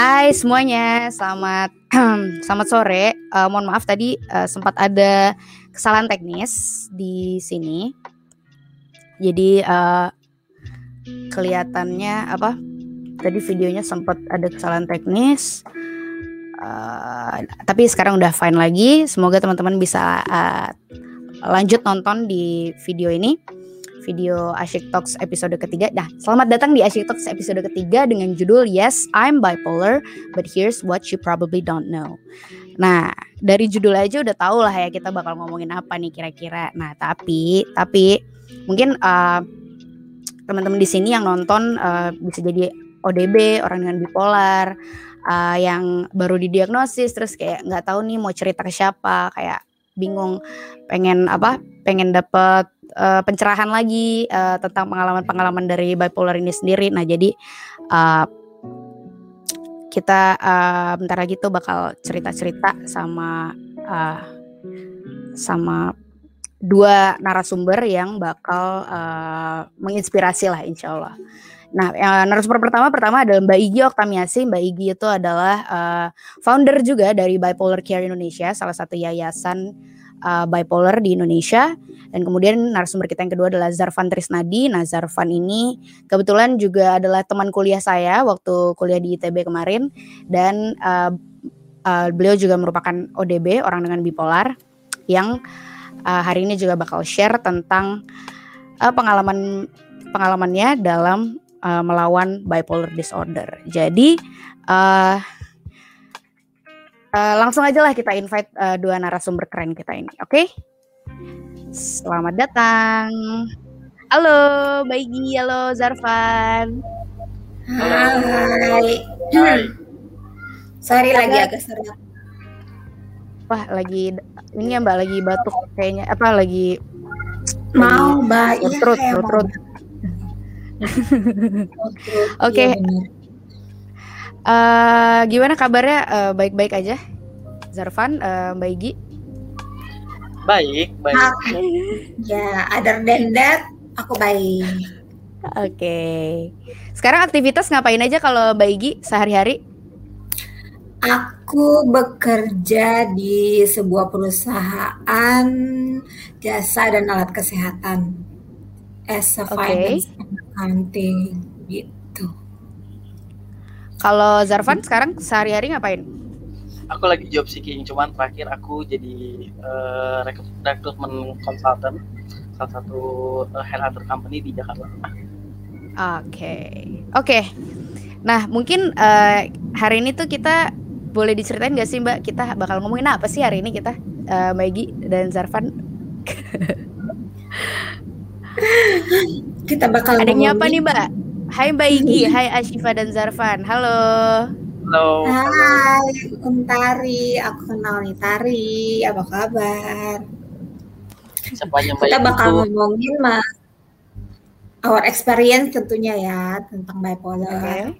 Hai semuanya, selamat selamat sore. Uh, mohon maaf tadi uh, sempat ada kesalahan teknis di sini. Jadi uh, kelihatannya apa? Tadi videonya sempat ada kesalahan teknis. Uh, tapi sekarang udah fine lagi. Semoga teman-teman bisa uh, lanjut nonton di video ini video Asyik Talks episode ketiga. Nah, selamat datang di Asyik Talks episode ketiga dengan judul Yes, I'm Bipolar, but here's what you probably don't know. Nah, dari judul aja udah tau lah ya kita bakal ngomongin apa nih kira-kira. Nah, tapi tapi mungkin uh, teman-teman di sini yang nonton uh, bisa jadi ODB, orang dengan bipolar, uh, yang baru didiagnosis terus kayak nggak tahu nih mau cerita ke siapa, kayak bingung pengen apa pengen dapet uh, pencerahan lagi uh, tentang pengalaman-pengalaman dari bipolar ini sendiri. Nah, jadi uh, kita uh, bentar lagi tuh bakal cerita-cerita sama uh, sama dua narasumber yang bakal uh, menginspirasi lah insya Allah. Nah, narasumber pertama pertama adalah Mbak Igi Oktamiasi. Mbak Igi itu adalah uh, founder juga dari Bipolar Care Indonesia, salah satu yayasan uh, bipolar di Indonesia. Dan kemudian narasumber kita yang kedua adalah Zarvan Trisnadi. Nah, Zarvan ini kebetulan juga adalah teman kuliah saya waktu kuliah di ITB kemarin dan uh, uh, beliau juga merupakan ODB orang dengan bipolar yang uh, hari ini juga bakal share tentang uh, pengalaman pengalamannya dalam uh, melawan bipolar disorder. Jadi uh, uh, langsung aja lah kita invite uh, dua narasumber keren kita ini, oke? Okay? Selamat datang. Halo, Baigi. Halo, Zarvan. Hai. Hai. Sorry lagi agak serak. Wah, lagi ini ya Mbak lagi batuk kayaknya apa lagi mau Mbak iya terus terus Oke. Uh, gimana kabarnya? Uh, baik-baik aja. Zarvan, uh, Mbak Igi? Baik, baik. Ah, ya, other than that, aku baik. Oke. Okay. Sekarang aktivitas ngapain aja kalau Mbak Igi sehari-hari? Aku bekerja di sebuah perusahaan jasa dan alat kesehatan as a okay. finance accounting gitu. Kalau Zarvan sekarang sehari-hari ngapain? aku lagi job seeking cuman terakhir aku jadi uh, recruitment consultant salah satu uh, headhunter company di Jakarta. Oke, okay. oke. Okay. Nah mungkin uh, hari ini tuh kita boleh diceritain gak sih Mbak kita bakal ngomongin apa sih hari ini kita uh, Maggie dan Zarvan? kita bakal ada nyapa nih Mbak. Hai Mbak Igi, hai Ashifa dan Zarvan. Halo. Halo. Hai, Om Tari. Aku kenal nih Tari. Apa kabar? Sepanjang Kita bakal itu. ngomongin mas our experience tentunya ya tentang bipolar. Okay.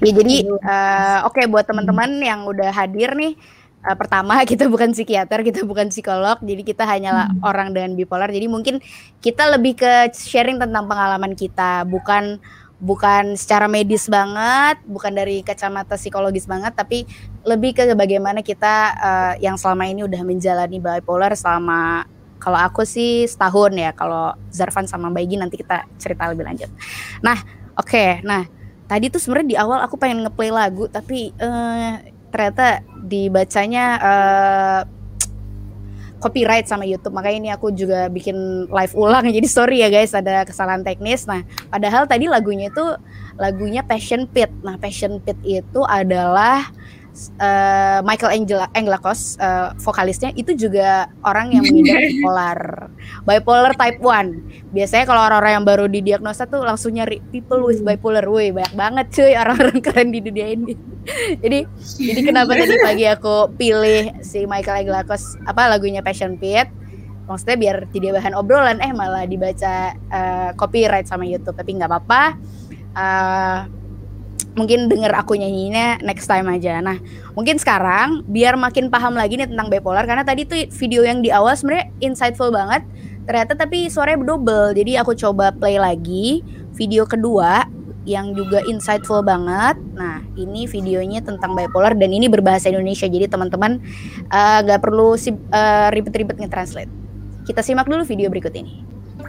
Ya jadi uh, oke okay, buat teman-teman yang udah hadir nih uh, pertama kita bukan psikiater, kita bukan psikolog, jadi kita hanyalah hmm. orang dengan bipolar. Jadi mungkin kita lebih ke sharing tentang pengalaman kita, bukan bukan secara medis banget, bukan dari kacamata psikologis banget, tapi lebih ke bagaimana kita uh, yang selama ini udah menjalani bipolar selama kalau aku sih setahun ya, kalau Zarvan sama Baigi nanti kita cerita lebih lanjut. Nah, oke, okay, nah tadi tuh sebenarnya di awal aku pengen ngeplay lagu, tapi uh, ternyata dibacanya uh, copyright sama YouTube. Makanya ini aku juga bikin live ulang. Jadi sorry ya guys ada kesalahan teknis. Nah padahal tadi lagunya itu lagunya Passion Pit. Nah Passion Pit itu adalah uh, Michael Angela Anglakos uh, vokalisnya itu juga orang yang mengidap bipolar. Bipolar type 1 biasanya kalau orang-orang yang baru didiagnosa tuh langsung nyari people with bipolar. Woi banyak banget cuy orang-orang keren di dunia ini. Jadi jadi kenapa tadi pagi aku pilih si Michael Anglakos? Apa lagunya Passion Pit? Maksudnya biar jadi bahan obrolan eh malah dibaca uh, copyright sama YouTube. Tapi nggak apa-apa. Uh, mungkin denger aku nyanyinya next time aja. Nah, mungkin sekarang biar makin paham lagi nih tentang bipolar karena tadi tuh video yang di awal sebenarnya insightful banget. Ternyata tapi suaranya double. Jadi aku coba play lagi video kedua yang juga insightful banget. Nah, Ini videonya tentang bipolar dan ini berbahasa Indonesia. Jadi teman-teman uh, gak perlu uh, ribet-ribet nge-translate. Kita simak dulu video berikut ini.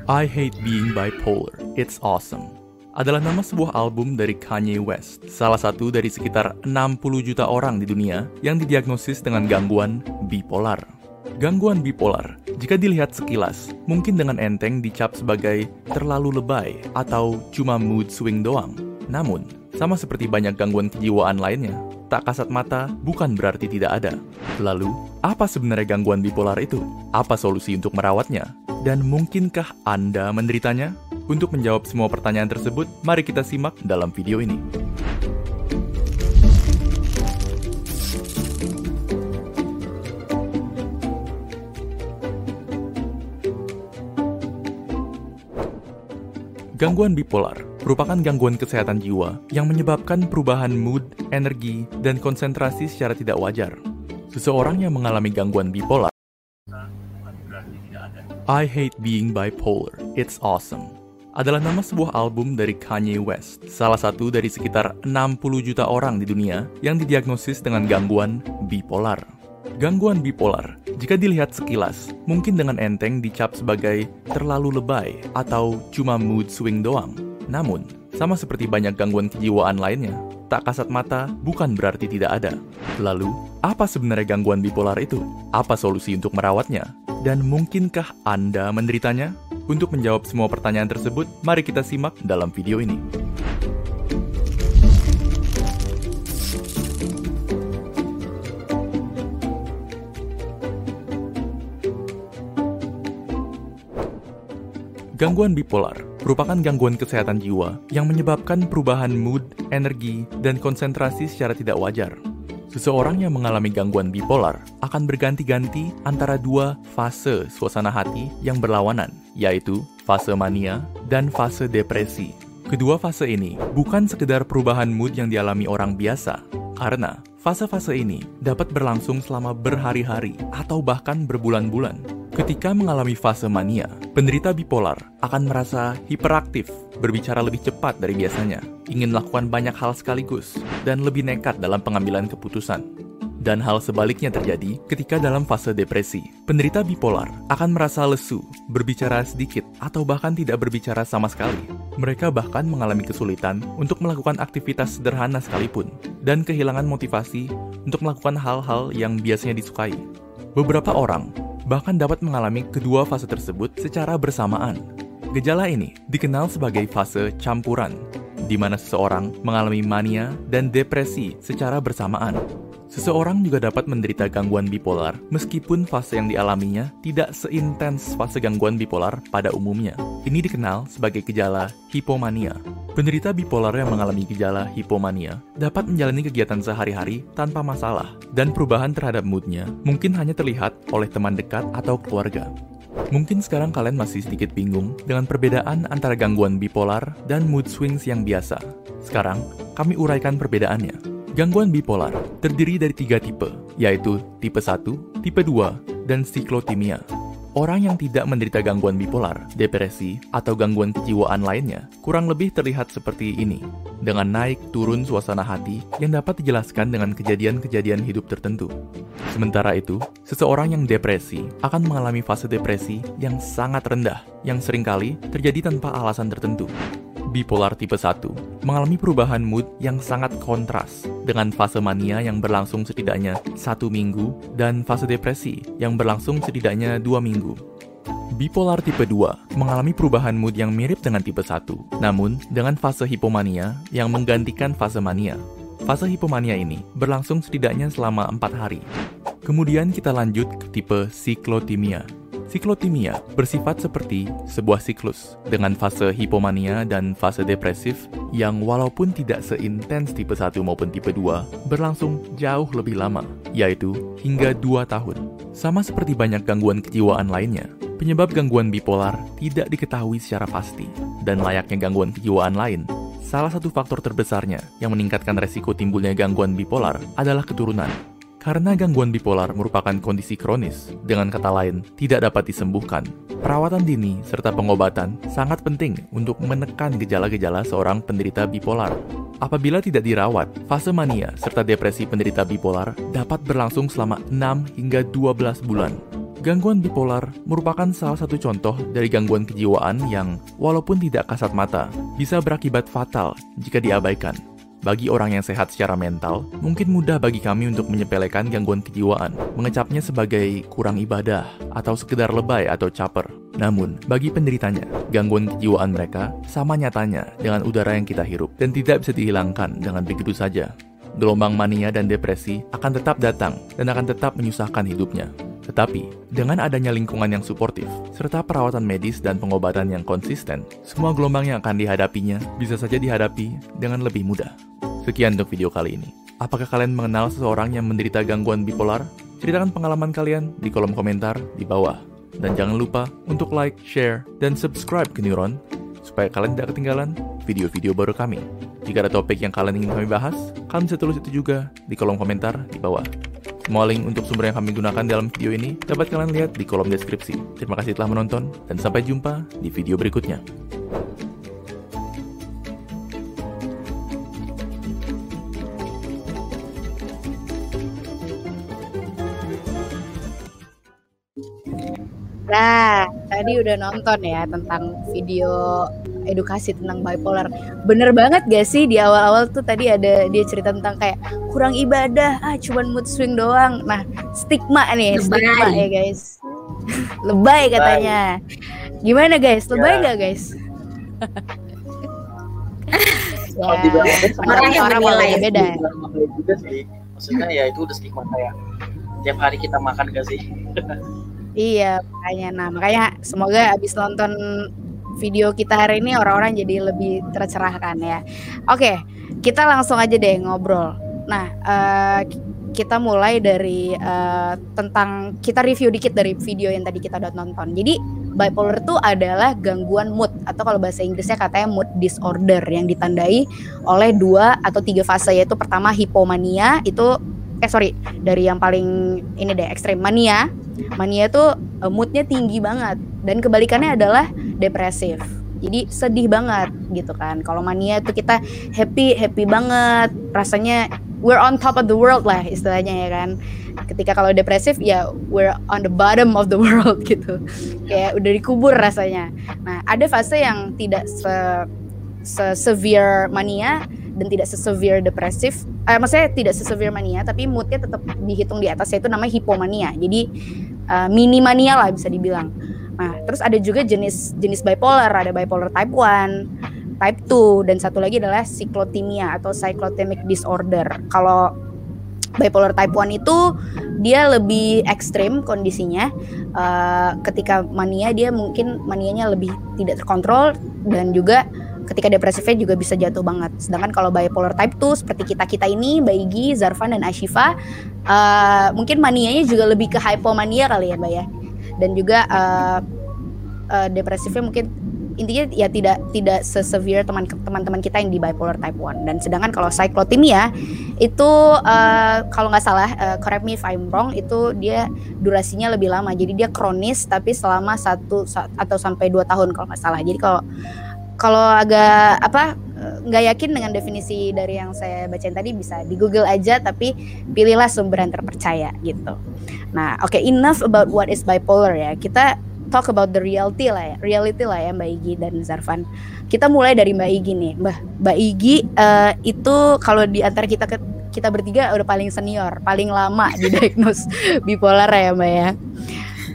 I Hate Being Bipolar, It's Awesome adalah nama sebuah album dari Kanye West, salah satu dari sekitar 60 juta orang di dunia yang didiagnosis dengan gangguan bipolar. Gangguan bipolar, jika dilihat sekilas, mungkin dengan enteng dicap sebagai terlalu lebay atau cuma mood swing doang. Namun, sama seperti banyak gangguan kejiwaan lainnya, tak kasat mata bukan berarti tidak ada. Lalu, apa sebenarnya gangguan bipolar itu? Apa solusi untuk merawatnya? Dan mungkinkah Anda menderitanya? Untuk menjawab semua pertanyaan tersebut, mari kita simak dalam video ini. Gangguan bipolar merupakan gangguan kesehatan jiwa yang menyebabkan perubahan mood, energi, dan konsentrasi secara tidak wajar. Seseorang yang mengalami gangguan bipolar I Hate Being Bipolar, It's Awesome adalah nama sebuah album dari Kanye West, salah satu dari sekitar 60 juta orang di dunia yang didiagnosis dengan gangguan bipolar. Gangguan bipolar, jika dilihat sekilas, mungkin dengan enteng dicap sebagai terlalu lebay atau cuma mood swing doang. Namun, sama seperti banyak gangguan kejiwaan lainnya, tak kasat mata bukan berarti tidak ada. Lalu, apa sebenarnya gangguan bipolar itu? Apa solusi untuk merawatnya? Dan mungkinkah Anda menderitanya? Untuk menjawab semua pertanyaan tersebut, mari kita simak dalam video ini. Gangguan bipolar merupakan gangguan kesehatan jiwa yang menyebabkan perubahan mood, energi, dan konsentrasi secara tidak wajar. Seseorang yang mengalami gangguan bipolar akan berganti-ganti antara dua fase suasana hati yang berlawanan, yaitu fase mania dan fase depresi. Kedua fase ini bukan sekedar perubahan mood yang dialami orang biasa, karena fase-fase ini dapat berlangsung selama berhari-hari atau bahkan berbulan-bulan. Ketika mengalami fase mania, penderita bipolar akan merasa hiperaktif, berbicara lebih cepat dari biasanya, ingin melakukan banyak hal sekaligus, dan lebih nekat dalam pengambilan keputusan. Dan hal sebaliknya terjadi ketika dalam fase depresi. Penderita bipolar akan merasa lesu, berbicara sedikit, atau bahkan tidak berbicara sama sekali. Mereka bahkan mengalami kesulitan untuk melakukan aktivitas sederhana sekalipun, dan kehilangan motivasi untuk melakukan hal-hal yang biasanya disukai. Beberapa orang bahkan dapat mengalami kedua fase tersebut secara bersamaan. Gejala ini dikenal sebagai fase campuran, di mana seseorang mengalami mania dan depresi secara bersamaan. Seseorang juga dapat menderita gangguan bipolar meskipun fase yang dialaminya tidak seintens fase gangguan bipolar pada umumnya. Ini dikenal sebagai gejala hipomania. Penderita bipolar yang mengalami gejala hipomania dapat menjalani kegiatan sehari-hari tanpa masalah, dan perubahan terhadap moodnya mungkin hanya terlihat oleh teman dekat atau keluarga. Mungkin sekarang kalian masih sedikit bingung dengan perbedaan antara gangguan bipolar dan mood swings yang biasa. Sekarang, kami uraikan perbedaannya. Gangguan bipolar terdiri dari tiga tipe, yaitu tipe 1, tipe 2, dan siklotimia. Orang yang tidak menderita gangguan bipolar, depresi, atau gangguan kejiwaan lainnya kurang lebih terlihat seperti ini, dengan naik turun suasana hati yang dapat dijelaskan dengan kejadian-kejadian hidup tertentu. Sementara itu, seseorang yang depresi akan mengalami fase depresi yang sangat rendah, yang sering kali terjadi tanpa alasan tertentu bipolar tipe 1 mengalami perubahan mood yang sangat kontras dengan fase mania yang berlangsung setidaknya satu minggu dan fase depresi yang berlangsung setidaknya dua minggu. Bipolar tipe 2 mengalami perubahan mood yang mirip dengan tipe 1, namun dengan fase hipomania yang menggantikan fase mania. Fase hipomania ini berlangsung setidaknya selama 4 hari. Kemudian kita lanjut ke tipe siklotimia, Siklotimia bersifat seperti sebuah siklus dengan fase hipomania dan fase depresif yang walaupun tidak seintens tipe 1 maupun tipe 2 berlangsung jauh lebih lama, yaitu hingga 2 tahun. Sama seperti banyak gangguan kejiwaan lainnya, penyebab gangguan bipolar tidak diketahui secara pasti dan layaknya gangguan kejiwaan lain. Salah satu faktor terbesarnya yang meningkatkan resiko timbulnya gangguan bipolar adalah keturunan karena gangguan bipolar merupakan kondisi kronis, dengan kata lain, tidak dapat disembuhkan. Perawatan dini serta pengobatan sangat penting untuk menekan gejala-gejala seorang penderita bipolar. Apabila tidak dirawat, fase mania serta depresi penderita bipolar dapat berlangsung selama 6 hingga 12 bulan. Gangguan bipolar merupakan salah satu contoh dari gangguan kejiwaan yang, walaupun tidak kasat mata, bisa berakibat fatal jika diabaikan. Bagi orang yang sehat secara mental, mungkin mudah bagi kami untuk menyepelekan gangguan kejiwaan, mengecapnya sebagai kurang ibadah, atau sekedar lebay atau caper. Namun, bagi penderitanya, gangguan kejiwaan mereka sama nyatanya dengan udara yang kita hirup dan tidak bisa dihilangkan dengan begitu saja. Gelombang mania dan depresi akan tetap datang dan akan tetap menyusahkan hidupnya. Tetapi, dengan adanya lingkungan yang suportif, serta perawatan medis dan pengobatan yang konsisten, semua gelombang yang akan dihadapinya bisa saja dihadapi dengan lebih mudah. Sekian untuk video kali ini. Apakah kalian mengenal seseorang yang menderita gangguan bipolar? Ceritakan pengalaman kalian di kolom komentar di bawah. Dan jangan lupa untuk like, share, dan subscribe ke Neuron supaya kalian tidak ketinggalan video-video baru kami. Jika ada topik yang kalian ingin kami bahas, kalian bisa tulis itu juga di kolom komentar di bawah. Semua link untuk sumber yang kami gunakan dalam video ini dapat kalian lihat di kolom deskripsi. Terima kasih telah menonton, dan sampai jumpa di video berikutnya. Nah, tadi udah nonton ya tentang video edukasi tentang bipolar. Bener banget gak sih di awal-awal tuh tadi ada dia cerita tentang kayak kurang ibadah, ah cuman mood swing doang. Nah, stigma nih, Lebay. stigma ya guys. Lebay katanya. Gimana guys? Lebay Ya. nggak guys? Ya, lebay, Orang yang menilai. lebay juga sih. Maksudnya ya itu udah stigma kayak tiap hari kita makan gak sih? Iya, makanya. Nah, makanya semoga abis nonton video kita hari ini orang-orang jadi lebih tercerahkan ya. Oke, kita langsung aja deh ngobrol. Nah, eh, kita mulai dari eh, tentang kita review dikit dari video yang tadi kita udah nonton. Jadi bipolar itu adalah gangguan mood atau kalau bahasa Inggrisnya katanya mood disorder yang ditandai oleh dua atau tiga fase yaitu pertama hipomania itu eh sorry dari yang paling ini deh ekstrem mania. Mania tuh eh, moodnya tinggi banget. Dan kebalikannya adalah depresif. Jadi sedih banget gitu kan. Kalau mania tuh kita happy happy banget. Rasanya we're on top of the world lah istilahnya ya kan. Ketika kalau depresif ya we're on the bottom of the world gitu. Kayak udah dikubur rasanya. Nah ada fase yang tidak se, se severe mania dan tidak se-severe depresif eh, maksudnya tidak se-severe mania tapi moodnya tetap dihitung di atas yaitu namanya hipomania. Jadi uh, mini mania lah bisa dibilang. Nah terus ada juga jenis jenis bipolar. Ada bipolar type 1 type 2 dan satu lagi adalah siklotimia atau cyclotemic disorder. Kalau bipolar type 1 itu dia lebih ekstrim kondisinya. Eh, ketika mania dia mungkin manianya lebih tidak terkontrol dan juga ketika depresifnya juga bisa jatuh banget. Sedangkan kalau bipolar type 2 seperti kita-kita ini, Mbak Igi, Zarfan dan Ashifa eh, mungkin manianya juga lebih ke hypomania kali ya, Mbak ya. Dan juga eh, eh, depresifnya mungkin intinya ya tidak tidak sesevere teman teman-teman kita yang di bipolar type 1 dan sedangkan kalau cyclothymia itu eh, kalau nggak salah eh, correct me if I'm wrong itu dia durasinya lebih lama jadi dia kronis tapi selama satu sa- atau sampai dua tahun kalau nggak salah jadi kalau kalau agak apa nggak yakin dengan definisi dari yang saya bacain tadi bisa di Google aja tapi pilihlah sumber yang terpercaya gitu. Nah, oke enough about what is bipolar ya. Kita talk about the reality lah ya, reality lah ya Mbak Igi dan Zarfan. Kita mulai dari Mbak Igi nih, Mbak. Mbak Igi eh, itu kalau di antara kita ke- kita bertiga udah paling senior, paling lama didiagnose bipolar ya Mbak ya.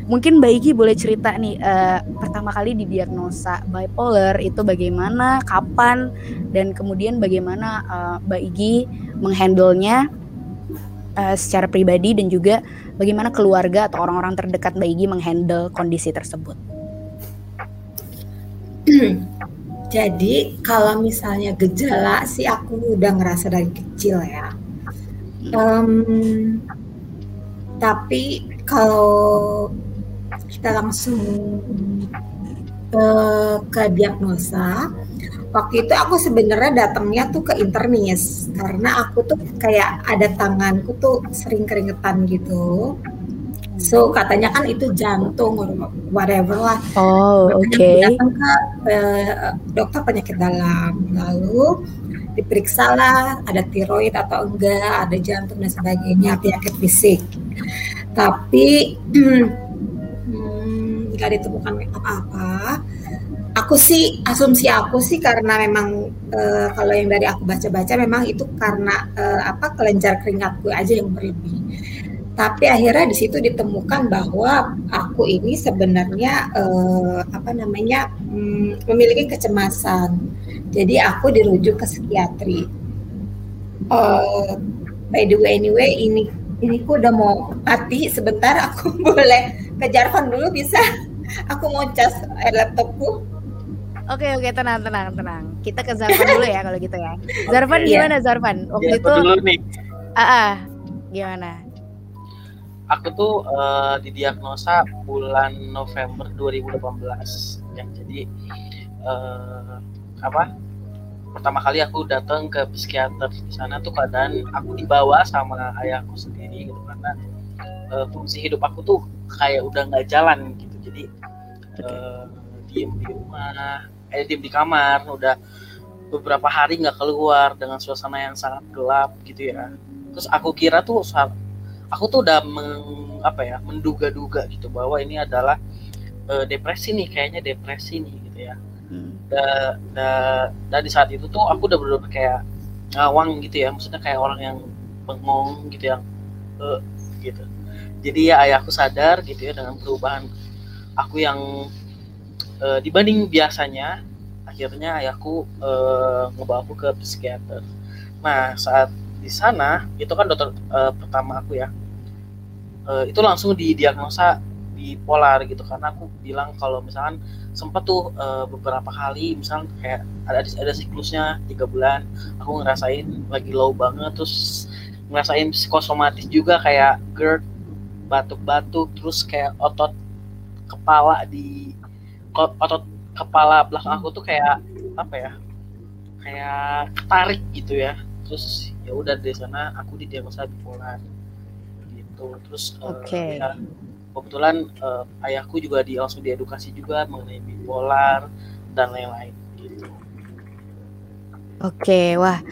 Mungkin Mbak Igi boleh cerita nih eh, pertama kali didiagnosa bipolar itu bagaimana, kapan, dan kemudian bagaimana eh, Mbak Igi menghandlenya eh, secara pribadi dan juga bagaimana keluarga atau orang-orang terdekat Mbak Igi menghandle kondisi tersebut. Jadi kalau misalnya gejala sih aku udah ngerasa dari kecil ya. Em, tapi kalau kita langsung eh, ke diagnosa, waktu itu aku sebenarnya datangnya tuh ke internis karena aku tuh kayak ada tanganku tuh sering keringetan gitu. So katanya kan itu jantung or whatever lah. Oh, oke. Okay. Datang ke uh, dokter penyakit dalam, lalu diperiksa lah ada tiroid atau enggak, ada jantung dan sebagainya, penyakit fisik. Tapi hmm, nggak ditemukan apa-apa. Aku sih asumsi aku sih karena memang uh, kalau yang dari aku baca-baca memang itu karena uh, apa kelenjar keringatku aja yang berlebih. Tapi akhirnya di situ ditemukan bahwa aku ini sebenarnya uh, apa namanya um, memiliki kecemasan. Jadi aku dirujuk ke psikiatri. Uh, by the way anyway ini ini aku udah mau mati sebentar aku boleh ke Jarvan dulu bisa aku mau cas air laptopku Oke oke tenang tenang tenang. Kita ke Zarvan dulu ya kalau gitu ya. Zarvan okay, gimana Zarvan? Waktu ya, itu dulu nih. Ah, ah, gimana? aku tuh uh, didiagnosa bulan November 2018 ya jadi uh, apa pertama kali aku datang ke psikiater di sana tuh keadaan aku dibawa sama ayahku sendiri gitu karena uh, fungsi hidup aku tuh kayak udah nggak jalan gitu uh, diem di rumah. Eh diem di kamar. Udah beberapa hari nggak keluar dengan suasana yang sangat gelap gitu ya. Terus aku kira tuh aku tuh udah meng, apa ya menduga-duga gitu bahwa ini adalah uh, depresi nih kayaknya depresi nih gitu ya. Hmm. da, da, dan di saat itu tuh aku udah bener-bener kayak ngawang gitu ya. Maksudnya kayak orang yang bengong gitu yang uh, gitu. Jadi ya ayahku sadar gitu ya dengan perubahan aku yang uh, dibanding biasanya akhirnya ayahku uh, ngebawa aku ke psikiater. Nah saat di sana itu kan dokter uh, pertama aku ya uh, itu langsung didiagnosa bipolar gitu. Karena aku bilang kalau misalkan sempat tuh uh, beberapa kali misalnya kayak ada ada siklusnya tiga bulan aku ngerasain lagi low banget terus ngerasain psikosomatis juga kayak GERD batuk-batuk terus kayak otot kepala di otot kepala belakang aku tuh kayak apa ya kayak ketarik gitu ya. Terus ya udah dari sana aku didiagnosa bipolar gitu. Terus eh, okay. uh, ya, kebetulan uh, ayahku juga di langsung diedukasi juga mengenai bipolar dan lain-lain gitu. Oke okay, wah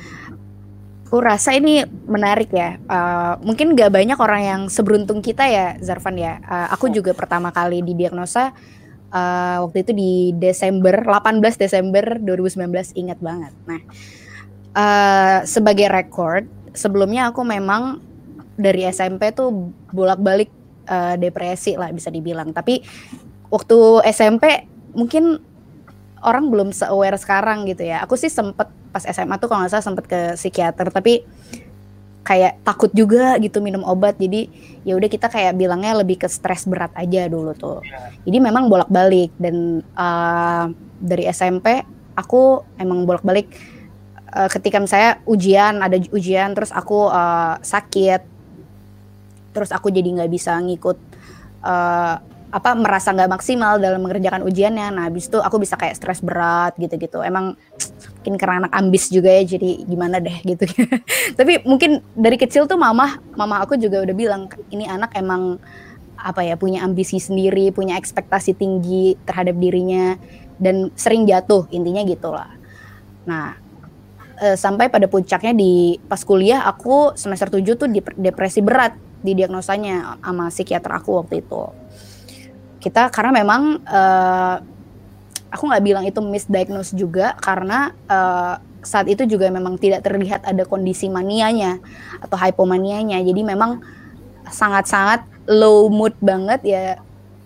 aku rasa ini menarik ya. Uh, mungkin gak banyak orang yang seberuntung kita ya, Zarvan ya. Uh, aku juga pertama kali didiagnosa uh, waktu itu di Desember, 18 Desember 2019, ingat banget. Nah, uh, sebagai record sebelumnya aku memang dari SMP tuh bolak-balik uh, depresi lah bisa dibilang tapi waktu SMP mungkin orang belum se-aware sekarang gitu ya aku sih sempet pas SMA tuh kalau nggak salah sempet ke psikiater tapi kayak takut juga gitu minum obat. Jadi ya udah kita kayak bilangnya lebih ke stres berat aja dulu tuh. Iya. jadi memang bolak-balik dan uh, dari SMP aku emang bolak-balik uh, ketika saya ujian ada ujian terus aku uh, sakit terus aku jadi nggak bisa ngikut uh, apa merasa nggak maksimal dalam mengerjakan ujiannya. Nah habis itu aku bisa kayak stres berat gitu-gitu. Emang mungkin karena anak ambis juga ya jadi gimana deh gitu tapi mungkin dari kecil tuh mama mama aku juga udah bilang ini anak emang apa ya punya ambisi sendiri punya ekspektasi tinggi terhadap dirinya dan sering jatuh intinya gitulah nah uh, sampai pada puncaknya di pas kuliah aku semester 7 tuh depresi berat di diagnosanya sama psikiater aku waktu itu. Kita karena memang uh, aku nggak bilang itu misdiagnose juga karena uh, saat itu juga memang tidak terlihat ada kondisi manianya atau hypomanianya. Jadi memang sangat-sangat low mood banget ya.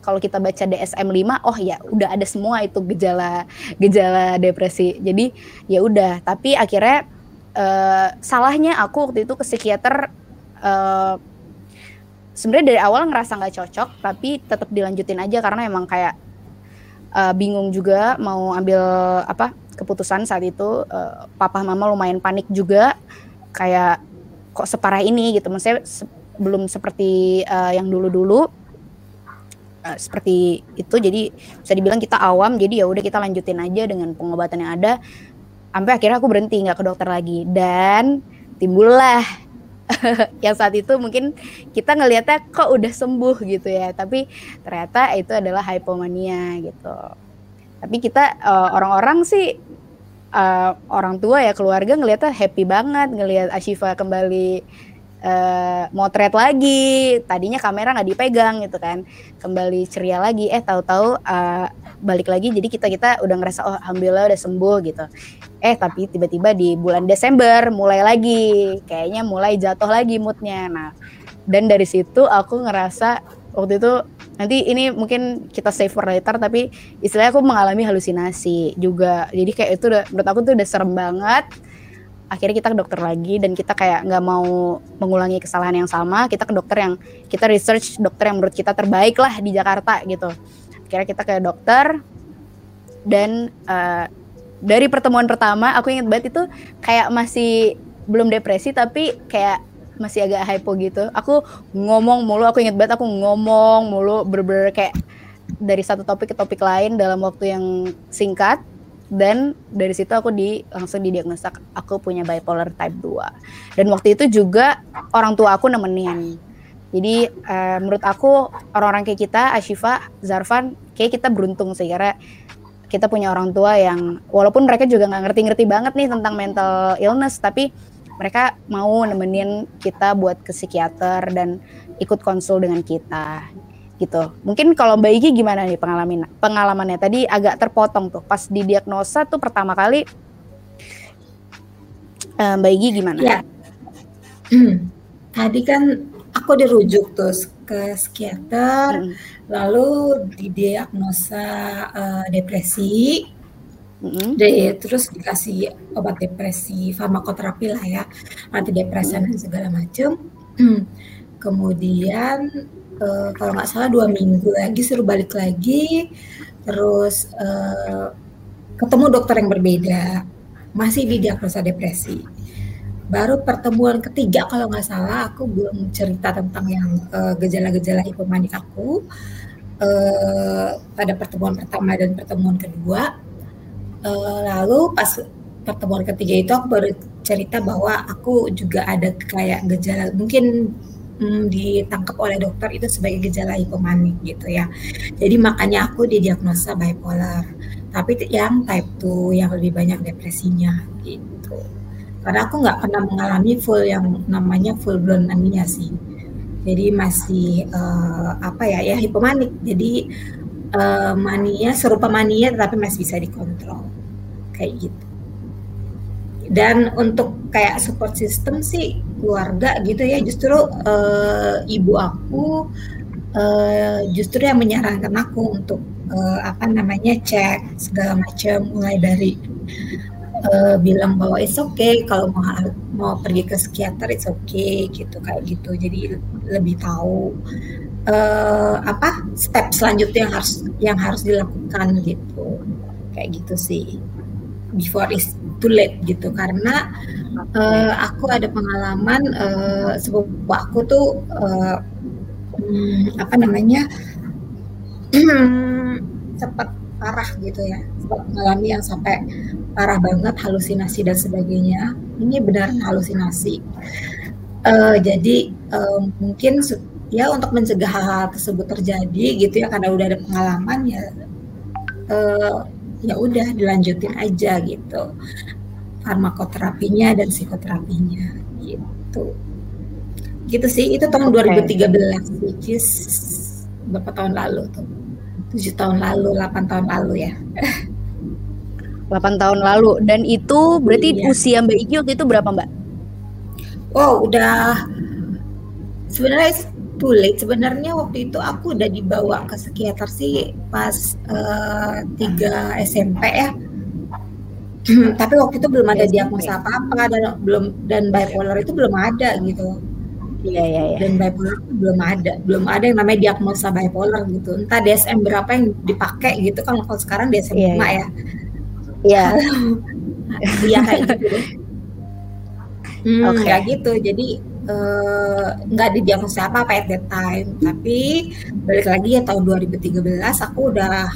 Kalau kita baca DSM-5 oh ya udah ada semua itu gejala gejala depresi. Jadi ya udah. Tapi akhirnya uh, salahnya aku waktu itu ke psikiater uh, sebenarnya dari awal ngerasa nggak cocok tapi tetap dilanjutin aja karena emang kayak uh, bingung juga mau ambil apa keputusan saat itu. Uh, papa mama lumayan panik juga. Kayak kok separah ini gitu. Maksudnya se belum seperti uh, yang dulu-dulu. Eh, seperti itu. Jadi bisa dibilang kita awam. Jadi ya udah kita lanjutin aja dengan pengobatan yang ada. Sampai akhirnya aku berhenti nggak ke dokter lagi. Dan timbullah yang saat itu mungkin kita ngelihatnya kok udah sembuh gitu ya. Tapi ternyata itu adalah hypomania gitu. Tapi kita uh, orang-orang sih uh, orang tua ya keluarga ngelihatnya happy banget ngelihat Ashifa kembali uh, motret lagi. Tadinya kamera nggak dipegang gitu kan. Kembali ceria lagi. Eh tahu-tahu uh, balik lagi. Jadi kita kita udah ngerasa oh alhamdulillah udah sembuh gitu. Eh tapi tiba-tiba di bulan Desember mulai lagi. Kayaknya mulai jatuh lagi moodnya. Nah dan dari situ aku ngerasa waktu itu nanti ini mungkin kita save for later tapi istilahnya aku mengalami halusinasi juga. Jadi kayak itu udah menurut aku tuh udah serem banget akhirnya kita ke dokter lagi dan kita kayak nggak mau mengulangi kesalahan yang sama kita ke dokter yang kita research dokter yang menurut kita terbaik lah di Jakarta gitu. Akhirnya kita ke dokter dan uh, dari pertemuan pertama aku inget banget itu kayak masih belum depresi tapi kayak masih agak hypo gitu. Aku ngomong mulu aku inget banget aku ngomong mulu berber kayak dari satu topik ke topik lain dalam waktu yang singkat dan dari situ aku di langsung didiagnosa aku punya bipolar type 2 dan waktu itu juga orang tua aku nemenin. Jadi uh, menurut aku orang-orang kayak kita Ashifa Zarfan kayak kita beruntung sih karena kita punya orang tua yang walaupun mereka juga nggak ngerti-ngerti banget nih tentang mental illness tapi mereka mau nemenin kita buat ke psikiater dan ikut konsul dengan kita gitu. Mungkin kalau Mbak Igi gimana nih pengalaman pengalamannya? Tadi agak terpotong tuh pas didiagnosa tuh pertama kali uh, Mbak Igi gimana? Ya. Hmm. Tadi kan aku dirujuk tuh ke psikiater, hmm. lalu didiagnosa uh, depresi. Mm-hmm. De, terus dikasih obat depresi, farmakoterapi lah ya, antidepresan mm-hmm. dan segala macam. Kemudian uh, kalau nggak salah dua minggu lagi suruh balik lagi. Terus uh, ketemu dokter yang berbeda. Masih di diagnosa depresi. Baru pertemuan ketiga kalau nggak salah aku belum cerita tentang yang uh, gejala-gejala hipomanik aku. Uh, pada pertemuan pertama dan pertemuan kedua. Uh, lalu pas pertemuan ketiga itu aku baru cerita bahwa aku juga ada kayak gejala mungkin hmm, ditangkap oleh dokter itu sebagai gejala hipomanik gitu ya. Jadi makanya aku didiagnosa bipolar. Tapi yang type 2 yang lebih banyak depresinya gitu. Karena aku nggak pernah mengalami full yang namanya full blown mania sih. Jadi masih uh, apa ya ya hipomanik. Jadi uh, mania serupa mania tapi masih bisa dikontrol kayak gitu dan untuk kayak support system sih keluarga gitu ya justru uh, ibu aku uh, justru yang menyarankan aku untuk uh, apa namanya cek segala macam mulai dari uh, bilang bahwa it's okay kalau mau mau pergi ke psikiater it's okay gitu kayak gitu. Jadi lebih tahu uh, apa step selanjutnya yang harus yang harus dilakukan gitu. Kayak gitu sih. Before is too late gitu. Karena uh, aku ada pengalaman uh, sepupu aku tuh uh, apa namanya sempat parah gitu ya. Sempat mengalami yang sampai parah banget halusinasi dan sebagainya. Ini benar halusinasi. Uh, jadi uh, mungkin ya untuk mencegah hal-hal tersebut terjadi gitu ya karena udah ada pengalaman ya uh, ya udah dilanjutin aja gitu farmakoterapinya dan psikoterapinya gitu gitu sih itu tahun okay. 2013 which is berapa tahun lalu tuh tujuh tahun lalu 8 tahun lalu ya 8 tahun lalu dan itu berarti iya. usia Mbak Iki waktu itu berapa Mbak? Oh udah sebenarnya too late sebenarnya waktu itu aku udah dibawa ke psikiater sih pas uh, tiga SMP ya tapi waktu itu belum ada diagnosa apa apa dan belum dan bipolar itu belum ada gitu Iya iya iya. Dan bipolar itu belum ada, belum ada yang namanya diagnosa bipolar gitu. Entah DSM berapa yang dipakai gitu kan kalau sekarang DSM 5 iya. ya. Iya. Iya kayak gitu. Hmm, okay. kayak gitu. Jadi Eh, nggak uh, didiagnosa apa apa at that time tapi balik lagi ya tahun 2013 aku udah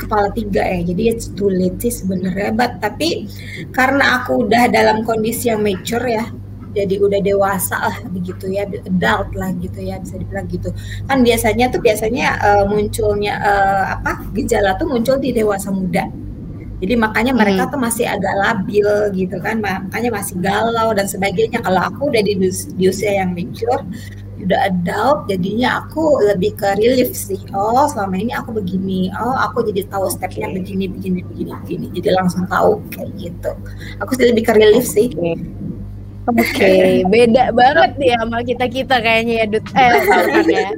kepala tiga ya jadi it's too late sih sebenarnya. But tapi karena aku udah dalam kondisi yang mature ya jadi udah dewasa lah begitu ya adult lah gitu ya bisa dibilang gitu. Kan biasanya tuh biasanya uh, munculnya uh, apa gejala tuh muncul di dewasa muda jadi makanya mereka hmm. tuh masih agak labil gitu kan makanya masih galau dan sebagainya. Kalau aku udah di, di usia yang mature udah adult jadinya aku lebih ke relief sih. Oh selama ini aku begini. Oh aku jadi tahu stepnya begini begini begini begini. Jadi langsung tahu kayak gitu. Aku sih lebih ke relief sih Oke, okay. beda banget nih sama kita kita kayaknya ya, Dut. Eh, Zarfan ya.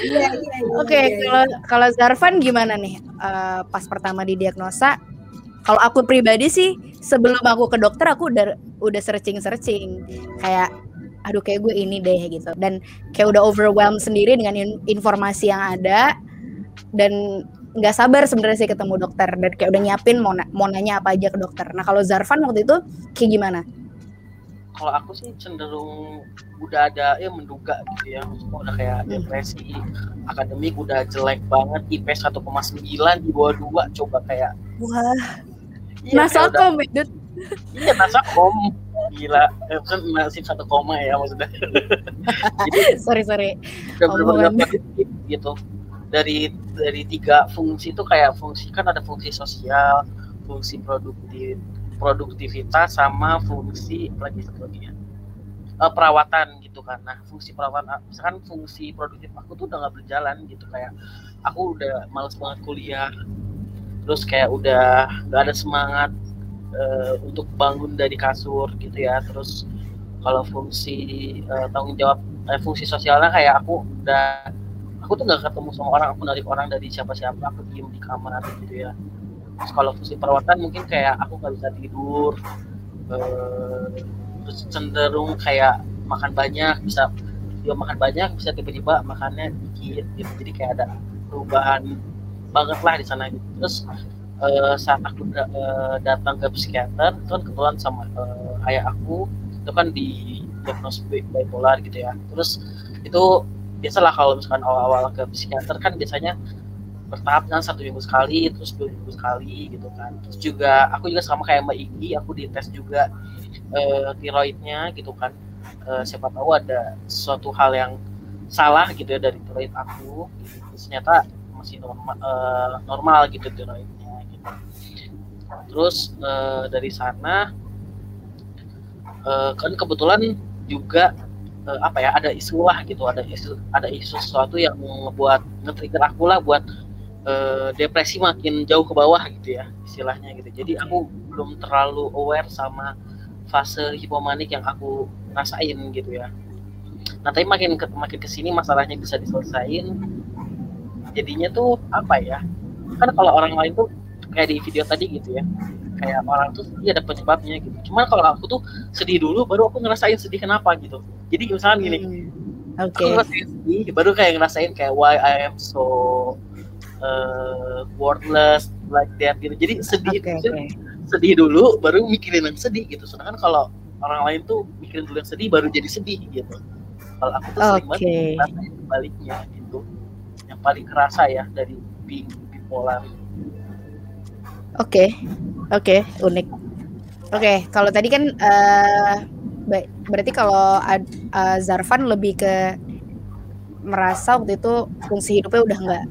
Iya, iya, Oke, kalau kalau Zarfan gimana nih? Uh, pas pertama didiagnosa, kalau aku pribadi sih sebelum aku ke dokter aku udah udah searching searching kayak aduh kayak gue ini deh gitu dan kayak udah overwhelmed sendiri dengan in informasi yang ada dan nggak sabar sebenarnya sih ketemu dokter dan kayak udah nyiapin mau, na mau nanya apa aja ke dokter. Nah kalau Zarfan waktu itu kayak gimana? Kalau aku sih cenderung udah ada ya menduga gitu ya, udah kayak hmm. depresi, akademik udah jelek banget, IP 1,9 di bawah dua, coba kayak wah, iya, nasakom, udah, iya nasakom, gila. Eh, kan masih satu koma ya maksudnya. Jadi sorry sorry. Udah benar gitu. Dari dari tiga fungsi itu kayak fungsi kan ada fungsi sosial fungsi produktif produktivitas sama fungsi lagi sebagainya uh, perawatan gitu kan. Nah fungsi perawatan misalkan fungsi produktif aku tuh udah nggak berjalan gitu kayak aku udah males banget kuliah terus kayak udah nggak ada semangat uh, untuk bangun dari kasur gitu ya. Terus kalau fungsi uh, tanggung jawab eh, fungsi sosialnya kayak aku udah aku tuh nggak ketemu sama orang aku narik orang dari siapa-siapa aku diem di kamar gitu ya kalau fungsi perawatan mungkin kayak aku nggak bisa tidur uh, terus cenderung kayak makan banyak bisa dia makan banyak bisa tiba-tiba makannya dikit gitu jadi kayak ada perubahan banget lah di sana gitu. terus uh, saat aku uh, datang ke psikiater itu kan kebetulan sama ayah aku itu kan di diagnos bipolar gitu ya terus itu biasalah kalau misalkan awal-awal ke psikiater kan biasanya bertahap kan satu minggu sekali terus dua minggu sekali gitu kan. Terus juga aku juga sama kayak mbak Igi aku dites juga uh, tiroidnya gitu kan. Uh, siapa tahu ada suatu hal yang salah gitu ya dari tiroid aku gitu. ternyata masih normal uh, normal gitu tiroid terus uh, dari sana uh, kan kebetulan juga apa ya ada isu lah gitu. Ada isu ada isu sesuatu yang ngebuat nge-trigger aku lah buat uh, depresi makin jauh ke bawah gitu ya istilahnya gitu. Jadi aku belum terlalu aware sama fase hipomanik yang aku rasain gitu ya. Nah tapi makin ke, makin ke sini masalahnya bisa diselesaikan jadinya tuh apa ya? Kan kalau orang lain tuh kayak di video tadi gitu ya kayak orang tuh iya ada penyebabnya gitu. Cuman kalau aku tuh sedih dulu baru aku ngerasain sedih kenapa gitu. Jadi misalnya gini hmm. okay. aku ngerasain sedih baru kayak ngerasain kayak why I am so uh, worthless like that gitu jadi sedih okay, okay. sedih dulu baru mikirin yang sedih gitu sedangkan kalau orang lain tuh mikirin dulu yang sedih baru jadi sedih gitu kalau aku tuh okay. sering banget baliknya gitu yang paling kerasa ya dari bipolar Oke, okay. oke, okay, unik. Oke, okay, kalau tadi kan uh, berarti kalau uh, Zarfan lebih ke merasa waktu itu fungsi hidupnya udah nggak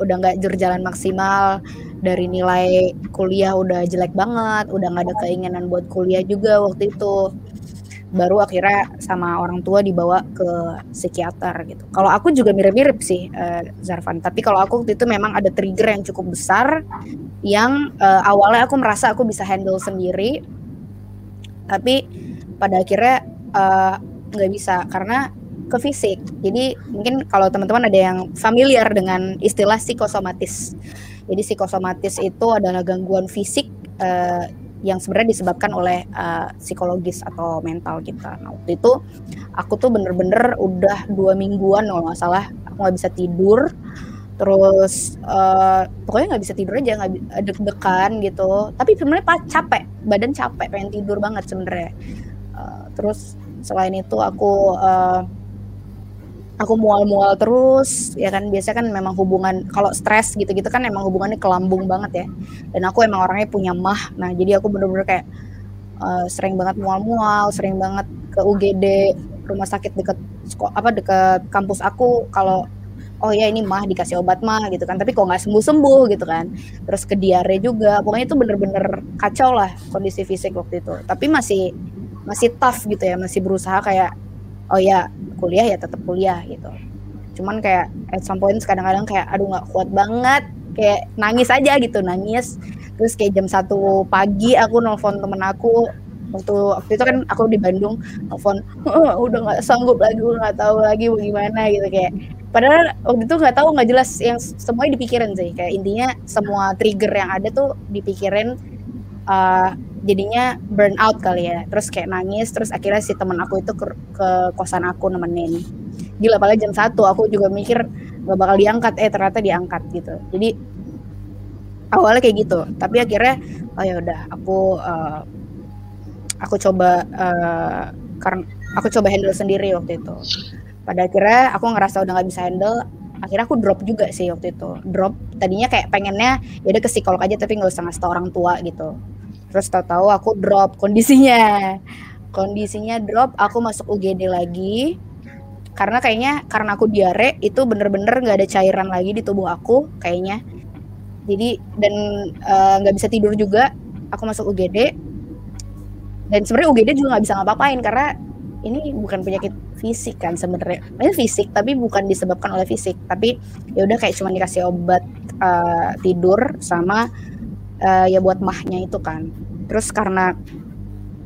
udah nggak berjalan maksimal dari nilai kuliah udah jelek banget, udah nggak ada keinginan buat kuliah juga waktu itu. Baru akhirnya sama orang tua dibawa ke psikiater gitu. Kalau aku juga mirip-mirip sih uh, Zarfan, tapi kalau aku waktu itu memang ada trigger yang cukup besar yang uh, awalnya aku merasa aku bisa handle sendiri, tapi pada akhirnya eh, nggak uh, bisa. Karena ke fisik. Jadi mungkin kalau teman-teman ada yang familiar dengan istilah psikosomatis. Jadi psikosomatis itu adalah gangguan fisik uh, yang sebenarnya disebabkan oleh uh, psikologis atau mental kita. Nah waktu itu aku tuh bener-bener udah dua mingguan kalau nggak salah aku nggak bisa tidur, terus uh, pokoknya nggak bisa tidur aja nggak deg-degan gitu. Tapi sebenarnya pas capek, badan capek, pengen tidur banget sebenarnya. Uh, terus selain itu aku uh, aku mual-mual terus ya kan? Biasanya kan memang hubungan kalau stres gitu-gitu kan emang hubungannya ke lambung banget ya. Dan aku emang orangnya punya mah. Nah jadi aku bener-bener kayak uh, sering banget mual-mual sering banget ke UGD rumah sakit deket apa deket kampus aku. Kalau oh ya ini mah dikasih obat mah gitu kan. Tapi kok nggak sembuh sembuh gitu kan. Terus ke diare juga. Pokoknya itu bener-bener kacau lah kondisi fisik waktu itu. Tapi masih masih tough gitu ya. Masih berusaha kayak oh ya kuliah ya tetap kuliah gitu. Cuman kayak at some point kadang-kadang kayak aduh nggak kuat banget. Kayak nangis aja gitu nangis. Terus kayak jam satu pagi aku nelfon temen aku waktu waktu itu kan aku di Bandung nelfon oh, udah nggak sanggup lagi nggak tahu lagi bagaimana gitu kayak. Padahal waktu itu nggak tahu nggak jelas yang semuanya dipikirin sih. Kayak intinya semua trigger yang ada tuh dipikirin uh, jadinya burn out kali ya. Terus kayak nangis terus akhirnya si temen aku itu ke, ke kosan aku nemenin. Gila apalagi jam satu aku juga mikir gak bakal diangkat. Eh ternyata diangkat gitu. Jadi awalnya kayak gitu. Tapi akhirnya oh ya udah aku uh, aku coba uh, karena aku coba handle sendiri waktu itu. Pada akhirnya aku ngerasa udah nggak bisa handle akhirnya aku drop juga sih waktu itu. Drop tadinya kayak pengennya ya udah ke psikolog aja tapi nggak usah ngasih tau orang tua gitu. Terus tahu-tahu aku drop kondisinya. Kondisinya drop aku masuk UGD lagi. Karena kayaknya karena aku diare itu bener-bener nggak ada cairan lagi di tubuh aku kayaknya. Jadi dan eh, nggak uh, bisa tidur juga. Aku masuk UGD dan sebenarnya UGD juga nggak bisa ngapa-ngapain karena ini bukan penyakit fisik kan sebenarnya. Ini fisik tapi bukan disebabkan oleh fisik. Tapi ya udah kayak cuma dikasih obat uh, tidur sama uh, ya buat mahnya itu kan. Terus karena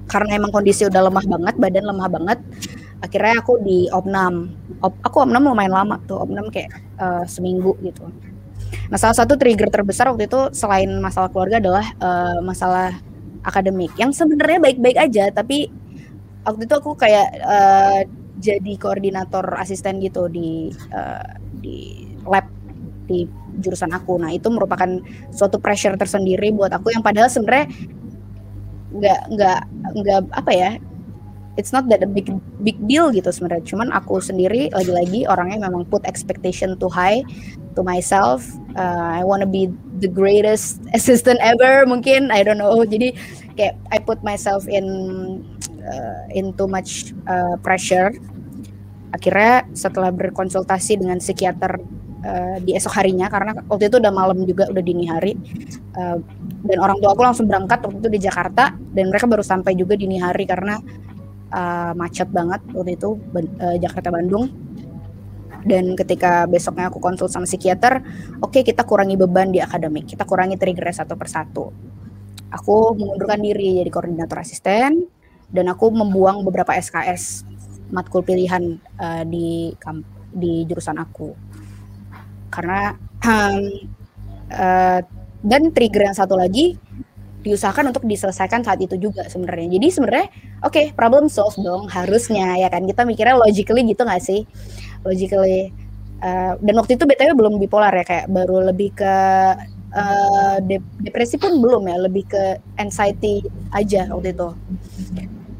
karena emang kondisi udah lemah banget badan lemah banget akhirnya aku di opnam. Op, aku opnam lumayan lama tuh opnam kayak uh, seminggu gitu. Nah, salah satu trigger terbesar waktu itu selain masalah keluarga adalah uh, masalah akademik. Yang sebenarnya baik-baik aja, tapi waktu itu aku kayak uh, jadi koordinator asisten gitu di uh, di lab di jurusan aku. Nah, itu merupakan suatu pressure tersendiri buat aku yang padahal sebenarnya nggak nggak nggak apa ya it's not that a big big deal gitu sebenarnya. Cuman aku sendiri lagi-lagi orangnya memang put expectation too high to myself. Uh, I wanna be the greatest assistant ever mungkin. I don't know. Jadi kayak I put myself in uh, in too much uh, pressure. Akhirnya setelah berkonsultasi dengan psikiater uh, di esok harinya karena waktu itu udah malam juga udah dini hari uh, dan orang tua aku langsung berangkat waktu itu di Jakarta dan mereka baru sampai juga dini hari karena uh, macet banget waktu itu uh, Jakarta Bandung dan ketika besoknya aku konsul sama psikiater, oke okay, kita kurangi beban di akademik, kita kurangi trigger satu persatu. Aku mengundurkan diri jadi koordinator asisten dan aku membuang beberapa SKS matkul pilihan uh, di di jurusan aku. Karena um, uh, dan trigger yang satu lagi diusahakan untuk diselesaikan saat itu juga sebenarnya. Jadi sebenarnya oke okay, problem solve dong harusnya ya kan? Kita mikirnya logically gitu nggak sih? Logically uh, dan waktu itu btw belum bipolar ya kayak baru lebih ke de depresi pun belum ya lebih ke anxiety aja waktu itu.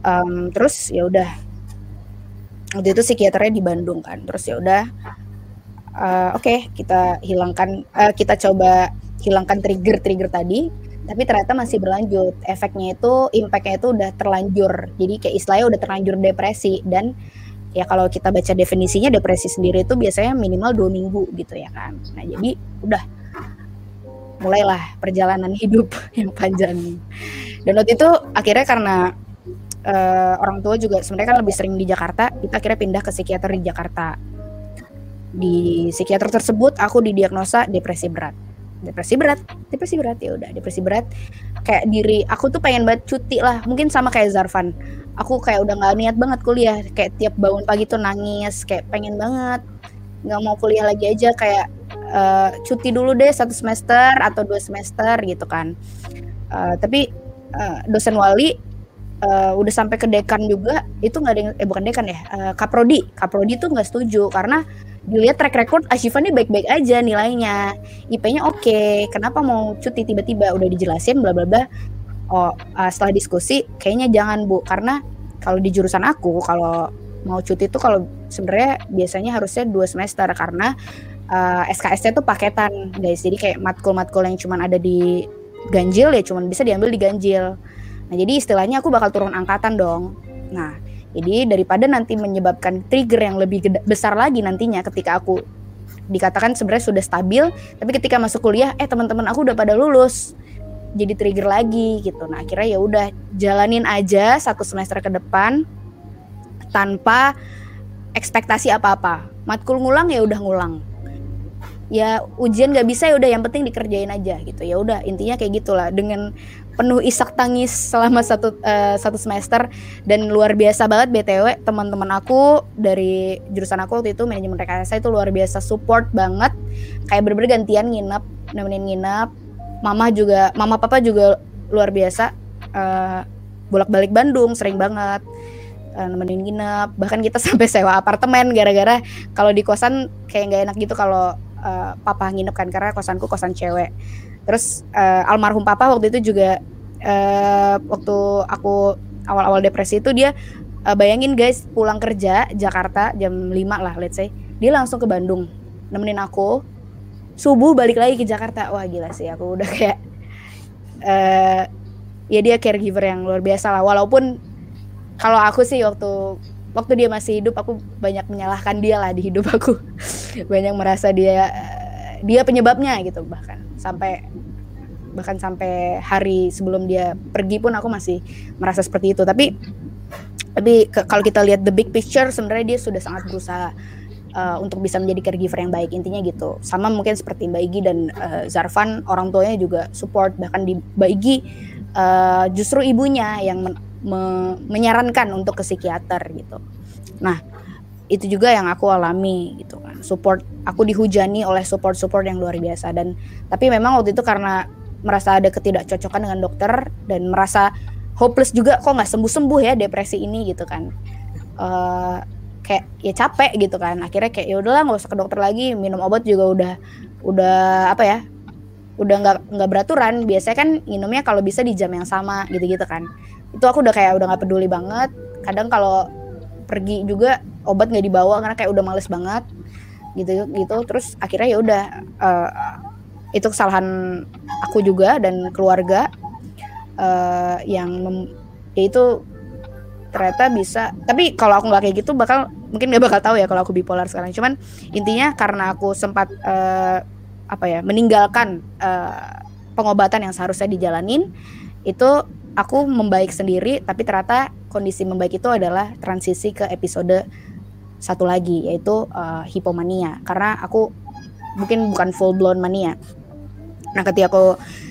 Um, terus ya udah. Waktu itu psikiaternya di Bandung kan terus ya udah uh, oke okay, kita hilangkan uh, kita coba hilangkan trigger-trigger tadi tapi ternyata masih berlanjut. Efeknya itu impactnya itu udah terlanjur. Jadi kayak istilahnya udah terlanjur depresi. Dan ya kalau kita baca definisinya depresi sendiri itu biasanya minimal dua minggu gitu ya kan. Nah jadi udah mulailah perjalanan hidup yang panjang. Dan waktu itu akhirnya karena uh, orang tua juga sebenarnya kan lebih sering di Jakarta kita akhirnya pindah ke psikiater di Jakarta. Di psikiater tersebut aku didiagnosa depresi berat. Depresi berat depresi berat ya udah depresi berat. Kayak diri aku tuh pengen banget cuti lah mungkin sama kayak Zarvan aku kayak udah nggak niat banget kuliah kayak tiap bangun pagi tuh nangis kayak pengen banget nggak mau kuliah lagi aja kayak uh, cuti dulu deh satu semester atau dua semester gitu kan. Uh, tapi uh, dosen wali uh, udah sampai ke dekan juga itu nggak ada yang eh bukan dekan ya uh, kaprodi kaprodi tuh nggak setuju karena dilihat track record Ashifa nih baik-baik aja nilainya. IP-nya oke okay. kenapa mau cuti tiba-tiba? Udah dijelasin bla bla bla. Oh uh, setelah diskusi kayaknya jangan bu. Karena kalau di jurusan aku kalau mau cuti itu kalau sebenarnya biasanya harusnya dua semester karena uh, SKS-nya tuh paketan guys jadi kayak matkul-matkul yang cuman ada di ganjil ya cuman bisa diambil di ganjil nah jadi istilahnya aku bakal turun angkatan dong. Nah, jadi daripada nanti menyebabkan trigger yang lebih besar lagi nantinya ketika aku dikatakan sebenarnya sudah stabil, tapi ketika masuk kuliah, eh teman-teman aku udah pada lulus, jadi trigger lagi gitu. Nah akhirnya ya udah jalanin aja satu semester ke depan tanpa ekspektasi apa-apa. Matkul ngulang ya udah ngulang. Ya ujian nggak bisa ya udah yang penting dikerjain aja gitu. Ya udah intinya kayak gitulah dengan penuh isak tangis selama satu uh, satu semester dan luar biasa banget btw teman-teman aku dari jurusan aku waktu itu manajemen rekayasa itu luar biasa support banget kayak bener-bener gantian nginep nemenin nginep mama juga mama papa juga luar biasa uh, bolak-balik Bandung sering banget uh, nemenin nginep bahkan kita sampai sewa apartemen gara-gara kalau di kosan kayak nggak enak gitu kalau uh, papa nginep kan karena kosanku kosan cewek. Terus uh, almarhum papa waktu itu juga uh, waktu aku awal-awal depresi itu dia uh, bayangin guys pulang kerja Jakarta jam 5 lah let's say dia langsung ke Bandung nemenin aku. Subuh balik lagi ke Jakarta. Wah gila sih aku udah kayak uh, ya dia caregiver yang luar biasa lah. Walaupun kalau aku sih waktu waktu dia masih hidup aku banyak menyalahkan dia lah di hidup aku. Banyak merasa dia dia penyebabnya gitu. Bahkan sampai bahkan sampai hari sebelum dia pergi pun aku masih merasa seperti itu. Tapi tapi kalau kita lihat the big picture sebenarnya dia sudah sangat berusaha uh, untuk bisa menjadi caregiver yang baik. Intinya gitu. Sama mungkin seperti Mbak Igi dan uh, Zarfan orang tuanya juga support. Bahkan di Mbak Igi uh, justru ibunya yang me menyarankan untuk ke psikiater gitu. Nah itu juga yang aku alami gitu kan. Support aku dihujani oleh support support yang luar biasa. Dan tapi memang waktu itu karena merasa ada ketidakcocokan dengan dokter dan merasa hopeless juga kok nggak sembuh sembuh ya depresi ini gitu kan. Uh, kayak ya capek gitu kan. Akhirnya kayak ya udahlah nggak usah ke dokter lagi minum obat juga udah udah apa ya udah nggak nggak beraturan. Biasanya kan minumnya kalau bisa di jam yang sama gitu gitu kan itu aku udah kayak udah nggak peduli banget. Kadang kalau pergi juga obat nggak dibawa karena kayak udah males banget. Gitu gitu. Terus akhirnya ya udah uh, itu kesalahan aku juga dan keluarga uh, yang ya itu ternyata bisa. Tapi kalau aku nggak kayak gitu bakal mungkin nggak bakal tahu ya kalau aku bipolar sekarang. Cuman intinya karena aku sempat uh, apa ya meninggalkan uh, pengobatan yang seharusnya dijalanin itu aku membaik sendiri tapi ternyata kondisi membaik itu adalah transisi ke episode satu lagi yaitu uh, hipomania karena aku mungkin bukan full blown mania. Nah, ketika aku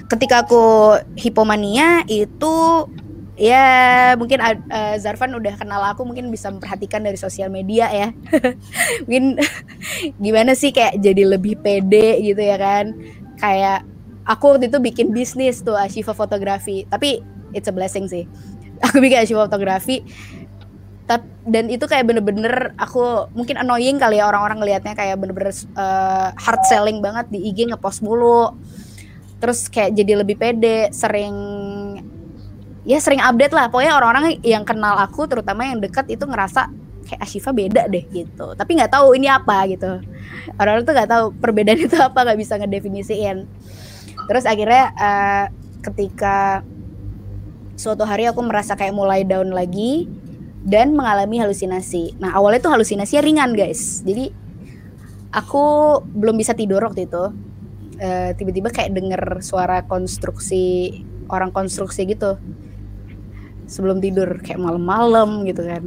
ketika aku hipomania itu ya mungkin uh, Zarfan udah kenal aku mungkin bisa memperhatikan dari sosial media ya. mungkin gimana sih kayak jadi lebih pede gitu ya kan. Kayak aku waktu itu bikin bisnis tuh Ashifa fotografi, tapi it's a blessing sih. Aku bikin Ashifa fotografi. Dan itu kayak bener-bener aku mungkin annoying kali ya orang-orang ngelihatnya kayak bener-bener uh, hard selling banget di IG ngepost mulu. Terus kayak jadi lebih pede sering ya sering update lah. Pokoknya orang-orang yang kenal aku terutama yang dekat itu ngerasa kayak Ashifa beda deh gitu. Tapi nggak tahu ini apa gitu. Orang-orang tuh nggak tahu perbedaan itu apa nggak bisa ngedefinisiin. Terus akhirnya uh, ketika suatu hari aku merasa kayak mulai down lagi dan mengalami halusinasi. Nah awalnya tuh halusinasinya ringan guys. Jadi aku belum bisa tidur waktu itu. tiba tiba-tiba kayak denger suara konstruksi orang konstruksi gitu sebelum tidur kayak malam-malam gitu kan.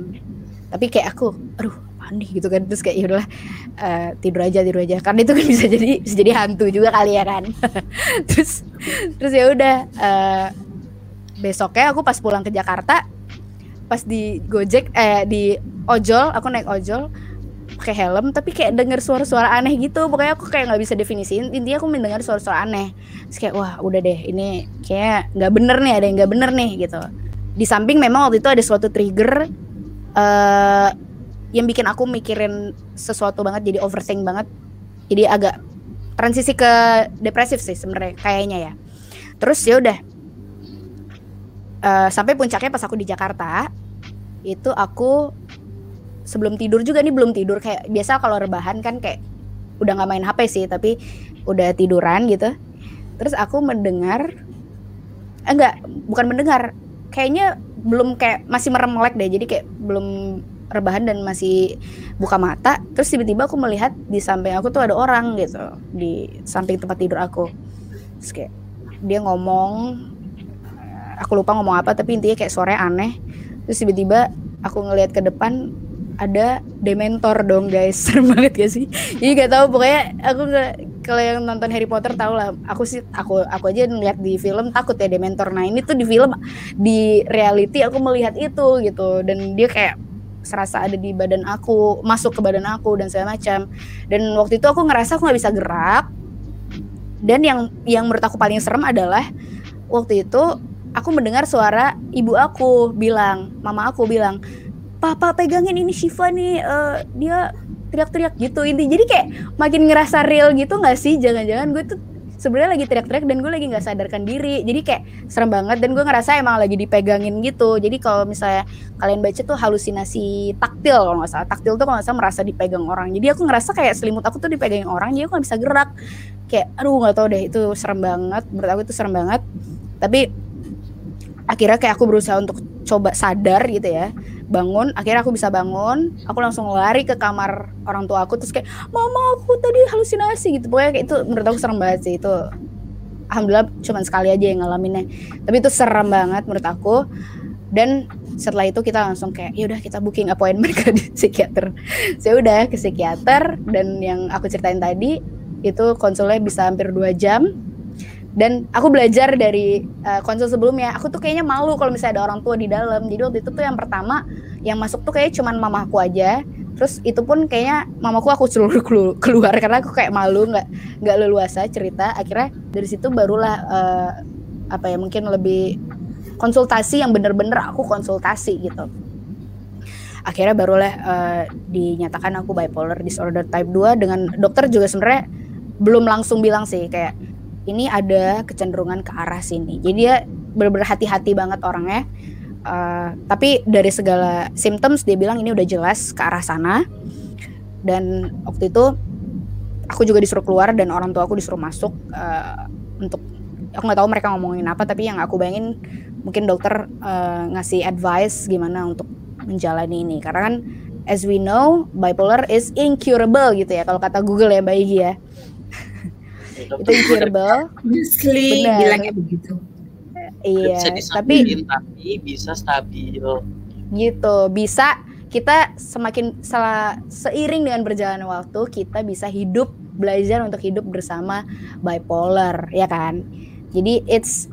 Tapi kayak aku, aduh mandi gitu kan terus kayak yaudahlah uh, tidur aja tidur aja karena itu kan bisa jadi bisa jadi hantu juga kali ya kan terus terus ya udah uh, besoknya aku pas pulang ke Jakarta pas di Gojek eh di ojol aku naik ojol pakai helm tapi kayak denger suara-suara aneh gitu. Pokoknya aku kayak nggak bisa definisiin intinya aku mendengar suara-suara aneh. Terus kayak wah udah deh ini kayak nggak bener nih ada yang nggak bener nih gitu. Di samping memang waktu itu ada suatu trigger uh, yang bikin aku mikirin sesuatu banget jadi overthink banget. Jadi agak transisi ke depresif sih sebenarnya kayaknya ya. Terus ya udah uh, sampai puncaknya pas aku di Jakarta itu aku sebelum tidur juga nih belum tidur. Kayak biasa kalau rebahan kan kayak udah nggak main HP sih tapi udah tiduran gitu. Terus aku mendengar eh, enggak bukan mendengar kayaknya belum kayak masih merem melek deh. Jadi kayak belum rebahan dan masih buka mata. Terus tiba-tiba aku melihat di samping aku tuh ada orang gitu di samping tempat tidur aku. Terus kayak dia ngomong aku lupa ngomong apa tapi intinya kayak sore aneh. Terus tiba-tiba aku ngelihat ke depan ada dementor dong guys. Serem banget gak sih? Jadi gak tahu pokoknya aku kalau yang nonton Harry Potter tau lah. Aku sih aku aku aja ngeliat di film takut ya dementor. Nah ini tuh di film di reality aku melihat itu gitu. Dan dia kayak serasa ada di badan aku masuk ke badan aku dan segala macam. Dan waktu itu aku ngerasa aku nggak bisa gerak. Dan yang yang menurut aku paling serem adalah waktu itu aku mendengar suara ibu aku bilang mama aku bilang papa pegangin ini Shiva nih uh, dia teriak-teriak gitu. Inti jadi kayak makin ngerasa real gitu nggak sih? Jangan-jangan gue tuh sebenarnya lagi teriak-teriak dan gue lagi nggak sadarkan diri. Jadi kayak serem banget dan gue ngerasa emang lagi dipegangin gitu. Jadi kalau misalnya kalian baca tuh halusinasi taktil kalau nggak salah. Taktil tuh kalau nggak salah merasa dipegang orang. Jadi aku ngerasa kayak selimut aku tuh dipegangin orang jadi aku nggak bisa gerak. Kayak aduh nggak tau deh itu serem banget. Menurut aku itu serem banget. Tapi akhirnya kayak aku berusaha untuk coba sadar gitu ya. Bangun akhirnya aku bisa bangun. Aku langsung lari ke kamar orang tua aku terus kayak mama aku tadi halusinasi gitu. Pokoknya kayak itu menurut aku serem banget sih itu. Alhamdulillah cuma sekali aja yang ngalaminnya. Tapi itu serem banget menurut aku. Dan setelah itu kita langsung kayak ya udah kita booking appointment ke psikiater. Saya udah ke psikiater. Dan yang aku ceritain tadi itu konsulnya bisa hampir dua jam dan aku belajar dari uh, konsul sebelumnya. Aku tuh kayaknya malu kalau misalnya ada orang tua di dalam. Jadi waktu itu tuh yang pertama yang masuk tuh kayak cuman mamaku aja. Terus itu pun kayaknya mamaku aku seluruh keluar karena aku kayak malu nggak nggak leluasa cerita. Akhirnya dari situ barulah uh, apa ya mungkin lebih konsultasi yang bener-bener aku konsultasi gitu. Akhirnya barulah uh, dinyatakan aku bipolar disorder type 2 dengan dokter juga sebenarnya belum langsung bilang sih. Kayak ini ada kecenderungan ke arah sini. Jadi dia benar-benar hati-hati banget orangnya. Uh, tapi dari segala symptoms dia bilang ini udah jelas ke arah sana. Dan waktu itu aku juga disuruh keluar dan orang tua aku disuruh masuk uh, untuk aku nggak tahu mereka ngomongin apa tapi yang aku bayangin mungkin dokter uh, ngasih advice gimana untuk menjalani ini karena kan as we know bipolar is incurable gitu ya kalau kata Google ya Mbak Igi ya itu incurable Obviously bilangnya begitu. Iya tapi tapi bisa stabil. Gitu. Bisa kita semakin setelah seiring dengan berjalannya waktu kita bisa hidup belajar untuk hidup bersama bipolar ya kan? Jadi it's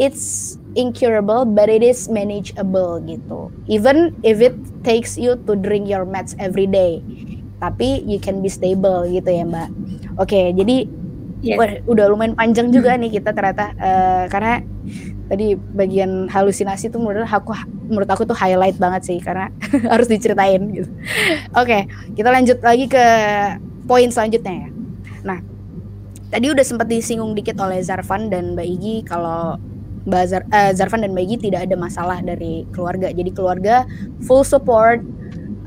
it's incurable but it is manageable gitu. Even if it takes you to drink your meds every day. Tapi you can be stable gitu ya mbak. Oke jadi Yeah. Wah, udah lumayan panjang juga hmm. nih kita ternyata uh, karena tadi bagian halusinasi tuh menurut aku menurut aku tuh highlight banget sih karena harus diceritain gitu. Oke, okay, kita lanjut lagi ke poin selanjutnya ya. Nah, tadi udah sempat disinggung dikit oleh Zarvan dan Mbak Igi kalau Mbak Zar, uh, Zarvan dan Mbak Igi tidak ada masalah dari keluarga. Jadi keluarga full support,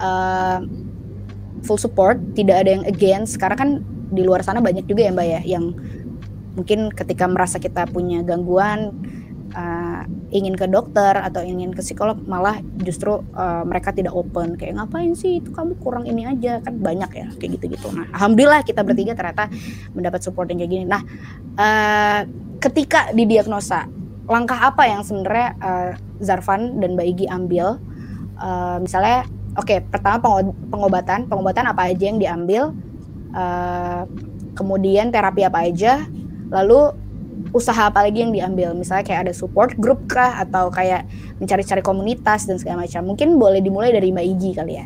uh, full support, tidak ada yang against. Karena kan di luar sana banyak juga ya mbak ya yang mungkin ketika merasa kita punya gangguan uh, ingin ke dokter atau ingin ke psikolog malah justru uh, mereka tidak open. Kayak ngapain sih? Itu kamu kurang ini aja. Kan banyak ya kayak gitu-gitu. Nah alhamdulillah kita bertiga ternyata mendapat support yang kayak gini. Nah uh, ketika didiagnosa langkah apa yang sebenarnya uh, Zarvan dan Mbak Igi ambil? Uh, misalnya oke okay, pertama pengobatan. Pengobatan apa aja yang diambil uh, kemudian terapi apa aja, lalu usaha apa lagi yang diambil misalnya kayak ada support group kah atau kayak mencari-cari komunitas dan segala macam mungkin boleh dimulai dari Mbak Igi kali ya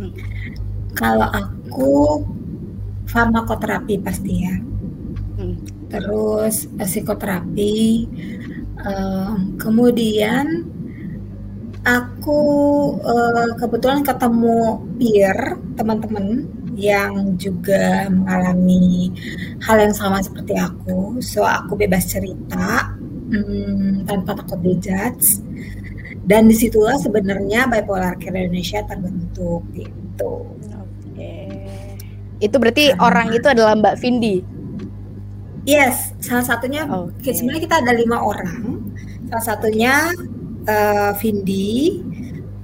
hmm. kalau aku farmakoterapi pasti ya hmm. terus psikoterapi um, kemudian aku uh, kebetulan ketemu peer teman-teman yang juga mengalami hal yang sama seperti aku, so aku bebas cerita hmm, tanpa takut dijudge. Dan di situlah sebenarnya bipolar care Indonesia terbentuk gitu. Oke. Itu berarti Karena, orang itu adalah Mbak Vindi. Yes, salah satunya Oke. sebenarnya kita ada lima orang. Salah satunya uh, Vindi.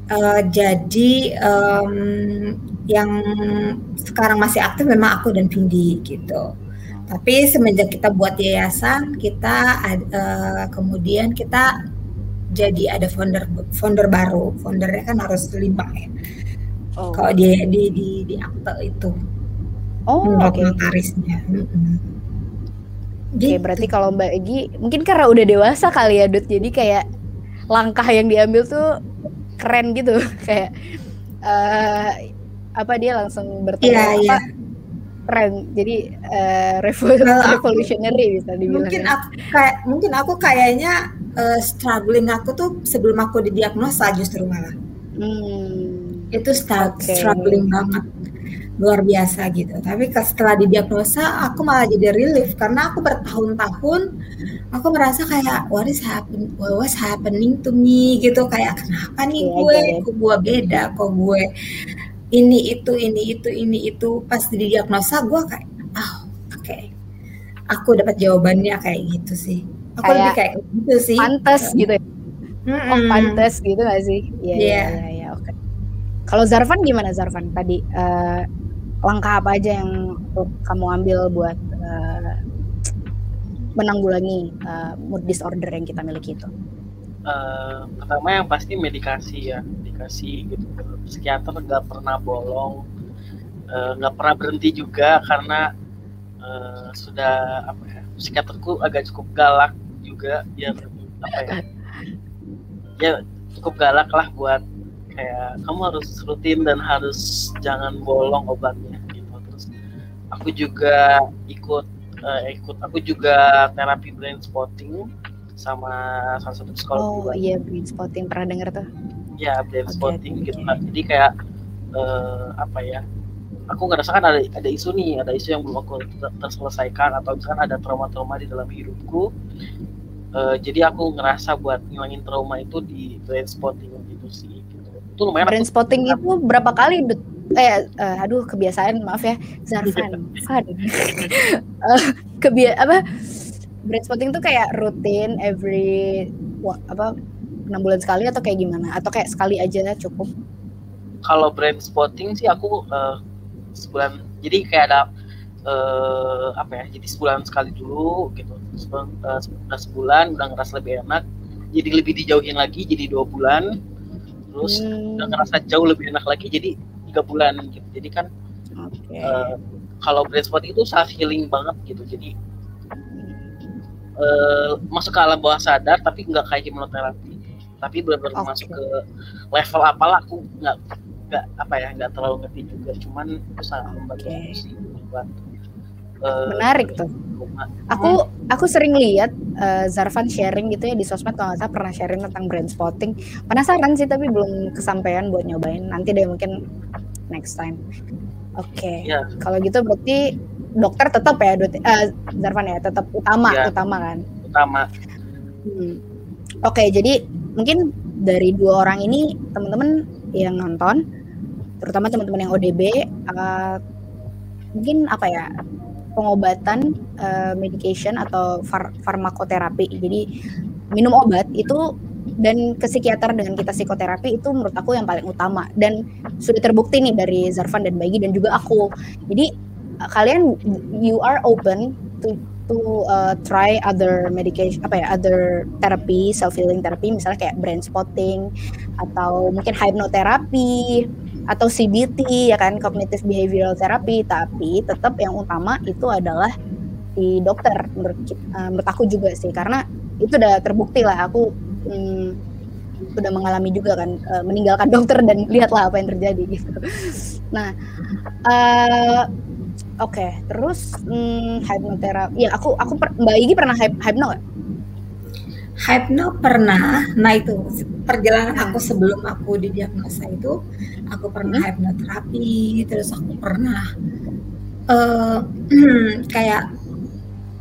Uh, jadi um, yang sekarang masih aktif memang aku dan Vindi gitu. Tapi semenjak kita buat yayasan, kita uh, kemudian kita jadi ada founder founder baru. Foundernya kan harus lima ya. Oh. Kalau di di di, di akte itu. Oh, menurut oke. notarisnya. Mm-mm. Oke, Gitu. berarti kalau Mbak Egi mungkin karena udah dewasa kali ya, Dut. Jadi kayak langkah yang diambil tuh keren gitu, kayak eh apa dia langsung bertemu Iya, apa iya. keren. Jadi eh, revo- Kalau aku- revolutionary bisa dibilang. mungkin ya. aku kayak mungkin aku kayaknya eh, struggling aku tuh sebelum aku didiagnosa justru malah Hmm. itu start Oke. struggling banget luar biasa gitu tapi setelah didiagnosa aku malah jadi relief karena aku bertahun-tahun aku merasa kayak what is happen what was happening to me gitu kayak kenapa nih Iya, gue iya. kok gue beda kok gue ini itu ini itu ini itu pas didiagnosa gue kayak ah oke aku dapat jawabannya kayak gitu sih aku Kayak lebih kayak gitu sih Pantes gitu ya. Oh, Mm-mm. pantes gitu gak sih? Iya, iya, Iya. iya, iya, oke. Kalau Zarvan gimana Zarvan tadi? eh, langkah apa aja yang kamu ambil buat eh, menanggulangi eh, mood disorder yang kita miliki itu? Eh, pertama yang pasti medikasi ya medikasi gitu psikiater nggak pernah bolong nggak pernah berhenti juga karena eh, sudah apa ya psikiaterku agak cukup galak juga ya apa ya ya cukup galak lah buat kayak kamu harus rutin dan harus jangan bolong obatnya gitu terus aku juga ikut eh, ikut aku juga terapi brain spotting sama salah satu psikolog Oh juga iya, brain spotting pernah denger tuh. ya brain Oke, spotting oke, gitu. Kak. jadi kayak eh, apa ya aku ngerasa kan ada ada isu nih ada isu yang belum aku ter- terselesaikan atau misalkan ada trauma-trauma di dalam hidupku Eh, jadi aku ngerasa buat ngilangin trauma itu di brain spotting gitu sih. Itu lumayan Brain aku spotting itu berapa kali? Eh, eh, aduh kebiasaan maaf ya, Zarvan. Van. Eh, kebia apa? Brain spotting tuh kayak rutin every wa- apa enam bulan sekali atau kayak gimana? Atau kayak sekali aja cukup? kalau brain spotting sih aku eh, sebulan jadi kayak ada eh, apa ya jadi sebulan sekali dulu gitu sebulan, udah sebulan udah ngerasa lebih enak jadi lebih dijauhin lagi jadi dua bulan terus Hmm, udah ngerasa jauh lebih enak lagi jadi tiga bulan gitu jadi kan Oke. eh, kalau brain spotting itu self healing banget gitu jadi eh, masuk ke alam bawah sadar tapi nggak kayak hipnoterapi tapi benar-benar Oke. masuk ke level apalah aku nggak nggak apa ya nggak terlalu ngerti juga cuman itu sangat membantu Oke. sih membantu Menarik tuh. Aku aku sering lihat eh, Zarvan sharing gitu ya di sosmed kalau nggak salah pernah sharing tentang brain spotting. Penasaran sih tapi belum kesampaian buat nyobain. Nanti deh mungkin next time. Oke. Iya. Kalau gitu berarti dokter tetap ya Dut- eh, Zarvan ya tetap utama Iya. utama kan. utama Hmm. Oke, jadi mungkin dari dua orang ini teman-teman yang nonton, terutama teman-teman yang ODB, eh, mungkin apa ya pengobatan, eh, medication atau far- farmakoterapi. Jadi minum obat itu dan ke psikiater dengan kita psikoterapi itu menurut aku yang paling utama dan sudah terbukti nih dari Zarvan dan Bagi dan juga aku. Jadi kalian you are open to to uh, try other medication apa ya other therapy self healing therapy misalnya kayak brain spotting atau mungkin hypnotherapy atau CBT ya kan cognitive behavioral therapy tapi tetap yang utama itu adalah di dokter menurut uh, menurut aku juga sih karena itu udah terbukti lah aku hmm, udah mengalami juga kan uh, meninggalkan dokter dan lihatlah apa yang terjadi gitu nah eh, Oke, terus hmm, hypnoterapi. Ya, aku aku per, Mbak Igi pernah hyp, hypno nggak? Hypno pernah, nah itu perjalanan aku sebelum aku didiagnosa itu, aku pernah hypnoterapi, terus aku pernah eh kayak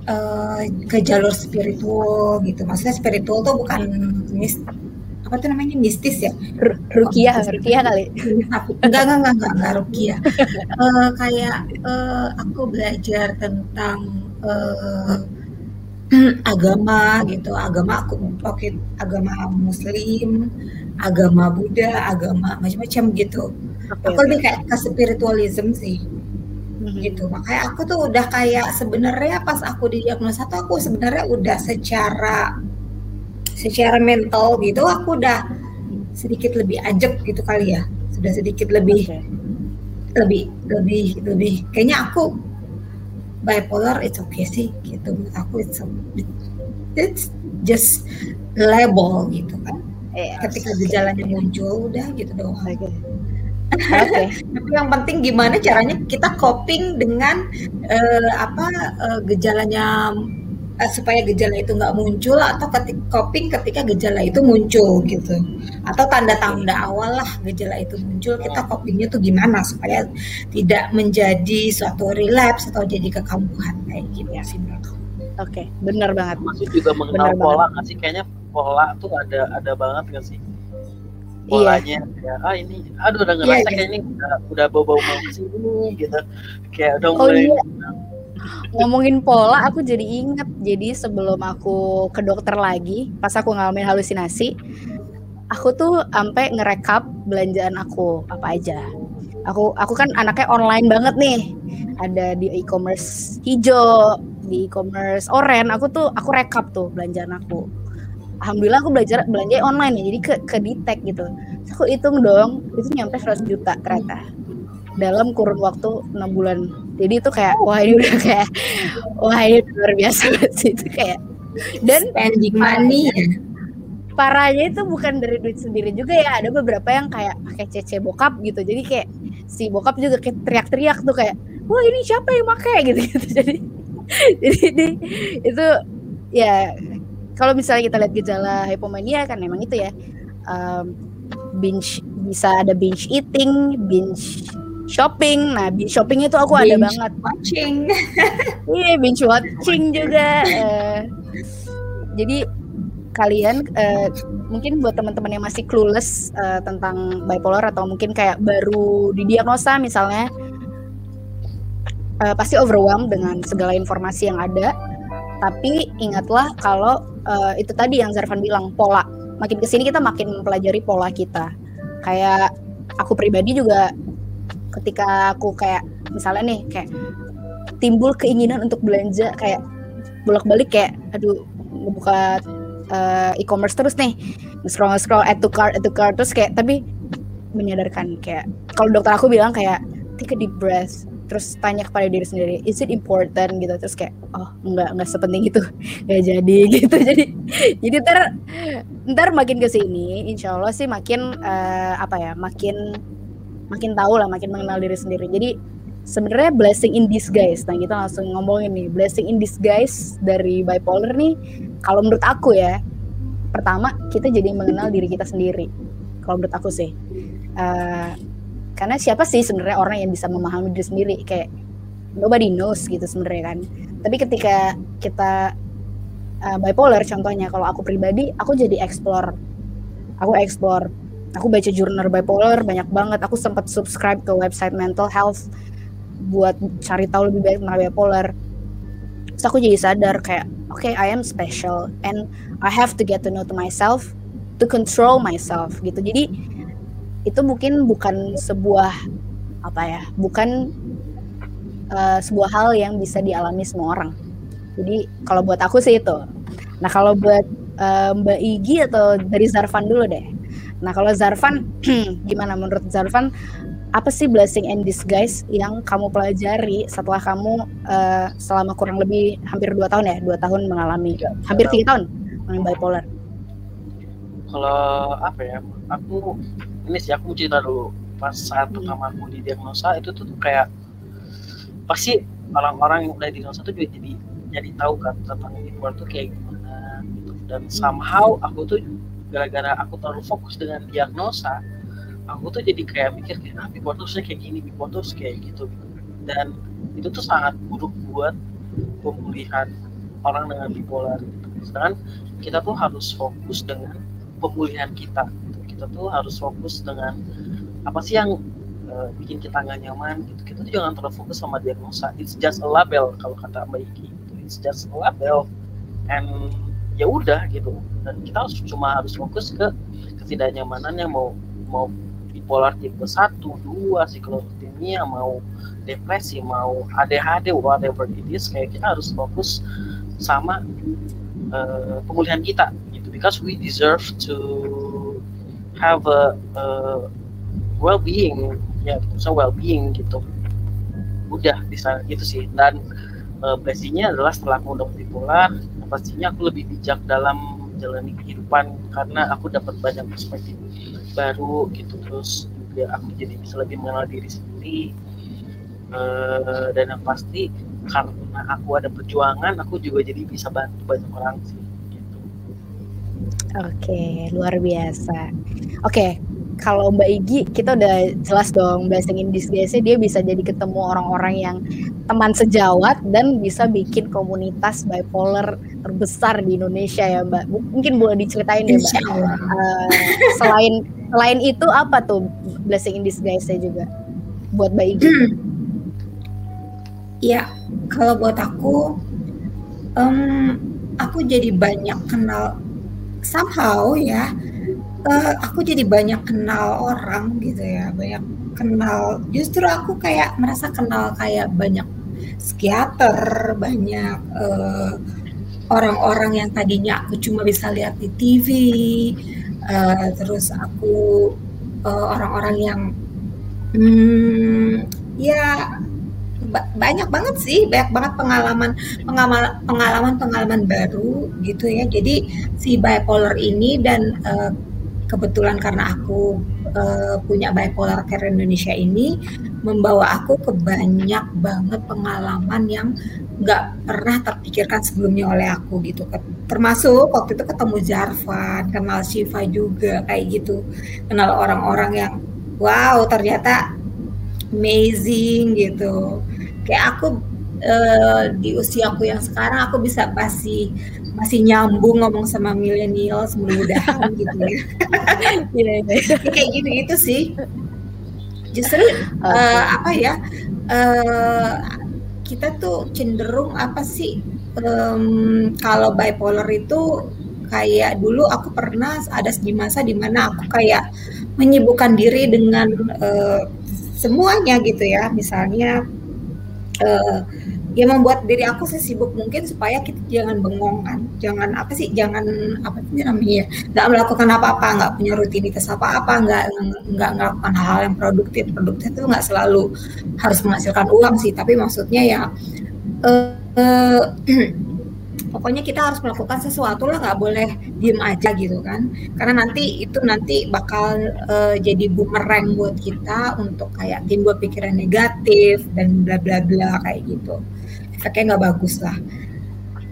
eh, ke jalur spiritual gitu. Maksudnya spiritual tuh bukan mis, apa tuh namanya mistis ya? R- Rukiah, Rukiah kali. Enggak enggak enggak enggak enggak Rukia. Eh, kayak eh, aku belajar tentang uh, agama gitu. Agama aku oke agama Muslim agama Buddha agama macam-macam gitu. Okay, aku lebih kayak ke spiritualism sih. Hmm. gitu. Makanya aku tuh udah kayak sebenarnya pas aku didiagnosa tuh aku sebenarnya udah secara secara mental gitu aku udah sedikit lebih ajak gitu kali ya. Sudah sedikit lebih okay. lebih lebih lebih. Kayaknya aku bipolar it's okay sih gitu menurut aku it's it's just label gitu kan yes. ketika gejalanya muncul udah gitu doang okay. Okay. Tapi yang penting gimana caranya kita coping dengan uh, apa uh, gejalanya uh, supaya gejala itu nggak muncul atau ketika coping ketika gejala itu muncul gitu atau tanda-tanda awal lah gejala itu muncul kita copingnya tuh gimana supaya tidak menjadi suatu relapse atau jadi kekambuhan kayak gitu ya sih Oke, okay, benar banget. Masih juga mengenal bener pola nggak sih? Kayaknya pola tuh ada ada banget nggak sih? Iya. Polanya iya. ya, ah ini, aduh udah ngerasa iya, iya. kayak ini udah, udah bau-bau mau ke sini gitu. Kayak udah oh, mulai iya ngomongin pola aku jadi inget jadi sebelum aku ke dokter lagi pas aku ngalamin halusinasi aku tuh sampai ngerekap belanjaan aku apa aja. Aku aku kan anaknya online banget nih. Ada di e-commerce hijau di e-commerce oren aku tuh aku rekap tuh belanjaan aku. Alhamdulillah aku belajar belanja online ya. Jadi ke ke detect gitu. Aku hitung dong itu nyampe 100 juta ternyata dalam kurun waktu enam bulan. Jadi itu kayak wah ini udah kayak wah ini luar biasa sih. Itu kayak dan spending money parahnya itu bukan dari duit sendiri juga ya. Ada beberapa yang kayak pakai cece bokap gitu. Jadi kayak si bokap juga kayak teriak-teriak tuh kayak wah ini siapa yang pakai? Gitu gitu jadi jadi ini, itu ya kalau misalnya kita lihat gejala hypomania kan memang itu ya um, binge bisa ada binge eating binge shopping. Nah, binge shopping itu aku binge ada banget. Watching. iya, binge watching juga. Uh, jadi kalian uh, mungkin buat teman-teman yang masih clueless uh, tentang bipolar atau mungkin kayak baru didiagnosa misalnya uh, pasti overwhelmed dengan segala informasi yang ada. Tapi ingatlah kalau uh, itu tadi yang Zarvan bilang pola. Makin ke sini kita makin mempelajari pola kita. Kayak aku pribadi juga ketika aku kayak misalnya nih kayak timbul keinginan untuk belanja kayak bolak-balik kayak aduh buka uh, e-commerce terus nih. Scroll scroll add to cart add to cart terus kayak tapi menyadarkan kayak kalau dokter aku bilang kayak take a deep breath. Terus tanya kepada diri sendiri is it important? Gitu. Terus kayak oh enggak enggak sepenting itu. Nggak jadi. Gitu. Jadi jadi ntar ntar makin ke sini insya Allah sih makin uh, apa ya makin makin tahu lah, makin mengenal diri sendiri. Jadi sebenarnya blessing in disguise. Nah kita langsung ngomongin nih blessing in disguise dari bipolar nih. Kalau menurut aku ya, pertama kita jadi mengenal diri kita sendiri. Kalau menurut aku sih, uh, karena siapa sih sebenarnya orang yang bisa memahami diri sendiri? Kayak nobody knows gitu sebenarnya kan. Tapi ketika kita uh, bipolar, contohnya kalau aku pribadi, aku jadi explore. Aku explore aku baca jurnal bipolar banyak banget. Aku sempat subscribe ke website mental health buat cari tahu lebih banyak tentang bipolar. Terus aku jadi sadar kayak oke okay, I am special and I have to get to know to myself to control myself gitu. Jadi itu mungkin bukan sebuah apa ya bukan uh, sebuah hal yang bisa dialami semua orang. Jadi kalau buat aku sih itu. Nah kalau buat uh, Mbak Igi atau dari Zarvan dulu deh Nah kalau Zarvan, gimana menurut Zarvan? Apa sih blessing and disguise yang kamu pelajari setelah kamu uh, selama kurang lebih hampir dua tahun ya, dua tahun mengalami, ya, hampir tiga tahun mengalami bipolar? Kalau apa ya, aku ini sih aku cerita dulu pas saat hmm. pertama aku didiagnosa itu tuh kayak pasti orang-orang yang udah diagnosa tuh juga jadi jadi tahu kan tentang bipolar tuh kayak gimana gitu. dan somehow aku tuh gara-gara aku terlalu fokus dengan diagnosa aku tuh jadi kayak mikir kayak ah bipolar tuh kayak gini bipolar kayak gitu. Dan itu tuh sangat buruk buat pemulihan orang dengan bipolar. Sedangkan kita tuh harus fokus dengan pemulihan kita. Kita tuh harus fokus dengan apa sih yang uh, bikin kita nggak nyaman gitu. Kita tuh jangan terlalu fokus sama diagnosa. It's just a label kalau kata Mbak Iki. It's just a label. And ya udah gitu. Dan kita harus cuma harus fokus ke ketidaknyamanannya mau mau bipolar tipe 1, 2, siklotimia, mau depresi, mau ADHD, whatever it is, kayak kita harus fokus sama uh, pemulihan kita gitu. Because we deserve to have a, a well-being ya so well-being gitu. Udah bisa gitu sih. Dan uh, blessingnya adalah setelah aku udah bipolar pastinya aku lebih bijak dalam menjalani kehidupan karena aku dapat banyak perspektif baru gitu terus juga aku jadi bisa lebih mengenal diri sendiri uh, dan yang pasti karena aku ada perjuangan aku juga jadi bisa bantu banyak orang sih gitu. Oke, luar biasa. Oke, kalau Mbak Igi kita udah jelas dong Blessing in Disguise dia bisa jadi ketemu orang-orang yang teman sejawat dan bisa bikin komunitas bipolar terbesar di Indonesia ya Mbak. Mungkin boleh diceritain ya Mbak. Uh, selain selain itu apa tuh Blessing in Disguise juga buat Mbak Igi? Ya, kalau buat aku, um, aku jadi banyak kenal somehow ya. Uh, aku jadi banyak kenal orang gitu ya, banyak kenal. Justru aku kayak merasa kenal kayak banyak psikiater, banyak orang orang-orang yang tadinya aku cuma bisa lihat di TV. Uh, terus aku orang-orang uh, yang, hmm, ya banyak banget sih banyak banget pengalaman pengalaman pengalaman pengalaman baru gitu ya jadi si bipolar ini dan uh, kebetulan karena aku uh, punya bipolar care Indonesia ini membawa aku ke banyak banget pengalaman yang nggak pernah terpikirkan sebelumnya oleh aku gitu. Termasuk waktu itu ketemu Jarvan kenal Shiva juga kayak gitu. Kenal orang-orang yang wow ternyata amazing gitu. Kayak aku uh, di usia aku yang sekarang aku bisa masih masih nyambung ngomong sama milenial mudah-mudahan gitu ya. Iya, iya. kayak gitu gitu sih. Justru uh, apa ya? Uh, kita tuh cenderung apa sih um, kalau bipolar itu kayak dulu aku pernah ada di masa di mana aku kayak menyibukkan diri dengan uh, semuanya gitu ya misalnya uh, ya membuat diri aku sesibuk mungkin supaya kita jangan bengong kan. Jangan apa sih jangan apa sih namanya nggak melakukan apa-apa nggak punya rutinitas apa-apa nggak nggak melakukan hal-hal yang produktif. Produktif itu nggak selalu harus menghasilkan uang sih tapi maksudnya ya uh, uh, pokoknya kita harus melakukan sesuatu lah nggak boleh diem aja gitu kan. Karena nanti itu nanti bakal uh, jadi bumerang buat kita untuk kayak timbul pikiran negatif dan bla bla bla kayak gitu efeknya nggak bagus lah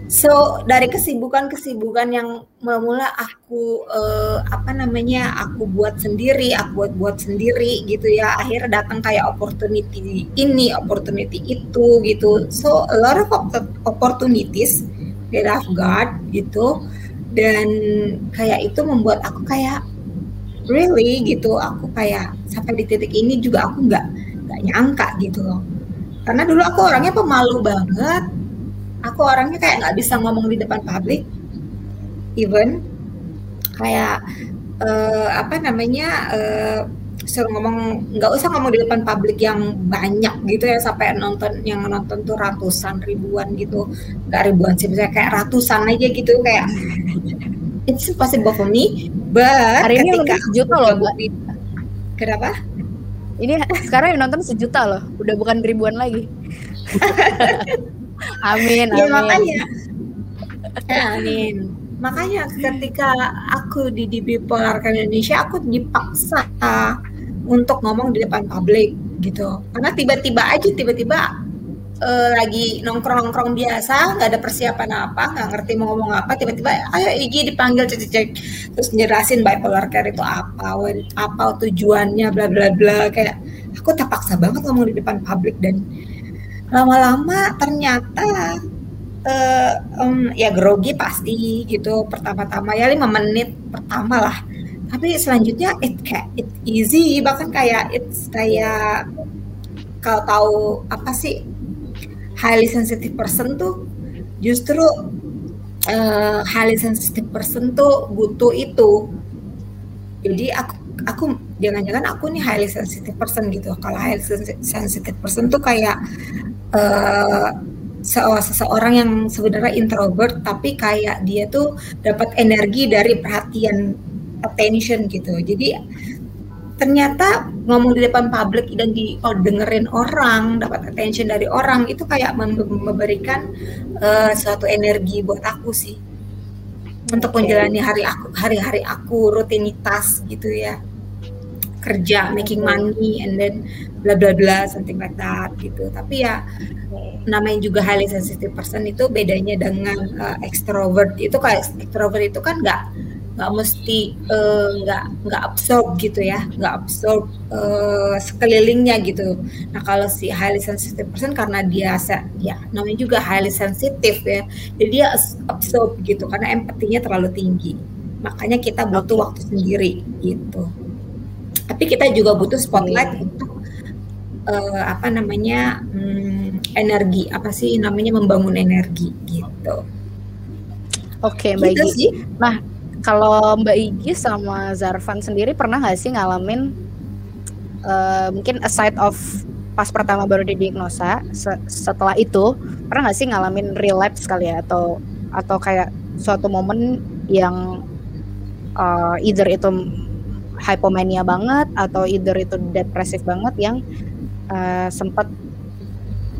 So dari kesibukan-kesibukan yang mula aku uh, apa namanya aku buat sendiri, aku buat buat sendiri gitu ya. Akhirnya datang kayak opportunity ini, opportunity itu gitu. So a lot of opportunities that I've got gitu dan kayak itu membuat aku kayak really gitu aku kayak sampai di titik ini juga aku nggak nggak nyangka gitu loh karena dulu aku orangnya pemalu banget. Aku orangnya kayak nggak bisa ngomong di depan publik. Even kayak uh, apa namanya uh, suruh ngomong nggak usah ngomong di depan publik yang banyak gitu ya sampai nonton yang nonton tuh ratusan ribuan gitu. Nggak ribuan sih misalnya kayak ratusan aja gitu kayak it's impossible for me. But hari ini nonton sejuta loh mbak. kenapa ini sekarang yang nonton sejuta loh. Udah bukan ribuan lagi. Amin ya, amin. makanya. Ya, amin. Makanya ketika aku di di bipolar Indonesia aku dipaksa untuk ngomong di depan publik gitu. Karena tiba-tiba aja tiba-tiba uh, lagi nongkrong-nongkrong biasa nggak ada persiapan apa nggak ngerti mau ngomong apa tiba-tiba ayo Igi dipanggil cek cek terus jelasin bipolar care itu apa apa tujuannya bla bla bla. Kayak aku terpaksa banget ngomong di depan publik dan lama-lama ternyata uh, um, ya grogi pasti gitu pertama-tama. Ya lima menit pertama lah. Tapi selanjutnya it kayak it easy. Bahkan kayak it's kayak kalau tahu apa sih highly sensitive person tuh justru uh, highly sensitive person tuh butuh itu. Jadi aku aku jangan-jangan aku nih highly sensitive person gitu. Kalau highly sensitive person tuh kayak uh, seseorang yang sebenarnya introvert tapi kayak dia tuh dapat energi dari perhatian attention gitu. Jadi ternyata ngomong di depan publik dan di oh, dengerin orang dapat attention dari orang itu kayak memberikan uh, suatu energi buat aku sih. Untuk menjalani hari aku hari-hari aku rutinitas gitu ya. Kerja making money and then bla bla bla something like that gitu. Tapi ya namanya juga highly sensitive person itu bedanya dengan uh, extrovert. Itu kayak extrovert itu kan nggak nggak mesti eh, nggak uh, nggak absorb gitu ya nggak absorb uh, sekelilingnya gitu. Nah kalau si highly sensitive person karena dia ya namanya juga highly sensitive ya jadi dia absorb gitu karena empatinya terlalu tinggi. Makanya kita butuh waktu sendiri gitu. Tapi kita juga butuh spotlight untuk uh, apa namanya um, energi. Apa sih namanya membangun energi gitu. Oke okay, gitu Sih. nah kalau Mbak Igi sama Zarvan sendiri pernah nggak sih ngalamin uh, mungkin aside of pas pertama baru didiagnosa se setelah itu pernah nggak sih ngalamin relapse kali ya? Atau atau kayak suatu momen yang uh, either itu hypomania banget atau either itu depresif banget yang uh, sempat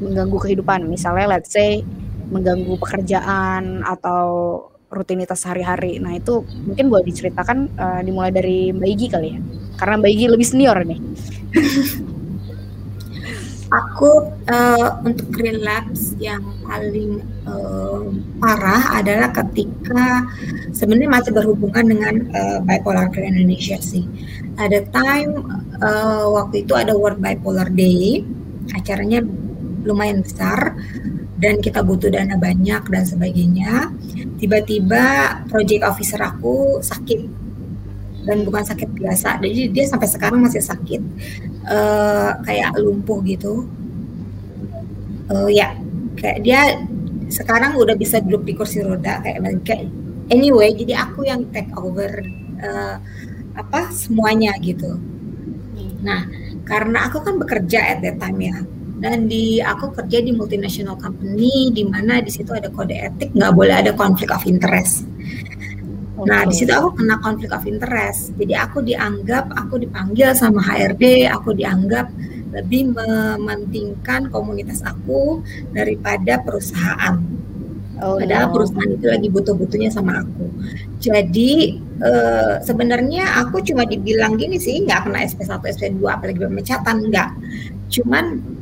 mengganggu kehidupan. Misalnya let's say mengganggu pekerjaan atau rutinitas sehari-hari. Nah itu mungkin boleh diceritakan uh, dimulai dari Mbak Igi kali ya, karena Mbak Igi lebih senior nih. Aku uh, untuk relapse yang paling uh, parah adalah ketika sebenarnya masih berhubungan dengan uh, bipolar care Indonesia sih. Ada time uh, waktu itu ada World Bipolar Day, acaranya lumayan besar dan kita butuh dana banyak dan sebagainya. Tiba-tiba project officer aku sakit dan bukan sakit biasa, jadi dia sampai sekarang masih sakit, uh, kayak lumpuh gitu. Uh, ya, kayak dia sekarang udah bisa duduk di kursi roda kayak kayak anyway jadi aku yang take over uh, apa semuanya gitu nah karena aku kan bekerja at that time ya dan di aku kerja di multinational company di mana di situ ada kode etik nggak boleh ada konflik of interest. Okay. Nah di situ aku kena konflik of interest. Jadi aku dianggap aku dipanggil sama HRD, aku dianggap lebih mementingkan komunitas aku daripada perusahaan. Oh, Padahal no. perusahaan itu lagi butuh-butuhnya sama aku. Jadi uh, sebenarnya aku cuma dibilang gini sih, nggak kena SP1, SP2, apalagi pemecatan, nggak. Cuman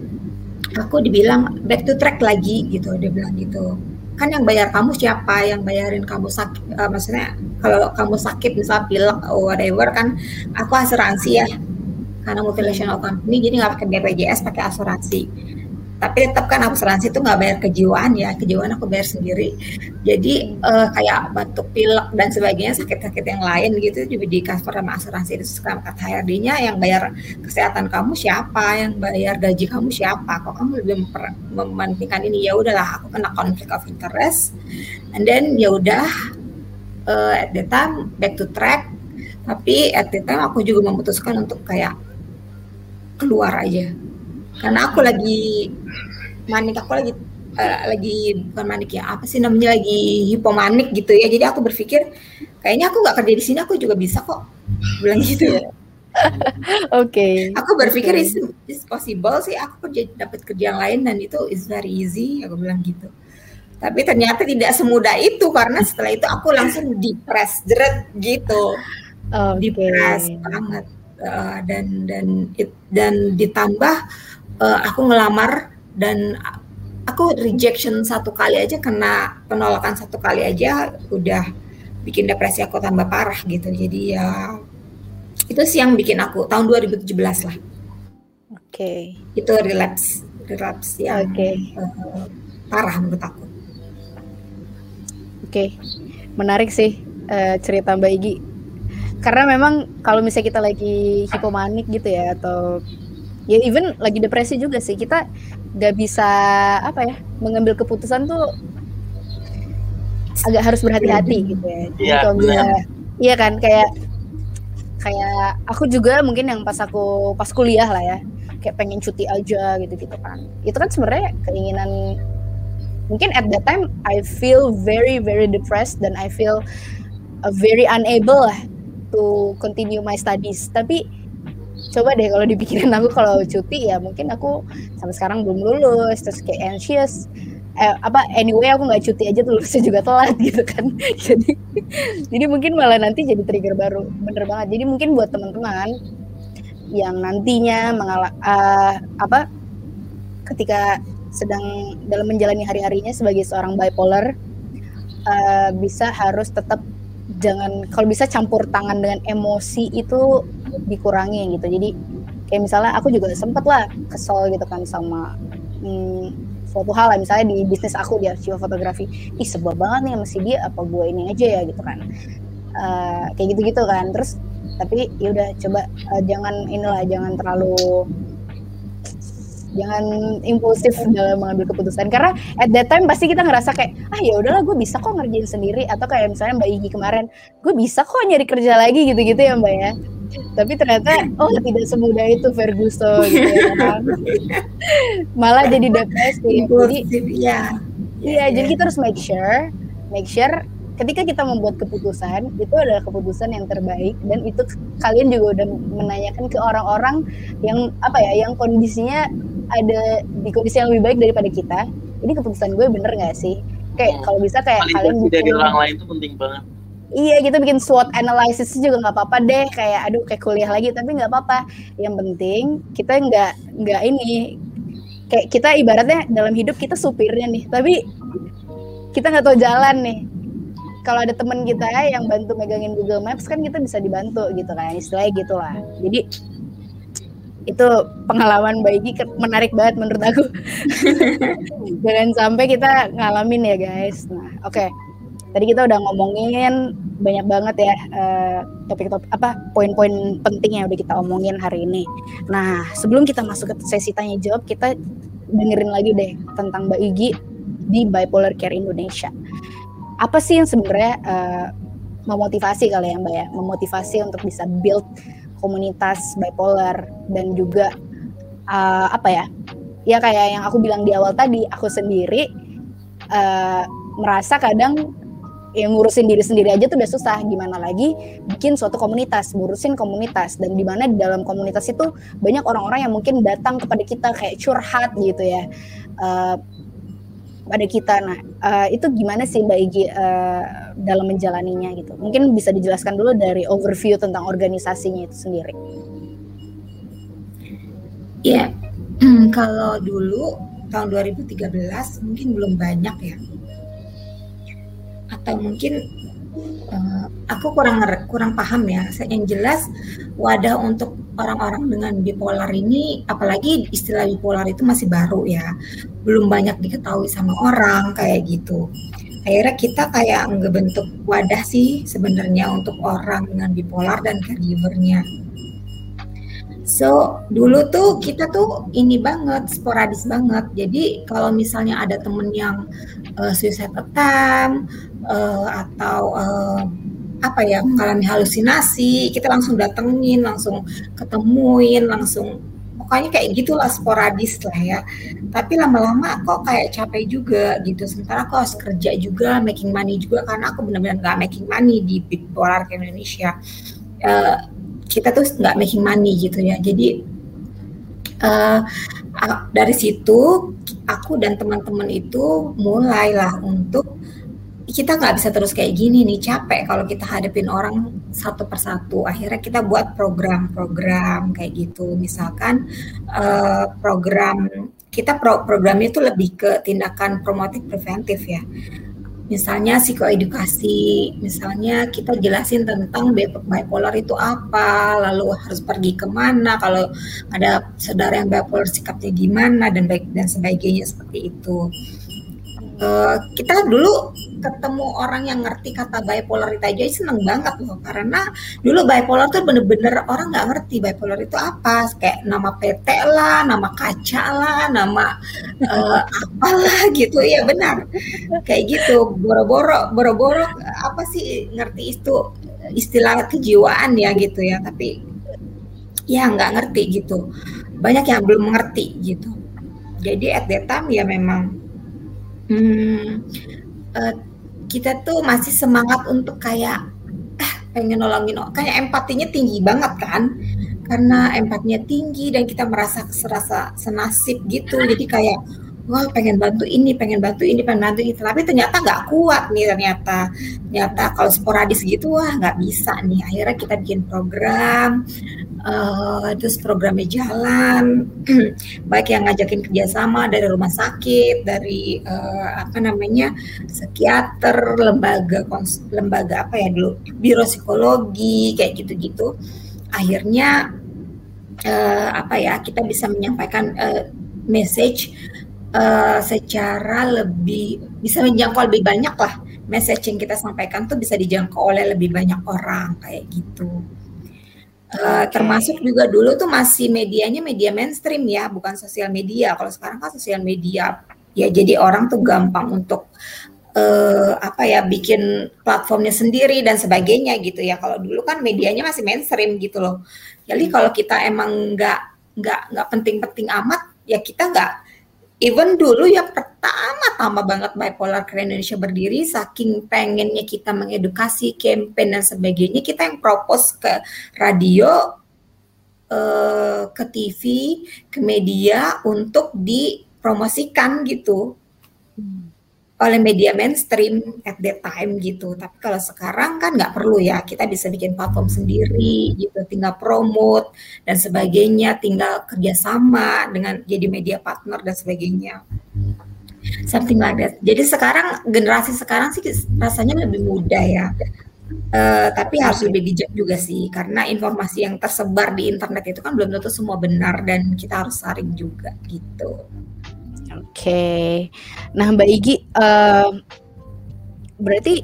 aku dibilang back to track lagi gitu dia bilang gitu. Kan yang bayar kamu siapa? Yang bayarin kamu sakit uh, maksudnya kalau kamu sakit misal pilek whatever kan aku asuransi ya. Karena multinational company jadi nggak pakai BPJS pakai asuransi tapi tetap kan asuransi itu nggak bayar kejiwaan ya kejiwaan aku bayar sendiri. Jadi uh, kayak batuk pilek dan sebagainya sakit-sakit yang lain gitu juga di cover sama asuransi itu sekarang HRD-nya yang bayar kesehatan kamu siapa yang bayar gaji kamu siapa. Kok kamu lebih mementingkan ini? Ya udahlah aku kena conflict of interest. And then ya udah uh, at the time back to track. Tapi at the time aku juga memutuskan untuk kayak keluar aja karena aku lagi manik aku lagi uh, lagi bukan manik ya apa sih namanya lagi hipomanik gitu ya jadi aku berpikir kayaknya aku nggak kerja di sini aku juga bisa kok bilang gitu ya Oke. Okay. Aku berpikir okay. is, possible sih aku kerja dapat kerja yang lain dan itu is very easy aku bilang gitu. Tapi ternyata tidak semudah itu karena setelah itu aku langsung depres jeret gitu. Okay. Depres banget uh, dan dan it, dan ditambah uh, aku ngelamar dan aku rejection satu kali aja kena penolakan satu kali aja udah bikin depresi aku tambah parah gitu jadi ya itu sih yang bikin aku tahun 2017 lah oke okay. itu relapse relapse yang okay. uh, eh, parah menurut aku oke okay. menarik sih uh, cerita Mbak Igi karena memang kalau misalnya kita lagi hipomanik gitu ya atau ya even lagi depresi juga sih. Kita nggak bisa apa ya mengambil keputusan tuh agak harus berhati-hati gitu ya. Iya, Iya kan kayak kayak aku juga mungkin yang pas aku pas kuliah lah ya kayak pengen cuti aja gitu gitu kan. Itu kan sebenarnya keinginan mungkin at that time I feel very very depressed dan I feel uh, very unable lah to continue my studies. Tapi coba deh kalau dipikirin aku kalau cuti ya mungkin aku sampai sekarang belum lulus terus kayak anxious. Eh, apa anyway aku nggak cuti aja tuh lulusnya juga telat gitu kan. Jadi jadi mungkin malah nanti jadi trigger baru. Bener banget. Jadi mungkin buat teman-teman yang nantinya mengala eh, apa ketika sedang dalam menjalani hari-harinya sebagai seorang bipolar eh, bisa harus tetap jangan kalau bisa campur tangan dengan emosi itu dikurangi gitu. Jadi kayak misalnya aku juga sempet lah kesel gitu kan sama hmm, suatu hal lah. Misalnya di bisnis aku dia jiwa fotografi ih sebel banget nih sama si dia apa gue ini aja ya gitu kan. Eh, kayak gitu-gitu kan. Terus tapi ya udah coba eh, jangan inilah jangan terlalu jangan impulsif dalam mengambil keputusan. Karena at that time pasti kita ngerasa kayak ah ya udahlah gue bisa kok ngerjain sendiri. Atau kayak misalnya Mbak Igi kemarin gue bisa kok nyari kerja lagi gitu-gitu ya Mbak ya. Tapi ternyata oh tidak semudah itu Ferguson gitu ya kan. Malah jadi depresi jadi ya Iya, jadi kita harus make sure, make sure ketika kita membuat keputusan itu adalah keputusan yang terbaik. Dan itu kalian juga udah menanyakan ke orang-orang yang apa ya, yang kondisinya ada di kondisi yang lebih baik daripada kita. Ini keputusan gue bener nggak sih? Kayak Hmm. kalau bisa kayak kalian validasi dari bikin- orang lain itu penting banget Iya kita bikin SWOT analysis juga nggak apa-apa deh kayak aduh kayak kuliah lagi tapi nggak apa-apa. Yang penting kita nggak nggak ini kayak kita ibaratnya dalam hidup kita supirnya nih tapi kita nggak tahu jalan nih. Kalau ada teman kita yang bantu megangin Google Maps kan kita bisa dibantu gitu kan istilahnya gitu lah. Jadi itu pengalaman bayi menarik banget menurut aku. Jangan sampai kita ngalamin ya guys. Nah oke tadi kita udah ngomongin banyak banget ya eh, topik-topik apa poin-poin penting yang udah kita omongin hari ini. Nah sebelum kita masuk ke sesi tanya jawab kita dengerin lagi deh tentang Mbak Igi di Bipolar Care Indonesia. Apa sih yang sebenarnya eh, memotivasi kali ya Mbak ya, memotivasi untuk bisa build komunitas bipolar dan juga eh, apa ya? Ya kayak yang aku bilang di awal tadi, aku sendiri eh, merasa kadang yang ngurusin diri sendiri aja tuh udah susah gimana lagi bikin suatu komunitas ngurusin komunitas dan di mana di dalam komunitas itu banyak orang-orang yang mungkin datang kepada kita kayak curhat gitu ya eh, pada kita. Nah eh, itu gimana sih mbak Igi eh, dalam menjalaninya gitu? Mungkin bisa dijelaskan dulu dari overview tentang organisasinya itu sendiri. Iya, kalau dulu tahun 2013 mungkin belum banyak ya, atau mungkin eh, aku kurang kurang paham ya. Yang jelas wadah untuk orang-orang dengan bipolar ini, apalagi istilah bipolar itu masih baru ya, belum banyak diketahui sama orang kayak gitu. Akhirnya kita kayak ngebentuk wadah sih sebenarnya untuk orang dengan bipolar dan caregivernya. So dulu tuh kita tuh ini banget sporadis banget. Jadi kalau misalnya ada temen yang uh, suicide attempt uh, atau uh, apa ya mengalami halusinasi, kita langsung datengin, langsung ketemuin, langsung pokoknya kayak gitulah sporadis lah ya. Tapi lama-lama kok kayak capek juga gitu. Sementara aku harus kerja juga, making money juga karena aku benar-benar nggak making money di bipolar ke Indonesia. Uh, kita tuh nggak making money gitu ya. Jadi uh, dari situ aku dan teman-teman itu mulailah untuk kita nggak bisa terus kayak gini nih capek kalau kita hadapin orang satu persatu. Akhirnya kita buat program-program kayak gitu. Misalkan uh, program kita pro programnya itu lebih ke tindakan promotif preventif ya misalnya psikoedukasi, misalnya kita jelasin tentang bipolar itu apa, lalu harus pergi ke mana, kalau ada saudara yang bipolar sikapnya gimana dan baik dan sebagainya seperti itu. Uh, kita dulu ketemu orang yang ngerti kata bipolar itu aja seneng banget loh. Karena dulu bipolar tuh bener-bener orang nggak ngerti bipolar itu apa. Kayak nama PT lah nama kaca lah nama uh, apalah gitu. Ya benar. Kayak gitu. Boro-boro boro-boro apa sih ngerti itu istilah kejiwaan ya gitu ya. Tapi ya nggak ngerti gitu. Banyak yang belum mengerti gitu. Jadi at that time ya memang hmm, uh, kita tuh masih semangat untuk kayak ah, pengen nolongin kayak empatinya tinggi banget kan? Karena empatinya tinggi dan kita merasa serasa senasib gitu. Jadi kayak wah pengen bantu ini, pengen bantu ini, pengen bantu ini, tapi ternyata nggak kuat nih ternyata, ternyata kalau sporadis gitu wah nggak bisa nih. Akhirnya kita bikin program, uh, terus programnya jalan. Baik yang ngajakin kerjasama dari rumah sakit dari uh, apa namanya psikiater lembaga lembaga apa ya dulu biro psikologi kayak gitu-gitu. Akhirnya uh, apa ya kita bisa menyampaikan uh, message uh, secara lebih bisa menjangkau lebih banyak lah message yang kita sampaikan tuh bisa dijangkau oleh lebih banyak orang kayak gitu. Uh, termasuk juga dulu tuh masih medianya media mainstream ya, bukan sosial media. Kalau sekarang kan sosial media, ya jadi orang tuh gampang untuk uh, apa ya bikin platformnya sendiri dan sebagainya gitu ya. Kalau dulu kan medianya masih mainstream gitu loh. Jadi kalau kita emang nggak nggak nggak penting-penting amat, ya kita nggak even dulu yang pertama-tama banget bipolar care Indonesia berdiri saking pengennya kita mengedukasi campaign dan sebagainya kita yang propose ke radio eh, ke TV ke media untuk dipromosikan gitu. Hmm oleh media mainstream at that time gitu. Tapi kalau sekarang kan nggak perlu ya, kita bisa bikin platform sendiri gitu, tinggal promote dan sebagainya, tinggal kerjasama dengan jadi media partner dan sebagainya. Something like that. Jadi sekarang generasi sekarang sih rasanya lebih mudah ya. Uh, tapi harus lebih bijak juga sih karena informasi yang tersebar di internet itu kan belum tentu semua benar dan kita harus saring juga gitu. Oke. Nah, Mbak Igi, uh, berarti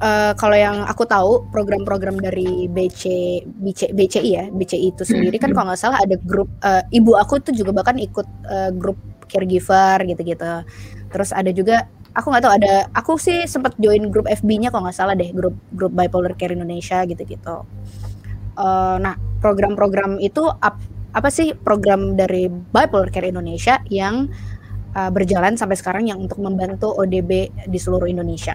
uh, kalau yang aku tahu program-program dari BC, BC BCI ya, BCI itu sendiri kan kalau nggak salah ada grup uh, ibu aku tuh juga bahkan ikut uh, grup caregiver gitu-gitu. Terus ada juga aku nggak tahu ada aku sih sempat join grup FB-nya kalau nggak salah deh grup grup bipolar care Indonesia gitu-gitu. Uh, nah program-program itu apa sih program dari Bipolar Care Indonesia yang uh, berjalan sampai sekarang yang untuk membantu ODB di seluruh Indonesia?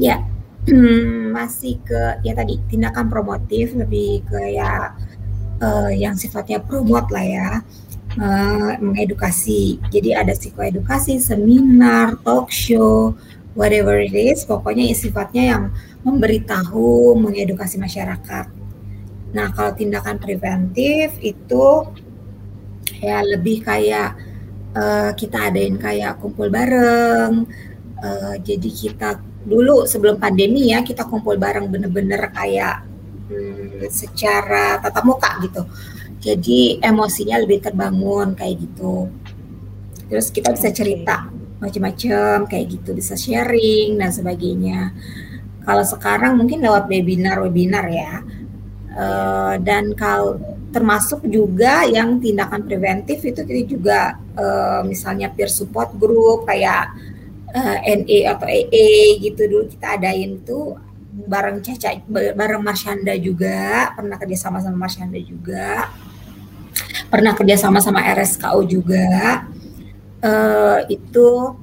Ya, hmm, masih ke ya tadi tindakan promotif lebih ke ya uh, yang sifatnya promote lah ya. Uh, mengedukasi. Jadi ada psikoedukasi, seminar, talk show, whatever it is, pokoknya sifatnya yang memberitahu, mengedukasi masyarakat Nah, kalau tindakan preventif itu ya lebih kayak uh, kita adain kayak kumpul bareng. Uh, jadi kita dulu sebelum pandemi ya kita kumpul bareng bener-bener kayak hmm, secara tatap muka gitu. Jadi emosinya lebih terbangun kayak gitu. Terus kita bisa cerita macam-macam kayak gitu, bisa sharing dan sebagainya. Kalau sekarang mungkin lewat webinar-webinar ya Uh, dan kalau termasuk juga yang tindakan preventif itu kita juga uh, misalnya peer support group kayak uh, eh, NE atau EE gitu. Dulu kita adain tuh bareng Caca bareng Marsyanda juga. Pernah kerja sama sama Marsyanda juga. Pernah kerja sama sama RSKO juga. Uh, itu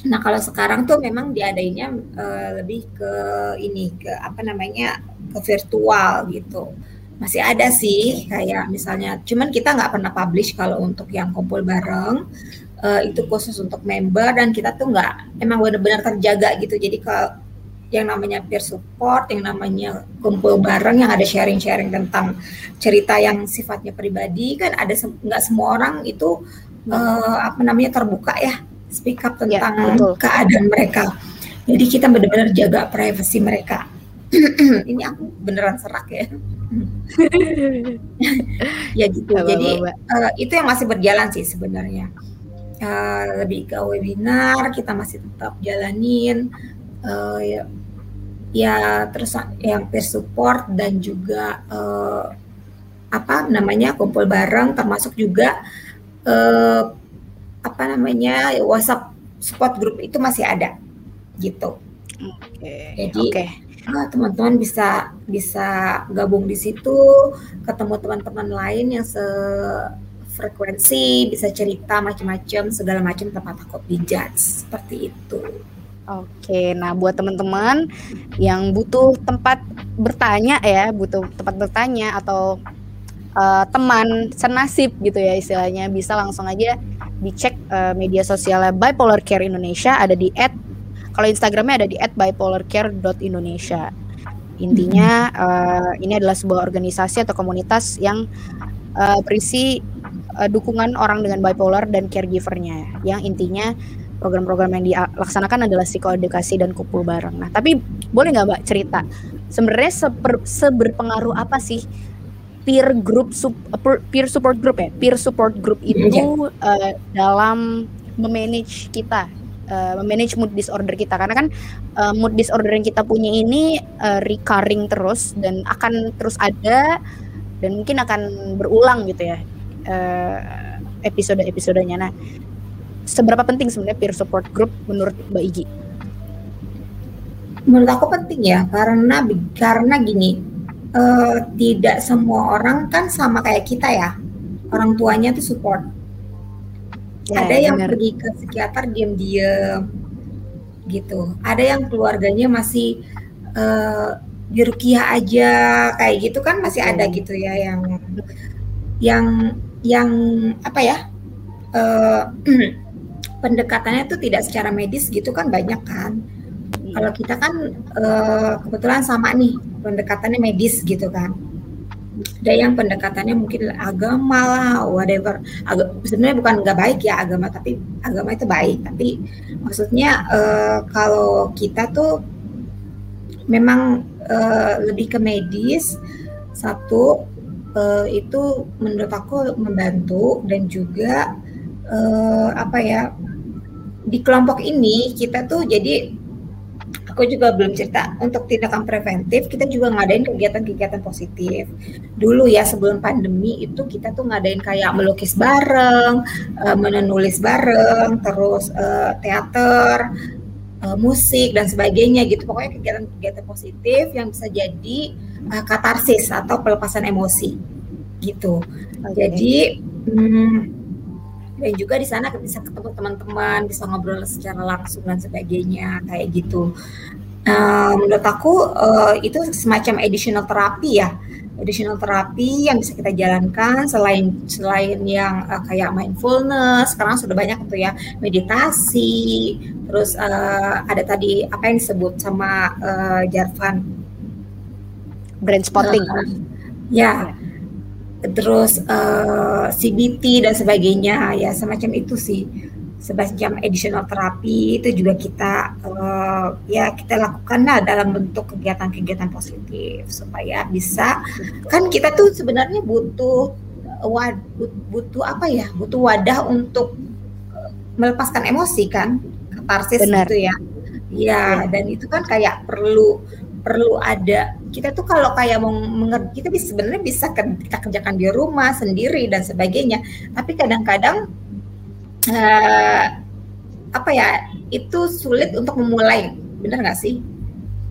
nah kalau sekarang tuh memang diadainnya uh, lebih ke ini ke apa namanya ke virtual gitu masih ada sih kayak misalnya cuman kita nggak pernah publish kalau untuk yang kumpul bareng uh, itu khusus untuk member dan kita tuh nggak emang benar-benar terjaga gitu jadi kalau yang namanya peer support, yang namanya kumpul bareng, yang ada sharing-sharing tentang cerita yang sifatnya pribadi kan ada nggak semua orang itu uh, apa namanya terbuka ya speak up ya, tentang ya, keadaan mereka. Jadi kita benar-benar jaga privasi mereka. ini aku beneran serak ya. ya gitu. Jadi uh, itu yang masih berjalan sih sebenarnya. uh, lebih ke webinar kita masih tetap jalanin uh, ya, ya terus yang peer support dan juga uh, apa namanya kumpul bareng termasuk juga uh, apa namanya WhatsApp support group itu masih ada gitu. Oke. Okay. Jadi okay. Ah, teman-teman bisa bisa gabung di situ, ketemu teman-teman lain yang se frekuensi, bisa cerita macam-macam, segala macam tempat takut dijudge seperti itu. Oke, nah buat teman-teman yang butuh tempat bertanya ya, butuh tempat bertanya atau uh, teman senasib gitu ya istilahnya, bisa langsung aja dicek uh, media sosialnya Bipolar Care Indonesia ada di kalau Instagramnya ada di bipolarcare.indonesia. Intinya uh, ini adalah sebuah organisasi atau komunitas yang uh, berisi uh, dukungan orang dengan bipolar dan caregivernya. Yang intinya program-program yang dilaksanakan adalah psikoedukasi dan kumpul bareng. Nah, tapi boleh nggak Mbak cerita? Sebenarnya seber, seberpengaruh apa sih peer group sup, peer support group ya? Peer support group itu uh, dalam memanage kita uh, memanage mood disorder kita karena kan uh, mood disorder yang kita punya ini uh, recurring terus dan akan terus ada dan mungkin akan berulang gitu ya uh, episode-episodenya. Nah, seberapa penting sebenarnya peer support group menurut Mbak Igi? Menurut aku penting ya karena karena gini uh, tidak semua orang kan sama kayak kita ya orang tuanya tuh support. Ya, Ada yang bener. pergi ke psikiater diam-diam gitu. Ada yang keluarganya masih uh, di rukiah aja kayak gitu kan masih ada gitu ya yang yang yang apa ya uh, pendekatannya itu tidak secara medis gitu kan banyak kan hmm. kalau kita kan uh, kebetulan sama nih pendekatannya medis gitu kan ada yang pendekatannya mungkin agama lah whatever. Aga, sebenarnya bukan nggak baik ya agama tapi agama itu baik. Tapi maksudnya uh, kalau kita tuh memang uh, lebih ke medis satu uh, itu menurut aku membantu dan juga uh, apa ya di kelompok ini kita tuh jadi aku juga belum cerita untuk tindakan preventif kita juga ngadain kegiatan-kegiatan positif dulu ya sebelum pandemi itu kita tuh ngadain kayak melukis bareng uh, menulis bareng terus uh, teater uh, musik dan sebagainya gitu pokoknya kegiatan-kegiatan positif yang bisa jadi uh, katarsis atau pelepasan emosi gitu. Okay. Jadi hmm, dan juga di sana bisa ketemu teman-teman, bisa ngobrol secara langsung dan sebagainya kayak gitu. Uh, menurut aku uh, itu semacam additional terapi ya, additional terapi yang bisa kita jalankan selain selain yang uh, kayak mindfulness, sekarang sudah banyak tuh ya meditasi, terus uh, ada tadi apa yang disebut sama uh, Jarvan brain spotting. Uh, ya, terus uh, eh, CBT dan sebagainya ya semacam itu sih. Semacam additional terapi itu juga kita uh, ya kita lakukan lah dalam bentuk kegiatan-kegiatan positif supaya bisa. Kan kita tuh sebenarnya butuh wad, butuh apa ya? Butuh wadah untuk melepaskan emosi kan? Katarsis Benar. gitu ya. Ya dan itu kan kayak perlu perlu ada. Kita tuh kalau kayak mau mengerti kita bisa sebenarnya bisa kita kerjakan di rumah sendiri dan sebagainya. Tapi kadang-kadang uh, apa ya itu sulit untuk memulai. Benar nggak sih?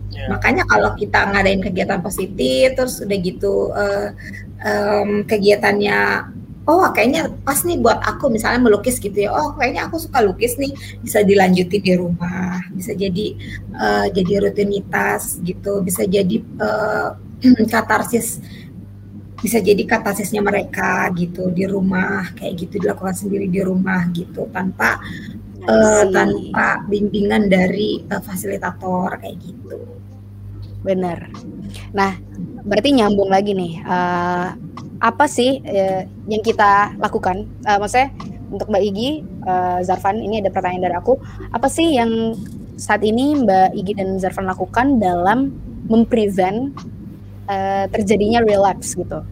Yeah. makanya kalau kita ngadain kegiatan positif terus udah gitu uh, um, kegiatannya oh kayaknya pas nih buat aku misalnya melukis gitu ya. Oh kayaknya aku suka lukis nih. Bisa dilanjutin di rumah bisa jadi uh, jadi rutinitas gitu. Bisa jadi uh, katarsis bisa jadi katarsisnya mereka gitu di rumah. Kayak gitu dilakukan sendiri di rumah gitu tanpa uh, tanpa bimbingan dari uh, fasilitator kayak gitu. Benar. Nah berarti nyambung lagi nih uh, apa sih uh, yang kita lakukan? Uh, maksudnya untuk Mbak Igi, uh, Zarfan, ini ada pertanyaan dari aku. Apa sih yang saat ini Mbak Igi dan Zarfan lakukan dalam memprevent uh, terjadinya relapse gitu?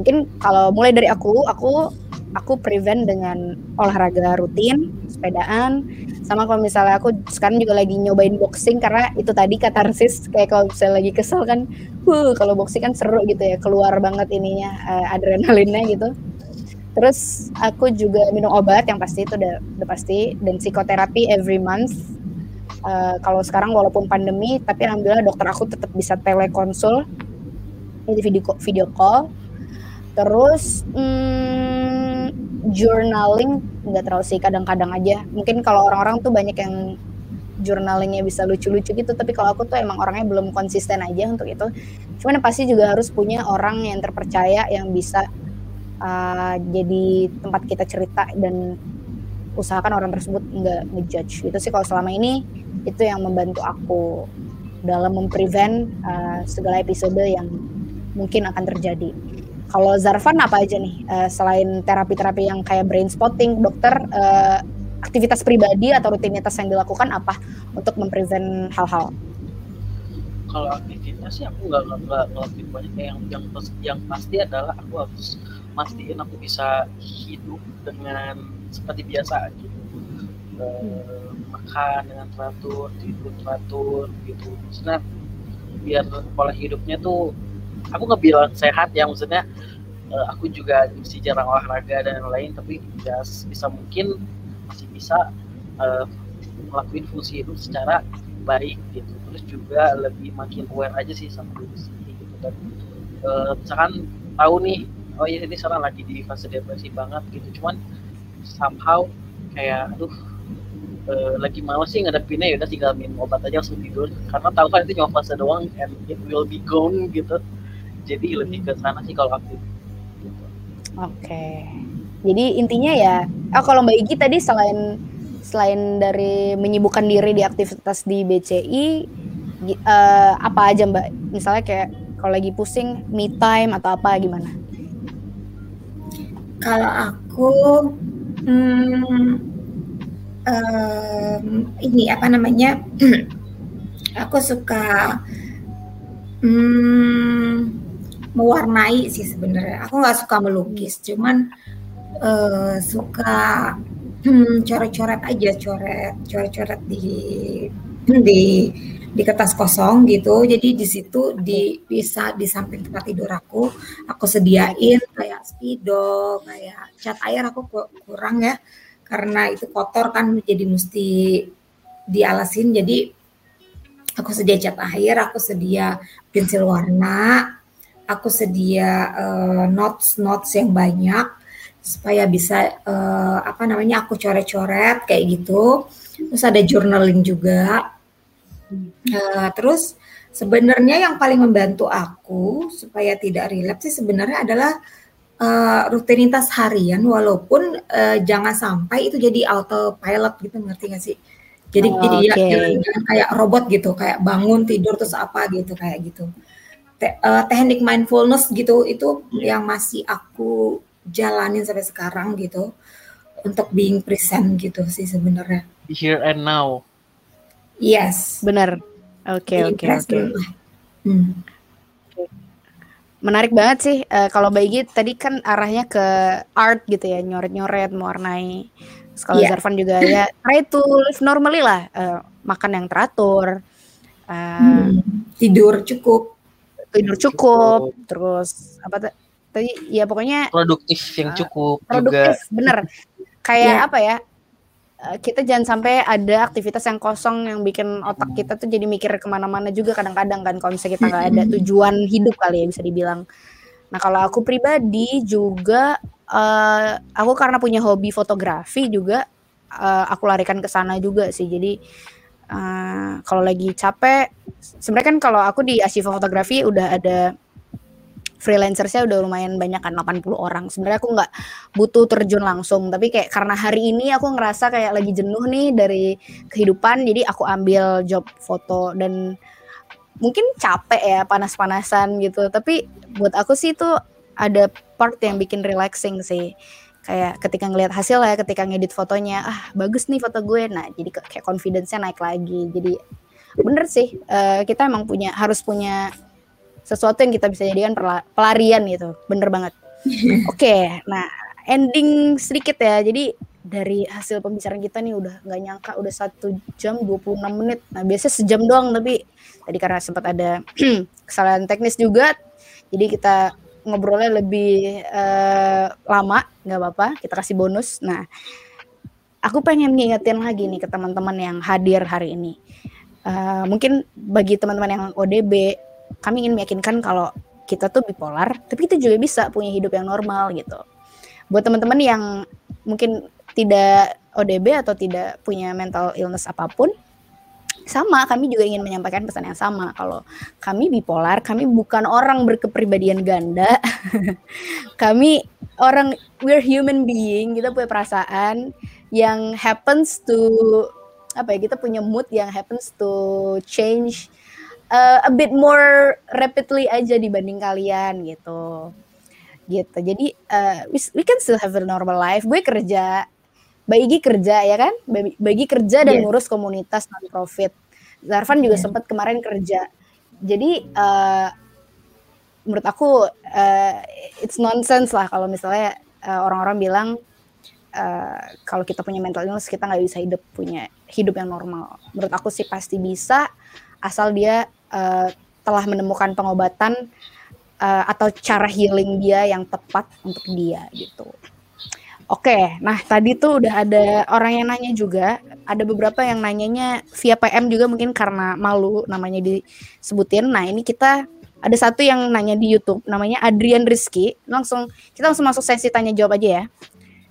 Mungkin kalau mulai dari aku, aku aku prevent dengan olahraga rutin, sepedaan, sama kalau misalnya aku sekarang juga lagi nyobain boxing karena itu tadi katarsis kayak kalau misalnya lagi kesel kan, huh kalau boxing kan seru gitu ya, keluar banget ininya uh, adrenalinnya gitu. Terus aku juga minum obat yang pasti itu udah, udah pasti dan psikoterapi every month. Uh, kalau sekarang walaupun pandemi, tapi alhamdulillah dokter aku tetap bisa telekonsul, jadi video video call terus hmm, journaling nggak terlalu sih kadang-kadang aja. Mungkin kalau orang-orang tuh banyak yang journalingnya bisa lucu-lucu gitu tapi kalau aku tuh emang orangnya belum konsisten aja untuk itu. Cuman pasti juga harus punya orang yang terpercaya yang bisa uh, jadi tempat kita cerita dan usahakan orang tersebut nggak ngejudge. Itu sih kalau selama ini itu yang membantu aku dalam memprevent uh, segala episode yang mungkin akan terjadi kalau Zarvan apa aja nih uh, selain terapi-terapi yang kayak brain spotting, dokter uh, aktivitas pribadi atau rutinitas yang dilakukan apa untuk memprevent hal-hal? Kalau aktivitas sih aku nggak nggak ngelakuin banyak yang yang yang pasti adalah aku harus mastiin aku bisa hidup dengan seperti biasa gitu. Uh, makan dengan teratur, tidur teratur gitu. Maksudnya biar pola hidupnya tuh aku nggak bilang sehat ya maksudnya uh, aku juga masih jarang olahraga dan lain tapi ya bisa mungkin masih bisa uh, fungsi hidup secara baik gitu. Terus juga lebih makin aware aja sih sama diri sendiri gitu. Dan uh, misalkan tahu nih oh ya ini sekarang lagi di fase depresi banget gitu. Cuman somehow kayak aduh uh, lagi males sih ngadepinnya ya udah tinggal minum obat aja langsung tidur. Karena tahu kan itu cuma fase doang and it will be gone gitu jadi lebih ke sana sih kalau aku. Gitu. oke. Jadi intinya ya oh kalau mbak Igi tadi selain selain dari menyibukkan diri di aktivitas di BCI uh, eh, apa aja mbak? Misalnya kayak kalau lagi pusing me time atau apa gimana? Kalau aku hmm, um, ini apa namanya? Aku suka hmm, mewarnai sih sebenarnya. Aku nggak suka melukis, cuman uh, suka hmm, coret-coret aja, coret, coret-coret di di di kertas kosong gitu. Jadi di situ di bisa di samping tempat tidur aku, aku sediain kayak spidol, kayak cat air aku kurang ya karena itu kotor kan jadi mesti dialasin. Jadi aku sedia cat air, aku sedia pensil warna, aku sedia uh, notes notes yang banyak supaya bisa uh, apa namanya aku coret-coret kayak gitu. Terus ada journaling juga. Uh, terus sebenarnya yang paling membantu aku supaya tidak relapse sih sebenarnya adalah uh, rutinitas harian. Walaupun uh, jangan sampai itu jadi autopilot gitu ngerti gak sih? Jadi oh, jadi okay. ya, jangan kayak robot gitu kayak bangun tidur terus apa gitu kayak gitu te uh, teknik mindfulness gitu itu yang masih aku jalanin sampai sekarang gitu untuk being present gitu sih sebenarnya. Here and now. Yes. Benar. Oke oke oke. Hmm. Menarik banget sih uh, kalau Baigi tadi kan arahnya ke art gitu ya, nyoret-nyoret, mewarnai. Kalau yeah. Zarvan juga ya try to live normally lah, uh, makan yang teratur, uh, hmm. tidur cukup tidur cukup, cukup. terus apa tadi ya pokoknya produktif yang ah, cukup produktif juga. bener kayak yeah. apa ya eh, kita jangan sampai ada aktivitas yang kosong yang bikin otak kita tuh jadi mikir ke mana-mana juga kadang-kadang kan kalau misalnya kita nggak ada tujuan hidup kali ya bisa dibilang nah kalau aku pribadi juga uh, aku karena punya hobi fotografi juga uh, aku larikan ke sana juga sih jadi uh, kalau lagi capek sebenarnya kan kalau aku di Asifa Fotografi udah ada freelancersnya udah lumayan banyak kan 80 orang. Sebenarnya aku nggak butuh terjun langsung tapi kayak karena hari ini aku ngerasa kayak lagi jenuh nih dari kehidupan jadi aku ambil job foto dan mungkin capek ya panas-panasan gitu. Tapi buat aku sih itu ada part yang bikin relaxing sih kayak ketika ngelihat hasil ya ketika ngedit fotonya ah bagus nih foto gue nah jadi kayak confidence-nya naik lagi jadi bener sih uh, kita emang punya harus punya sesuatu yang kita bisa jadikan pelarian gitu bener banget oke okay, nah ending sedikit ya. Jadi dari hasil pembicaraan kita nih udah nggak nyangka udah satu jam 26 menit. Nah biasanya sejam doang tapi tadi karena sempat ada kesalahan teknis juga, jadi kita ngobrolnya lebih uh, lama, nggak apa-apa. Kita kasih bonus. Nah, aku pengen ngingetin lagi nih ke teman-teman yang hadir hari ini. Uh, mungkin bagi teman-teman yang ODB, kami ingin meyakinkan kalau kita tuh bipolar, tapi kita juga bisa punya hidup yang normal gitu. Buat teman-teman yang mungkin tidak ODB atau tidak punya mental illness apa pun, sama kami juga ingin menyampaikan pesan yang sama. Kalau kami bipolar, kami bukan orang berkepribadian ganda. kami orang we're human being, kita punya perasaan yang happens to apa ya, kita punya mood yang happens to change uh, a bit more rapidly aja dibanding kalian gitu. Gitu. Jadi uh, we, we can still have a normal life. Gue kerja Mbak kerja ya kan? Bagi kerja dan yeah. ngurus komunitas non profit. Zarvan juga yeah. sempat kemarin kerja. Jadi uh, menurut aku uh, it's nonsense lah kalau misalnya uh, orang-orang bilang uh, kalau kita punya mental illness kita nggak bisa hidup punya hidup yang normal. Menurut aku sih pasti bisa asal dia uh, telah menemukan pengobatan uh, atau cara healing dia yang tepat untuk dia gitu. Oke, nah tadi tuh udah ada orang yang nanya juga, ada beberapa yang nanyanya via PM juga mungkin karena malu namanya disebutin. Nah ini kita ada satu yang nanya di YouTube, namanya Adrian Rizky. Langsung kita langsung masuk sesi tanya jawab aja ya.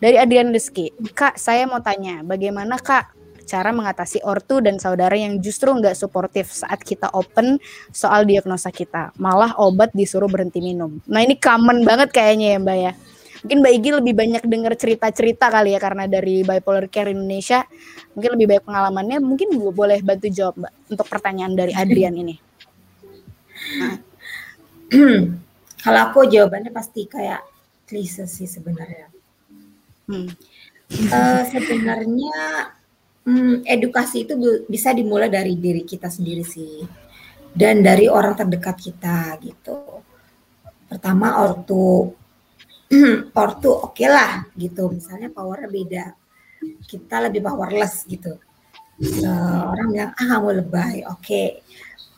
Dari Adrian Rizky, Kak saya mau tanya, bagaimana Kak cara mengatasi ortu dan saudara yang justru nggak suportif saat kita open soal diagnosa kita, malah obat disuruh berhenti minum. Nah ini common banget kayaknya ya Mbak ya mungkin Mbak Igi lebih banyak dengar cerita-cerita kali ya karena dari Bipolar Care Indonesia. Mungkin lebih banyak pengalamannya. Mungkin gue boleh bantu jawab Mbak untuk pertanyaan dari Adrian ini. Nah. kalau aku jawabannya pasti kayak klise sih sebenarnya. Hmm. uh, sebenarnya hmm, edukasi itu bisa dimulai dari diri kita sendiri sih. Dan dari orang terdekat kita gitu. Pertama ortu ortu oke okay lah gitu. Misalnya powernya beda kita lebih powerless gitu. Uh, orang bilang ah kamu lebay. Oke. Okay.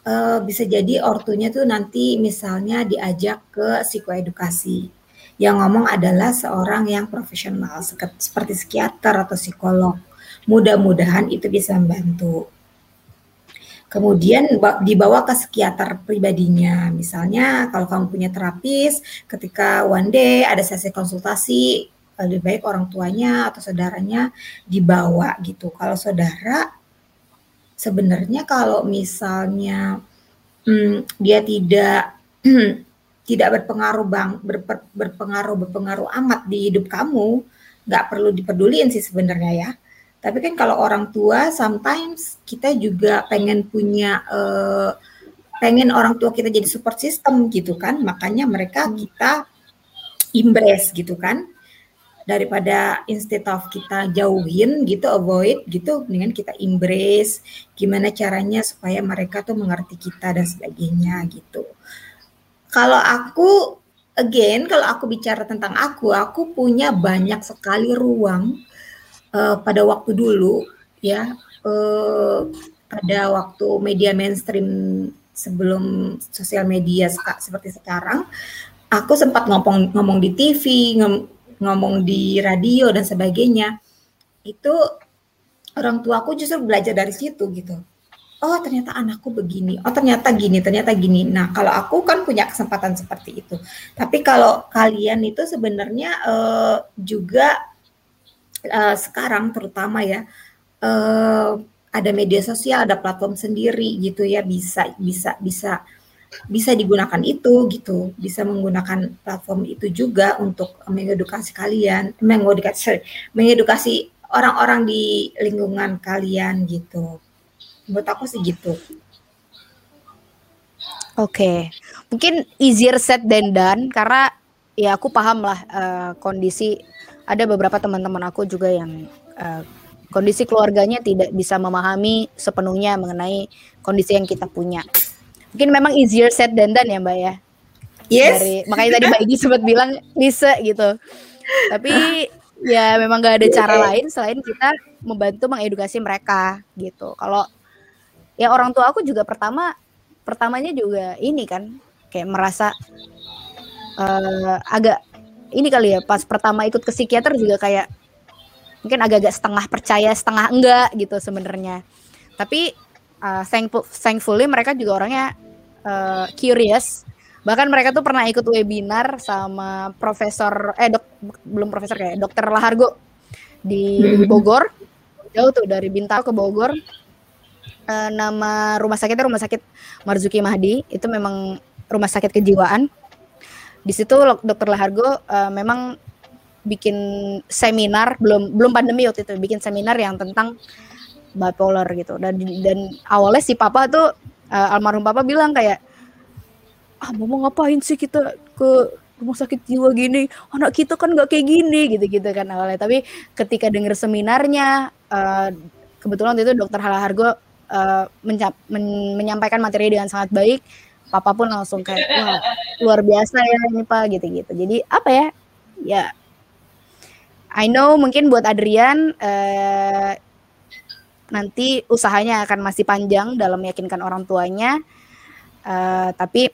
uh, bisa jadi ortunya tuh nanti misalnya diajak ke psikoedukasi. Yang ngomong adalah seorang yang profesional seperti psikiater atau psikolog. Mudah-mudahan itu bisa membantu kemudian dibawa ke psikiater pribadinya. Misalnya kalau kamu punya terapis, ketika one day ada sesi konsultasi, lebih baik orang tuanya atau saudaranya dibawa gitu. Kalau saudara sebenarnya kalau misalnya hmm, dia tidak tidak berpengaruh bang berper, berpengaruh berpengaruh amat di hidup kamu, nggak perlu dipeduliin sih sebenarnya ya tapi kan kalau orang tua sometimes kita juga pengen punya uh, pengen orang tua kita jadi support system gitu kan. Makanya mereka hmm. kita embrace gitu kan. Daripada instead of kita jauhin gitu, avoid gitu, dengan kita embrace gimana caranya supaya mereka tuh mengerti kita dan sebagainya gitu. Kalau aku again kalau aku bicara tentang aku, aku punya banyak sekali ruang uh, pada waktu dulu ya uh, pada waktu media mainstream sebelum sosial media seperti sekarang aku sempat ngomong ngomong di TV ngomong di radio dan sebagainya. Itu orang tua aku justru belajar dari situ gitu. Oh ternyata anakku begini. Oh ternyata gini ternyata gini. Nah kalau aku kan punya kesempatan seperti itu. Tapi kalau kalian itu sebenarnya uh, juga uh, sekarang terutama ya uh, ada media sosial, ada platform sendiri gitu ya bisa bisa bisa bisa digunakan itu gitu, bisa menggunakan platform itu juga untuk mengedukasi kalian, mengedukasi mengedukasi orang-orang di lingkungan kalian gitu. Menurut aku sih gitu. Oke, okay. mungkin easier said than done karena ya aku paham lah uh, kondisi ada beberapa teman-teman aku juga yang uh, kondisi keluarganya tidak bisa memahami sepenuhnya mengenai kondisi yang kita punya. Mungkin memang easier said than done ya Mbak ya. Yes. Dari, makanya tadi Mbak Igi sempat bilang bisa gitu. tapi ya memang gak ada cara lain selain kita membantu mengedukasi mereka gitu kalau ya orang tua aku juga pertama pertamanya juga ini kan kayak merasa uh, agak ini kali ya pas pertama ikut ke psikiater juga kayak mungkin agak-agak setengah percaya setengah enggak gitu sebenarnya. Tapi uh, thankful, thankfully mereka juga orangnya uh, curious. Bahkan mereka tuh pernah ikut webinar sama profesor eh dok belum profesor kayak dokter Lahargo di hmm. Bogor. Jauh tuh dari Bintaro ke Bogor. Uh, nama rumah sakitnya rumah sakit Marzuki Mahdi. Itu memang rumah sakit kejiwaan di situ dokter Lahargo uh, memang bikin seminar belum belum pandemi waktu itu bikin seminar yang tentang bipolar gitu. Dan dan awalnya si papa tuh uh, almarhum papa bilang kayak ah mau ngapain sih kita ke rumah sakit jiwa gini? Anak kita kan nggak kayak gini gitu gitu kan awalnya. Tapi ketika denger seminarnya uh, kebetulan waktu itu dokter Halahargo uh, men menyampaikan materi dengan sangat baik papa pun langsung kayak wah luar biasa ya ini pak gitu gitu jadi apa ya ya I know mungkin buat Adrian uh, nanti usahanya akan masih panjang dalam meyakinkan orang tuanya uh, tapi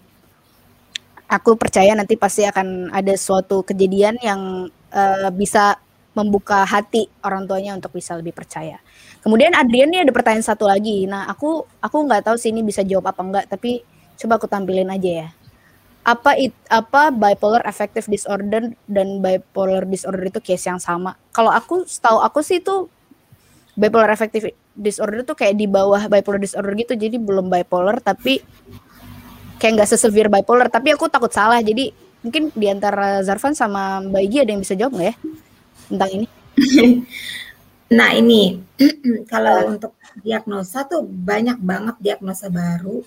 aku percaya nanti pasti akan ada suatu kejadian yang uh, bisa membuka hati orang tuanya untuk bisa lebih percaya. Kemudian Adrian nih ada pertanyaan satu lagi. Nah, aku aku nggak tahu sih ini bisa jawab apa enggak, tapi coba aku tampilin aja ya. Apa it, apa bipolar affective disorder dan bipolar disorder itu case yang sama? Kalau aku tahu aku sih itu bipolar affective disorder itu kayak di bawah bipolar disorder gitu, jadi belum bipolar tapi kayak nggak sesevere bipolar. Tapi aku takut salah. Jadi mungkin di antara Zarvan sama Mbak Igi ada yang bisa jawab nggak ya tentang ini? Nah ini kalau untuk diagnosa tuh banyak banget diagnosa baru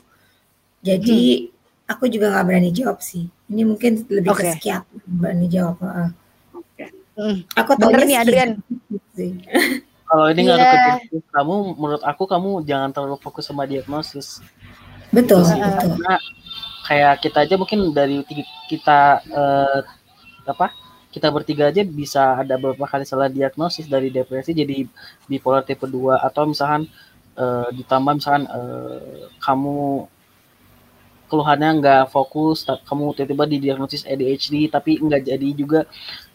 jadi hmm. aku juga nggak berani jawab sih ini mungkin lebih okay. ke berani jawab uh. okay. hmm. aku tahu nih Adrian kalau ini yeah. ngaruh ke kamu menurut aku kamu jangan terlalu fokus sama diagnosis betul, betul. karena kayak kita aja mungkin dari kita uh, apa kita bertiga aja bisa ada beberapa kali salah diagnosis dari depresi jadi bipolar tipe 2 atau misalkan uh, ditambah misalkan uh, kamu keluhannya nggak fokus kamu tiba-tiba didiagnosis ADHD tapi nggak jadi juga.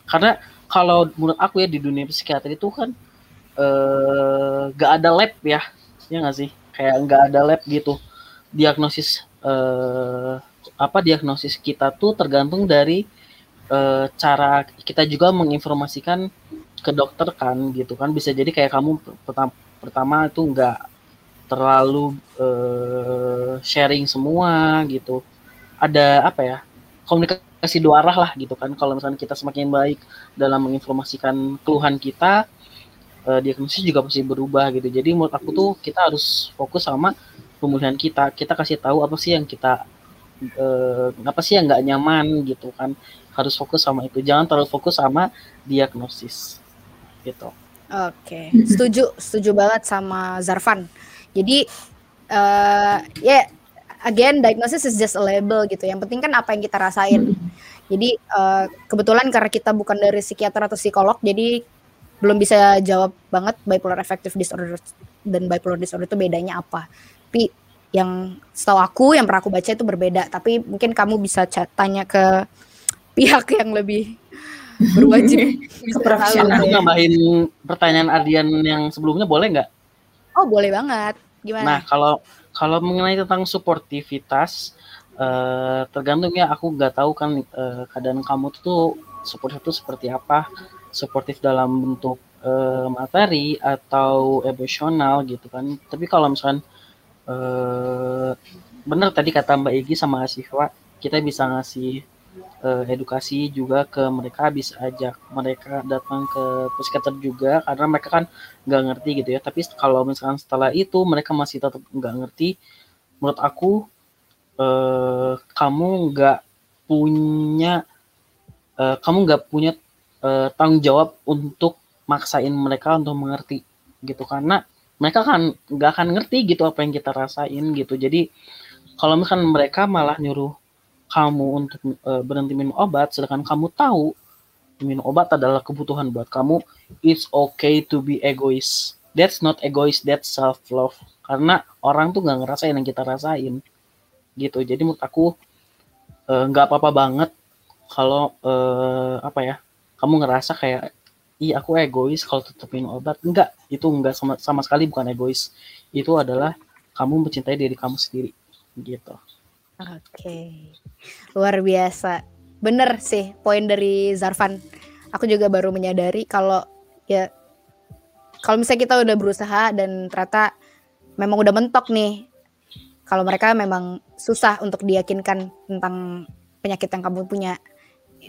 Karena kalau menurut aku ya di dunia psikiatri itu kan uh, nggak ada lab ya ya nggak sih? Kayak nggak ada lab gitu. Diagnosis uh, apa diagnosis kita tuh tergantung dari uh, cara kita juga menginformasikan ke dokter kan gitu kan. Bisa jadi kayak kamu pertama pertama itu enggak terlalu uh, sharing semua gitu. Ada apa ya komunikasi dua arah lah gitu kan. Kalau misalnya kita semakin baik dalam menginformasikan keluhan kita uh, diagnosis juga pasti berubah gitu. Jadi menurut aku tuh kita harus fokus sama pemulihan kita. Kita kasih tahu apa sih yang kita eh, apa sih yang nggak nyaman gitu kan. Harus fokus sama itu. Jangan terlalu fokus sama diagnosis gitu. Oke okay. setuju setuju banget sama Zarvan jadi uh, ya yeah, again diagnosis is just a label gitu. Yang penting kan apa yang kita rasain. Jadi uh, kebetulan karena kita bukan dari psikiater atau psikolog jadi belum bisa jawab banget bipolar affective disorder dan bipolar disorder itu bedanya apa. Tapi yang setahu aku yang pernah aku baca itu berbeda. Tapi mungkin kamu bisa tanya ke pihak yang lebih berwajib. Profesional. Aku nambahin pertanyaan Ardian yang sebelumnya boleh nggak oh boleh banget. Gimana? Nah kalau kalau mengenai tentang suportivitas uh, tergantung ya aku nggak tahu kan uh, keadaan kamu tuh support itu seperti apa. Suportif dalam bentuk uh, materi atau emosional gitu kan. Tapi kalau misalkan uh, benar tadi kata Mbak Egi sama siswa kita bisa ngasih uh, edukasi juga ke mereka bisa ajak mereka datang ke psikiater juga karena mereka kan nggak ngerti gitu ya. Tapi kalau misalkan setelah itu mereka masih tetap nggak ngerti menurut aku uh, kamu nggak punya uh, kamu nggak punya uh, tanggung jawab untuk maksain mereka untuk mengerti gitu. Karena mereka kan nggak akan ngerti gitu apa yang kita rasain gitu. Jadi kalau misalkan mereka malah nyuruh kamu untuk e, berhenti minum obat sedangkan kamu tahu minum obat adalah kebutuhan buat kamu, it's okay to be egois. That's not egois, that's self love. Karena orang tuh nggak ngerasain yang kita rasain, gitu. Jadi menurut aku eh, nggak uh, apa-apa banget kalau uh, apa ya, kamu ngerasa kayak iya aku egois kalau tetap minum obat enggak itu enggak sama, sama sekali bukan egois itu adalah kamu mencintai diri kamu sendiri gitu oke. Okay. luar biasa. Bener sih poin dari Zarvan aku juga baru menyadari kalau ya kalau misalnya kita udah berusaha dan ternyata memang udah mentok nih kalau mereka memang susah untuk diyakinkan tentang penyakit yang kamu punya.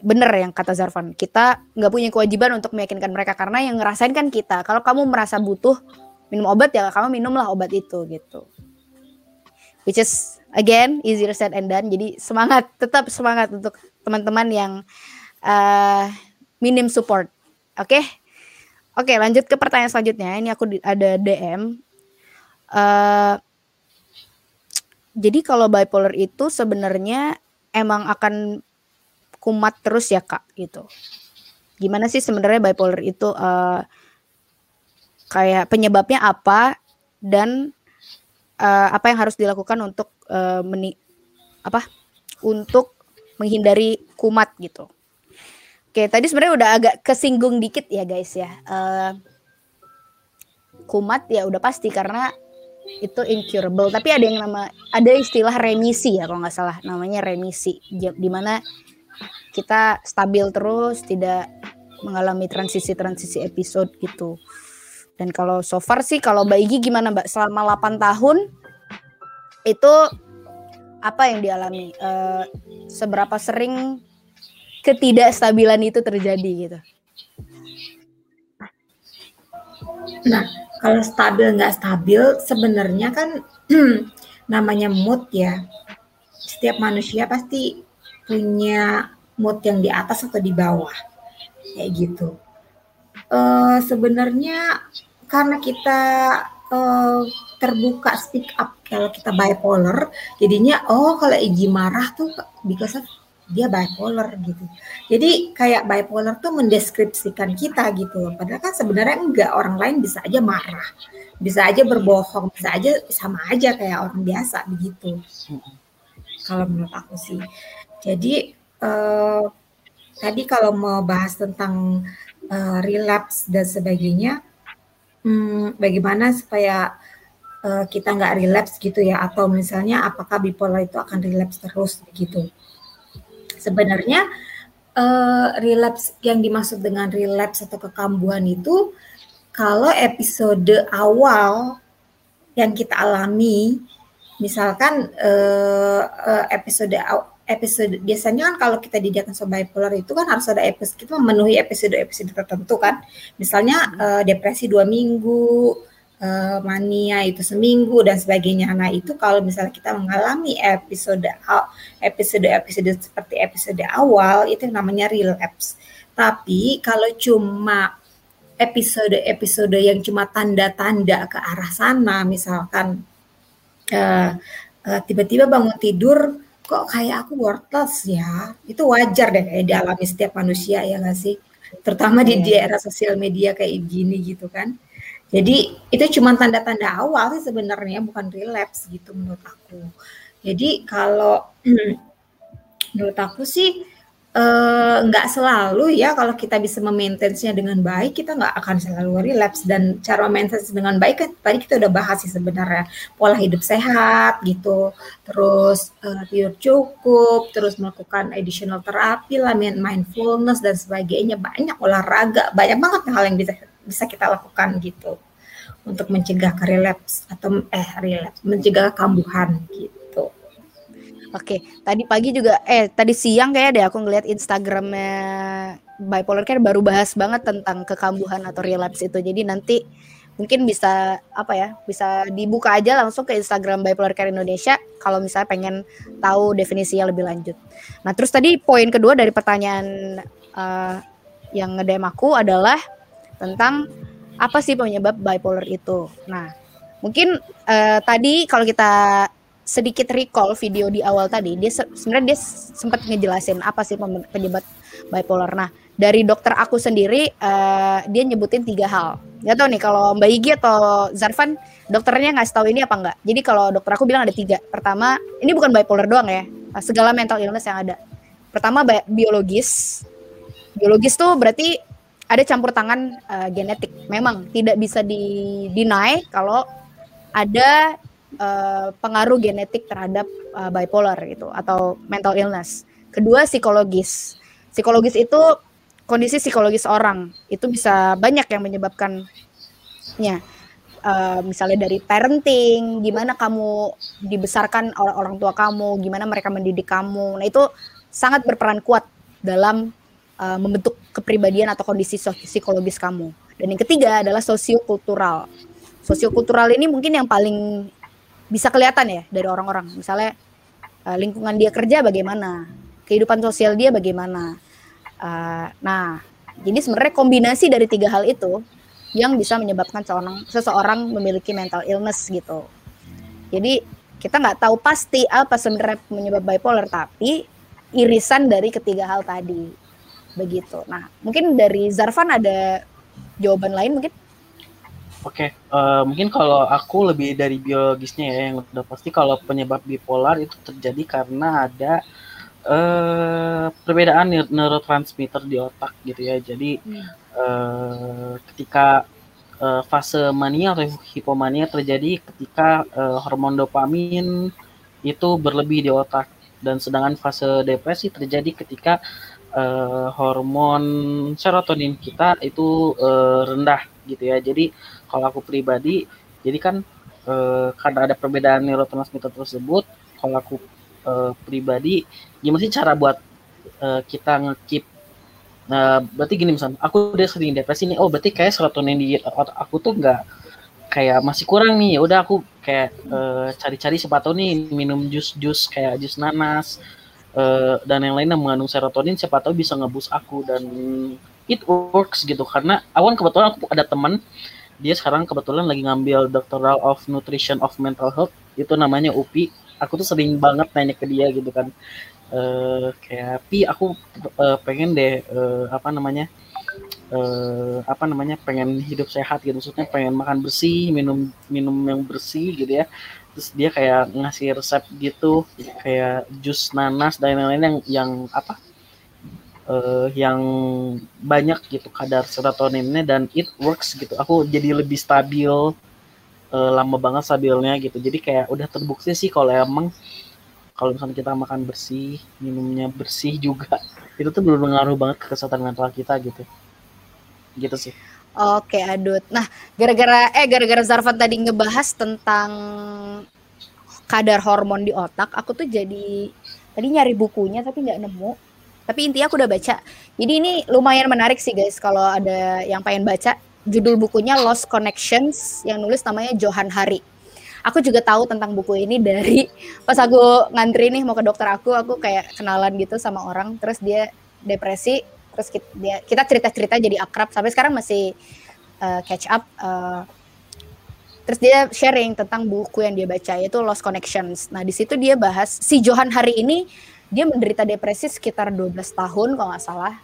Bener yang kata Zarvan kita nggak punya kewajiban untuk meyakinkan mereka karena yang ngerasain kan kita. Kalau kamu merasa butuh minum obat ya kamu minumlah obat itu gitu. Which is again easier said and done. Jadi semangat tetap semangat untuk teman-teman yang uh, minim support. Oke? Okay? oke okay, lanjut ke pertanyaan selanjutnya. Ini aku ada DM uh, eh, jadi kalau bipolar itu sebenarnya emang akan kumat terus ya kak gitu. Gimana sih sebenarnya bipolar itu uh, kayak penyebabnya apa dan uh, apa yang harus dilakukan untuk uh, meni apa untuk menghindari kumat gitu. Oke tadi sebenarnya udah agak kesinggung dikit ya guys ya. Uh, kumat ya udah pasti karena itu incurable. Tapi ada yang nama ada istilah remisi ya kalau nggak salah. Namanya remisi. Di mana kita stabil terus, tidak mengalami transisi-transisi episode gitu. Dan kalau so far sih kalau Mbak Igi gimana Mbak selama 8 tahun itu apa yang dialami? Uh, seberapa sering ketidakstabilan itu terjadi gitu? Nah, kalau stabil nggak stabil sebenarnya kan namanya mood ya. Setiap manusia pasti punya mood yang di atas atau di bawah kayak gitu uh, sebenarnya karena kita uh, terbuka speak up. Kalau kita bipolar jadinya oh kalau Iji marah tuh because of dia bipolar gitu. Jadi kayak bipolar tuh mendeskripsikan kita gitu padahal kan sebenarnya enggak orang lain bisa aja marah. Bisa aja berbohong bisa aja sama aja kayak orang biasa begitu. Kalau menurut aku sih. Jadi uh, tadi kalau mau bahas tentang uh, relapse dan sebagainya, hmm, bagaimana supaya uh, kita nggak relapse gitu ya? Atau misalnya apakah bipolar itu akan relapse terus gitu? Sebenarnya uh, relapse yang dimaksud dengan relapse atau kekambuhan itu kalau episode awal yang kita alami, misalkan uh, episode episode biasanya kan kalau kita didiagnosa bipolar itu kan harus ada episode kita memenuhi episode-episode tertentu kan. Misalnya uh, depresi dua minggu uh, mania itu seminggu dan sebagainya. Nah itu kalau misalnya kita mengalami episode episode episode seperti episode awal itu namanya relapse. Tapi kalau cuma episode-episode yang cuma tanda-tanda ke arah sana misalkan uh, uh, tiba-tiba bangun tidur kok kayak aku worthless ya? Itu wajar deh kayak dialami setiap manusia ya nggak sih? Terutama di, di iya. era sosial media kayak gini gitu kan. Jadi itu cuma tanda-tanda awal sih sebenarnya bukan relapse gitu menurut aku. Jadi kalau menurut aku sih nggak uh, selalu ya kalau kita bisa memaintennya dengan baik kita nggak akan selalu relapse dan cara maintain dengan baik kan tadi kita udah bahas sih sebenarnya. Pola hidup sehat gitu terus uh, tidur cukup terus melakukan additional terapi lah mindfulness dan sebagainya. Banyak olahraga banyak banget hal yang bisa bisa kita lakukan gitu untuk mencegah relapse atau eh relapse mencegah kambuhan gitu Oke, tadi pagi juga eh tadi siang kayak deh aku ngeliat Instagramnya bipolar care baru bahas banget tentang kekambuhan atau relapse itu. Jadi nanti mungkin bisa apa ya bisa dibuka aja langsung ke Instagram bipolar care Indonesia kalau misalnya pengen tahu definisinya lebih lanjut. Nah terus tadi poin kedua dari pertanyaan uh, yang ngedem aku adalah tentang apa sih penyebab bipolar itu. Nah mungkin uh, tadi kalau kita sedikit recall video di awal tadi, dia sebenarnya dia sempat ngejelasin apa sih penyebab bipolar. Nah, dari dokter aku sendiri uh, dia nyebutin tiga hal. Gak tau nih kalau Mbak Igi atau Zarvan dokternya nggak tahu ini apa enggak. Jadi kalau dokter aku bilang ada tiga. Pertama, ini bukan bipolar doang ya, segala mental illness yang ada. Pertama biologis. Biologis tuh berarti ada campur tangan uh, genetik. Memang tidak bisa di deny kalau ada uh, pengaruh genetik terhadap uh, bipolar gitu atau mental illness. Kedua psikologis. Psikologis itu kondisi psikologis orang itu bisa banyak yang menyebabkannya. Uh, misalnya dari parenting, gimana kamu dibesarkan oleh orang tua kamu, gimana mereka mendidik kamu. Nah itu sangat berperan kuat dalam uh, membentuk kepribadian atau kondisi psikologis kamu. Dan yang ketiga adalah sosiokultural. Sosiokultural ini mungkin yang paling bisa kelihatan ya dari orang-orang. Misalnya uh, lingkungan dia kerja bagaimana, kehidupan sosial dia bagaimana. Uh, nah, jadi sebenarnya kombinasi dari tiga hal itu yang bisa menyebabkan seorang seseorang memiliki mental illness gitu. Jadi kita nggak tahu pasti apa sebenarnya penyebab bipolar, tapi irisan dari ketiga hal tadi. Begitu. Nah, mungkin dari Zarvan ada jawaban lain mungkin? Oke, okay. uh, eh, mungkin kalau aku lebih dari biologisnya ya, yang udah pasti kalau penyebab bipolar itu terjadi karena ada uh, perbedaan neurotransmitter di otak gitu ya. Jadi hmm. uh, ketika uh, fase mania atau hipomania terjadi ketika uh, hormon dopamin itu berlebih di otak dan sedangkan fase depresi terjadi ketika uh, hormon serotonin kita itu uh, rendah gitu ya. Jadi kalau aku pribadi jadi kan uh, karena ada perbedaan neurotransmitter tersebut kalau aku uh, pribadi gimana sih cara buat uh, kita ngekip nah berarti gini misalnya aku udah sering depresi nih oh berarti kayak serotonin di otak aku tuh nggak kayak masih kurang nih ya udah aku kayak cari-cari tahu nih minum jus-jus kayak jus nanas uh, dan yang lain yang mengandung serotonin siapa tahu bisa ngebus aku dan it works gitu. Karena awan kebetulan aku ada teman dia sekarang kebetulan lagi ngambil Doctoral of Nutrition of Mental Health. Itu namanya UPI aku tuh sering banget nanya ke dia gitu kan. Uh, kayak pi aku uh, pengen deh uh, apa namanya uh, apa namanya pengen hidup sehat gitu. Maksudnya pengen makan bersih minum minum yang bersih gitu ya. Terus dia kayak ngasih resep gitu kayak jus nanas dan lain-lain yang yang apa uh, yang banyak gitu kadar serotoninnya dan it works gitu. Aku jadi lebih stabil uh, lama banget stabilnya gitu. Jadi kayak udah terbukti sih kalau emang kalau misalnya kita makan bersih, minumnya bersih juga, itu tuh belum ngaruh banget ke kesehatan mental kita gitu. Gitu sih. Oke, Adut. Nah, gara-gara eh gara-gara Zarfan tadi ngebahas tentang kadar hormon di otak, aku tuh jadi tadi nyari bukunya tapi nggak nemu tapi intinya aku udah baca. Jadi ini lumayan menarik sih guys kalau ada yang pengen baca. Judul bukunya Lost Connections yang nulis namanya Johan Hari. Aku juga tahu tentang buku ini dari pas aku ngantri nih mau ke dokter aku, aku kayak kenalan gitu sama orang, terus dia depresi, terus kita, cerita-cerita jadi akrab sampai sekarang masih uh, catch up. Uh, terus dia sharing tentang buku yang dia baca yaitu Lost Connections. Nah di situ dia bahas si Johan Hari ini dia menderita depresi sekitar 12 tahun kalau nggak salah.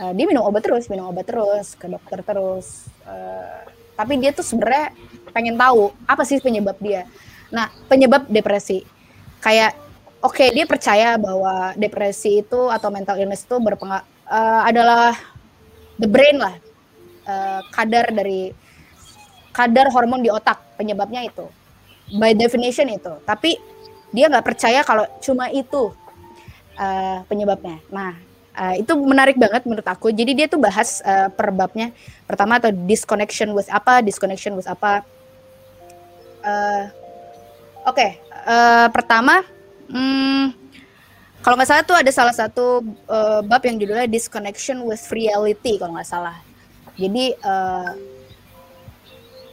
Uh, dia minum obat terus minum obat terus ke dokter terus. Uh, tapi dia tuh sebenarnya pengen tahu apa sih penyebab dia. Nah penyebab depresi. Kayak oke okay, dia percaya bahwa depresi itu atau mental illness itu berpengaruh uh, adalah the brain lah. Uh, kadar dari kadar hormon di otak penyebabnya itu. By definition itu. Tapi dia nggak percaya kalau cuma itu uh, penyebabnya. Nah, uh, itu menarik banget menurut aku. Jadi dia tuh bahas uh, perbabnya. Pertama atau disconnection with apa, disconnection with apa. Uh, Oke, okay. uh, pertama, hmm, kalau nggak salah tuh ada salah satu uh, bab yang judulnya disconnection with reality kalau nggak salah. Jadi uh,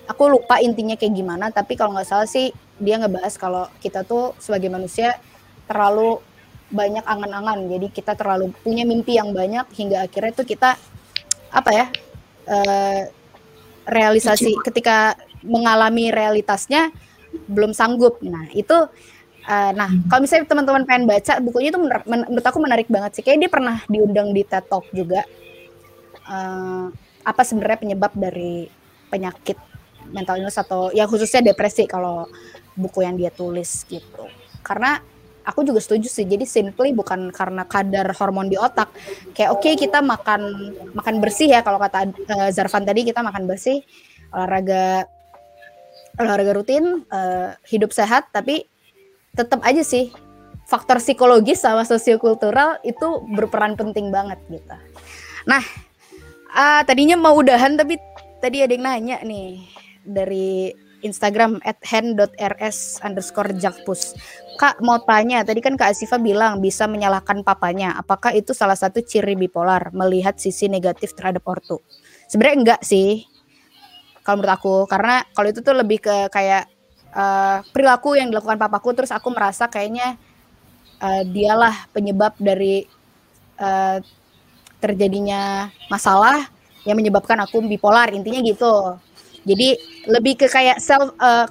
aku lupa intinya kayak gimana, tapi kalau nggak salah sih dia ngebahas kalau kita tuh sebagai manusia terlalu banyak angan-angan jadi kita terlalu punya mimpi yang banyak hingga akhirnya tuh kita apa ya uh, realisasi ketika mengalami realitasnya belum sanggup nah itu Uh, nah, kalau misalnya teman-teman pengen baca bukunya itu menur menurut aku menarik banget sih. Kayak dia pernah diundang di TED Talk juga. Uh, apa sebenarnya penyebab dari penyakit mental illness atau ya khususnya depresi kalau buku yang dia tulis gitu. Karena aku juga setuju sih. Jadi simply bukan karena kadar hormon di otak. Kayak oke okay, kita makan makan bersih ya kalau kata uh, Zarvan tadi kita makan bersih, olahraga olahraga rutin, uh, hidup sehat tapi tetap aja sih faktor psikologis sama sosiokultural itu berperan penting banget gitu. Nah, uh, tadinya mau udahan tapi tadi ada yang nanya nih dari Instagram at hand.rs underscore jakpus. Kak mau tanya, tadi kan Kak Asifa bilang bisa menyalahkan papanya. Apakah itu salah satu ciri bipolar, melihat sisi negatif terhadap ortu? Sebenarnya enggak sih, kalau menurut aku. Karena kalau itu tuh lebih ke kayak uh, perilaku yang dilakukan papaku terus aku merasa kayaknya uh, dialah penyebab dari uh, terjadinya masalah yang menyebabkan aku bipolar intinya gitu jadi lebih ke kayak self uh,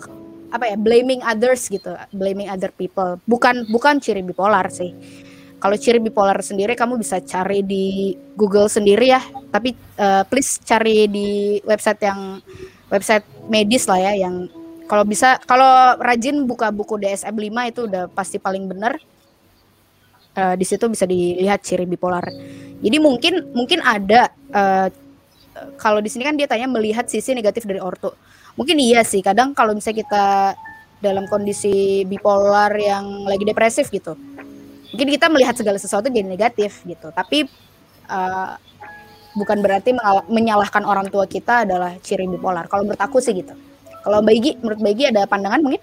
apa ya blaming others gitu blaming other people bukan bukan ciri bipolar sih kalau ciri bipolar sendiri kamu bisa cari di Google sendiri ya tapi uh, please cari di website yang website medis lah ya yang kalau bisa kalau rajin buka buku DSM 5 itu udah pasti paling benar. Uh, di situ bisa dilihat ciri bipolar. Jadi mungkin mungkin ada uh, kalau di sini kan dia tanya melihat sisi negatif dari orto. Mungkin iya sih. Kadang kalau misalnya kita dalam kondisi bipolar yang lagi depresif gitu. Mungkin kita melihat segala sesuatu jadi negatif gitu. Tapi uh, bukan berarti menyalahkan orang tua kita adalah ciri bipolar. Kalau menurut aku sih gitu. Kalau Mbak menurut Mbak ada pandangan mungkin?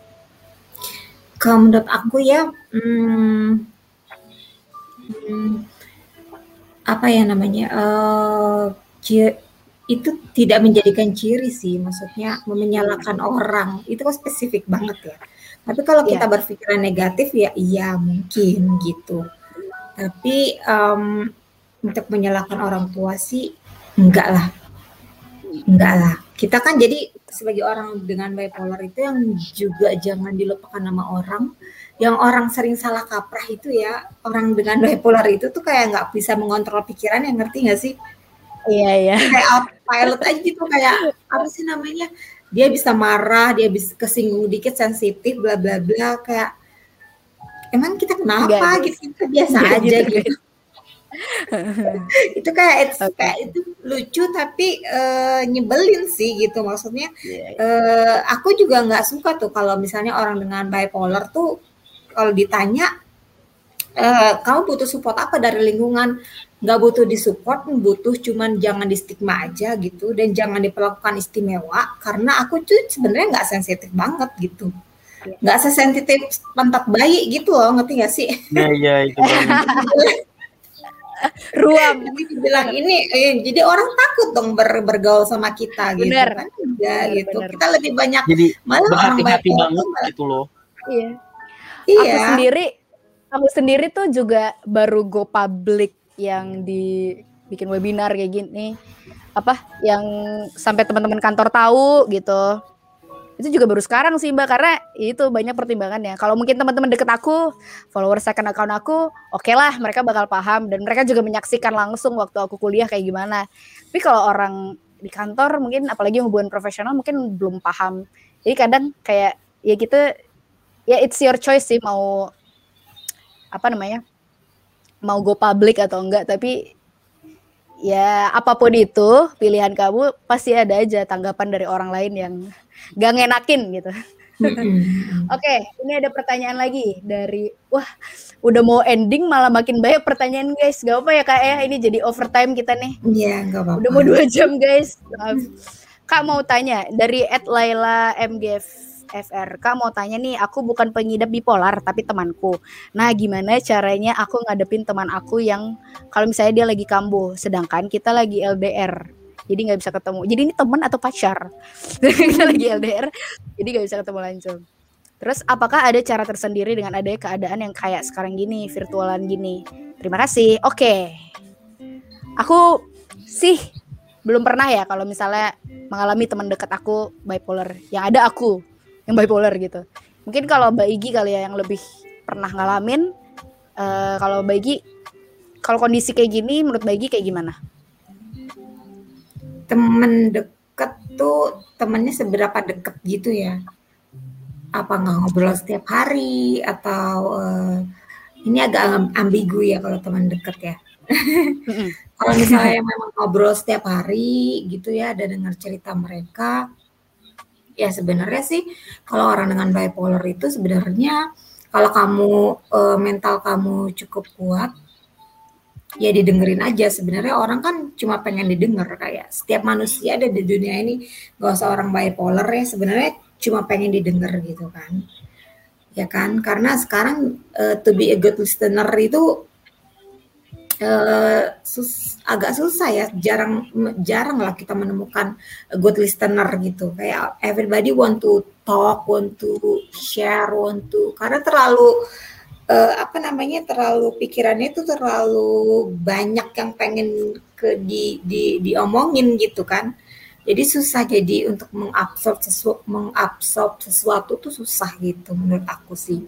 Kalau menurut aku ya, hmm, hmm, apa ya namanya, uh, itu tidak menjadikan ciri sih, maksudnya menyalahkan orang itu kan spesifik banget ya. Tapi kalau kita yeah. berpikiran negatif ya iya mungkin gitu. Tapi um, untuk menyalahkan orang tua sih enggak lah, enggak lah. Kita kan jadi sebagai orang dengan bipolar itu yang juga jangan dilupakan nama orang yang orang sering salah kaprah itu ya orang dengan bipolar itu tuh kayak nggak bisa mengontrol pikiran yang ngerti nggak sih iya iya. Kayak pilot aja gitu kayak apa sih namanya? Dia bisa marah dia bisa kesinggung dikit sensitif bla bla bla kayak emang kita kenapa? Gak, gitu kita biasa Gak aja gitu, gitu. itu kayak it's, okay. kayak itu lucu tapi uh, nyebelin sih gitu. Maksudnya yeah, yeah. Uh, aku juga nggak suka tuh kalau misalnya orang dengan bipolar tuh kalau ditanya uh, kamu butuh support apa dari lingkungan? Nggak butuh disupport butuh cuman jangan di stigma aja gitu. Dan jangan diperlakukan istimewa karena aku tuh sebenarnya nggak sensitif banget gitu. Iya. nggak sesensitif pantat bayi gitu loh ngerti gak sih? Iya iya itu ruam. Bilang ini eh, jadi orang takut dong ber, bergaul sama kita gitu bener. kan ya gitu. bener. kita lebih banyak jadi malah orang hati banget malah, gitu loh. Iya. Iya. Aku sendiri aku sendiri tuh juga baru go public yang dibikin webinar kayak gini. Apa yang sampai teman-teman kantor tahu gitu. Itu juga baru sekarang sih mbak karena itu banyak pertimbangannya. Kalau mungkin teman-teman deket aku follower second account aku oke okay lah mereka bakal paham. Dan mereka juga menyaksikan langsung waktu aku kuliah kayak gimana. Tapi kalau orang di kantor mungkin apalagi hubungan profesional mungkin belum paham. Jadi kadang kayak ya gitu ya it's your choice sih mau apa namanya mau go public atau enggak tapi ya apa pun itu pilihan kamu pasti ada aja tanggapan dari orang lain yang gak ngenakin gitu. Oke, okay, ini ada pertanyaan lagi dari wah udah mau ending malah makin banyak pertanyaan guys. Gak apa ya kak ya ini jadi overtime kita nih. Iya yeah, gak apa-apa. Udah mau dua jam guys. Kak mau tanya dari Ed Laila MGF FR. Kak mau tanya nih, aku bukan pengidap bipolar tapi temanku. Nah, gimana caranya aku ngadepin teman aku yang kalau misalnya dia lagi kambuh, sedangkan kita lagi LDR. Jadi nggak bisa ketemu. Jadi ini teman atau pacar? kita lagi LDR, jadi nggak bisa ketemu langsung. Terus apakah ada cara tersendiri dengan adanya keadaan yang kayak sekarang gini, virtualan gini? Terima kasih. Oke. Okay. Aku sih belum pernah ya kalau misalnya mengalami teman dekat aku bipolar. Yang ada aku yang bipolar gitu Mungkin kalau Mbak Igi kali ya yang lebih pernah ngalamin. Uh, kalau Mbak Igi, kalau kondisi kayak gini, menurut Mbak Igi kayak gimana? Temen deket tuh temennya seberapa deket gitu ya? Apa nggak ngobrol setiap hari atau uh, ini agak ambigu ya kalau teman deket ya? kalau misalnya memang ngobrol setiap hari gitu ya, ada dengar cerita mereka, ya sebenarnya sih kalau orang dengan bipolar itu sebenarnya kalau kamu uh, mental kamu cukup kuat ya didengerin aja. Sebenarnya orang kan cuma pengen didengar kayak setiap manusia ada di dunia ini. Gak usah orang bipolar ya sebenarnya cuma pengen didengar gitu kan. Ya kan? Karena sekarang uh, to be a good listener itu uh, sus, agak susah ya jarang jarang lah kita menemukan good listener gitu. Kayak everybody want to talk want to share want to karena terlalu uh, apa namanya terlalu pikirannya itu terlalu banyak yang pengen ke di, di diomongin gitu kan. Jadi susah jadi untuk mengabsorb sesuatu mengabsorb sesuatu tuh susah gitu menurut aku sih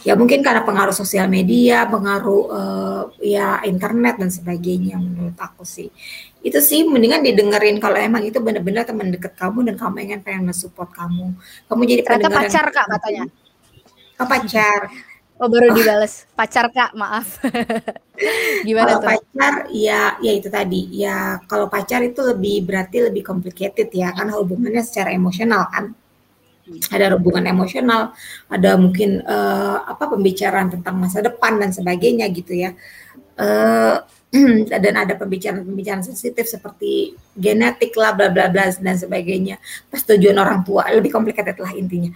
ya mungkin karena pengaruh sosial media, pengaruh uh, ya internet dan sebagainya menurut aku sih. Itu sih mendingan didengerin kalau emang itu benar-benar teman dekat kamu dan kamu ingin pengen mensupport kamu. Kamu jadi Ternyata pacar Kak katanya. Oh, pacar. Oh baru oh. dibales pacar kak maaf. Gimana kalau tuh? pacar ya ya itu tadi ya kalau pacar itu lebih berarti lebih complicated ya kan hubungannya secara emosional kan ada hubungan emosional, ada mungkin uh, apa pembicaraan tentang masa depan dan sebagainya gitu ya. Uh, dan ada pembicaraan-pembicaraan sensitif seperti genetik lah, bla bla bla dan sebagainya. Persetujuan orang tua lebih complicated lah intinya.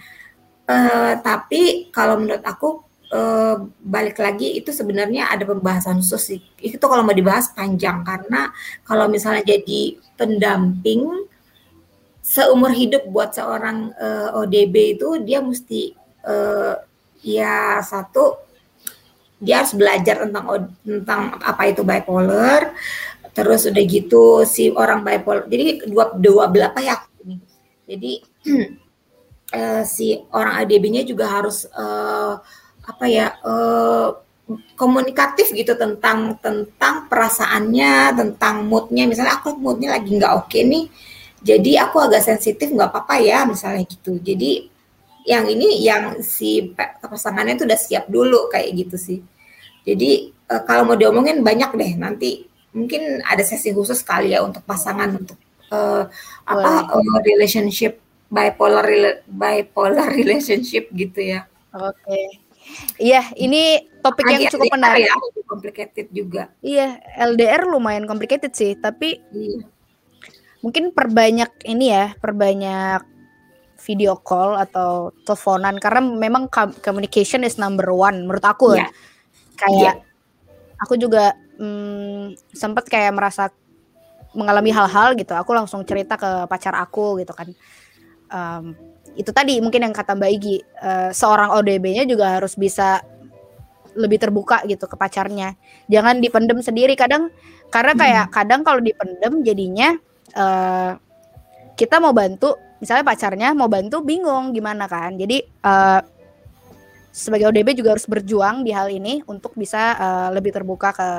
Uh, tapi kalau menurut aku uh, balik lagi itu sebenarnya ada pembahasan khusus. Itu kalau mau dibahas panjang karena kalau misalnya jadi pendamping seumur hidup buat seorang uh, eh, ODB itu dia mesti uh, ya satu dia harus belajar tentang tentang apa itu bipolar. Terus udah gitu si orang bipolar jadi dua dua belah pihak ini. Jadi uh, si orang ODB-nya juga harus uh, apa ya uh, komunikatif gitu tentang tentang perasaannya tentang moodnya. Misalnya aku moodnya lagi nggak oke okay nih jadi aku agak sensitif nggak apa-apa ya misalnya gitu. Jadi yang ini yang si pasangannya itu udah siap dulu kayak gitu sih. Jadi uh, kalau mau diomongin banyak deh nanti mungkin ada sesi khusus kali ya untuk pasangan untuk uh, apa uh, relationship bipolar bipolar relationship gitu ya. Oke. Okay. Iya, ini topik yang cukup menarik. Ya, complicated juga. Iya, LDR lumayan complicated sih, tapi iya mungkin perbanyak ini ya, perbanyak video call atau teleponan karena memang communication is number one menurut aku yeah. kayak yeah. aku juga hmm, sempat kayak merasa mengalami hal-hal gitu aku langsung cerita ke pacar aku gitu kan um, itu tadi mungkin yang kata Mbak Igi uh, seorang ODB-nya juga harus bisa lebih terbuka gitu ke pacarnya jangan dipendem sendiri kadang karena kayak hmm. kadang kalau dipendem jadinya uh, kita mau bantu misalnya pacarnya mau bantu bingung gimana kan jadi uh, sebagai ODB juga harus berjuang di hal ini untuk bisa uh, lebih terbuka ke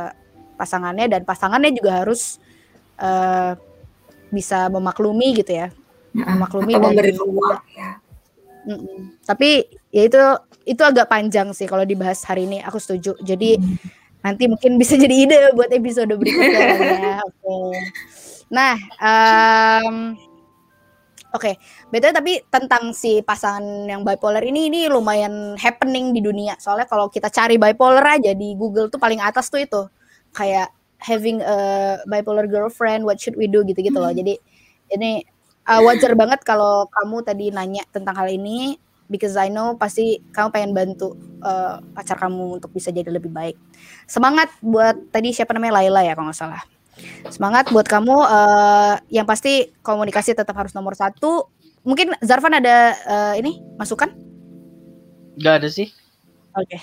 pasangannya dan pasangannya juga harus uh, bisa memaklumi gitu ya memaklumi dan memberi ruang ya mm -mm. tapi ya itu itu agak panjang sih kalau dibahas hari ini aku setuju jadi hmm. nanti mungkin bisa jadi ide buat episode berikutnya ya oke okay. Nah, um, oke, okay. betul tapi tentang si pasangan yang bipolar ini ini lumayan happening di dunia. Soalnya kalau kita cari bipolar aja di Google tuh paling atas tuh itu kayak having a bipolar girlfriend, what should we do gitu-gitu loh. Hmm. Jadi ini uh, wajar banget kalau kamu tadi nanya tentang hal ini because I know pasti kamu pengen bantu uh, pacar kamu untuk bisa jadi lebih baik. Semangat buat tadi siapa namanya Laila ya kalau nggak salah. Semangat buat kamu. Uh, yang pasti komunikasi tetap harus nomor satu. Mungkin Zarvan ada uh, ini masukan? Gak ada sih. Oke. Okay.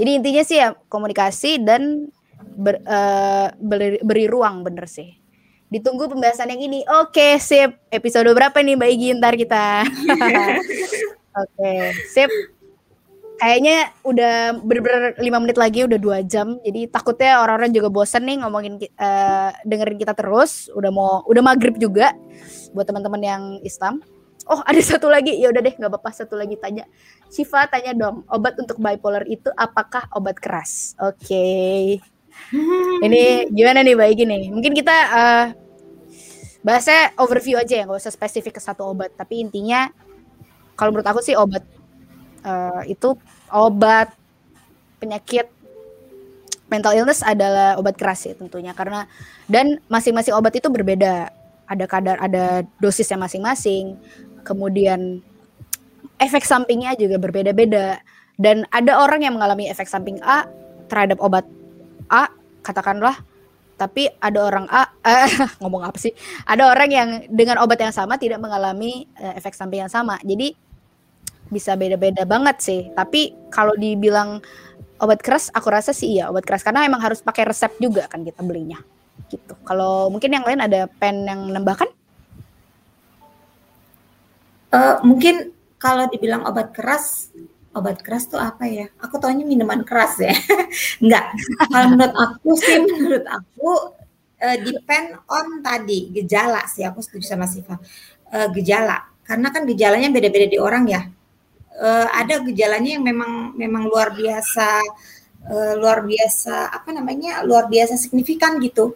Jadi intinya sih ya komunikasi dan ber, uh, beri, beri ruang bener sih. Ditunggu pembahasan yang ini. Oke, okay, sip. Episode berapa nih Mbak Igi ntar kita? Oke, sip. Kayaknya udah bener-bener lima menit lagi udah dua jam. Jadi takutnya orang-orang juga bosen nih ngomongin uh, dengerin kita terus. Udah mau udah maghrib juga buat teman-teman yang Islam. Oh ada satu lagi, ya udah deh nggak apa-apa satu lagi tanya. Siva tanya dong, obat untuk bipolar itu apakah obat keras? Oke. Okay. Ini gimana nih baik ini? Mungkin kita uh, bahasnya overview aja ya, nggak usah spesifik ke satu obat. Tapi intinya kalau menurut aku sih obat uh, itu obat penyakit mental illness adalah obat keras ya tentunya. Karena dan masing-masing obat itu berbeda. Ada kadar ada dosisnya masing-masing. Kemudian efek sampingnya juga berbeda-beda. Dan ada orang yang mengalami efek samping A terhadap obat A katakanlah. Tapi ada orang A eh, ngomong apa sih? Ada orang yang dengan obat yang sama tidak mengalami uh, efek samping yang sama. Jadi bisa beda-beda banget sih. Tapi kalau dibilang obat keras, aku rasa sih iya obat keras karena emang harus pakai resep juga kan kita belinya. Gitu. Kalau mungkin yang lain ada pen yang nambahkan? Uh, mungkin kalau dibilang obat keras, obat keras tuh apa ya? Aku taunya minuman keras ya. Enggak. Kalau menurut aku sih, menurut aku uh, depend on tadi gejala sih. Aku setuju sama Siva. Uh, gejala. Karena kan gejalanya beda-beda di orang ya uh, ada gejalanya yang memang memang luar biasa uh, luar biasa apa namanya luar biasa signifikan gitu.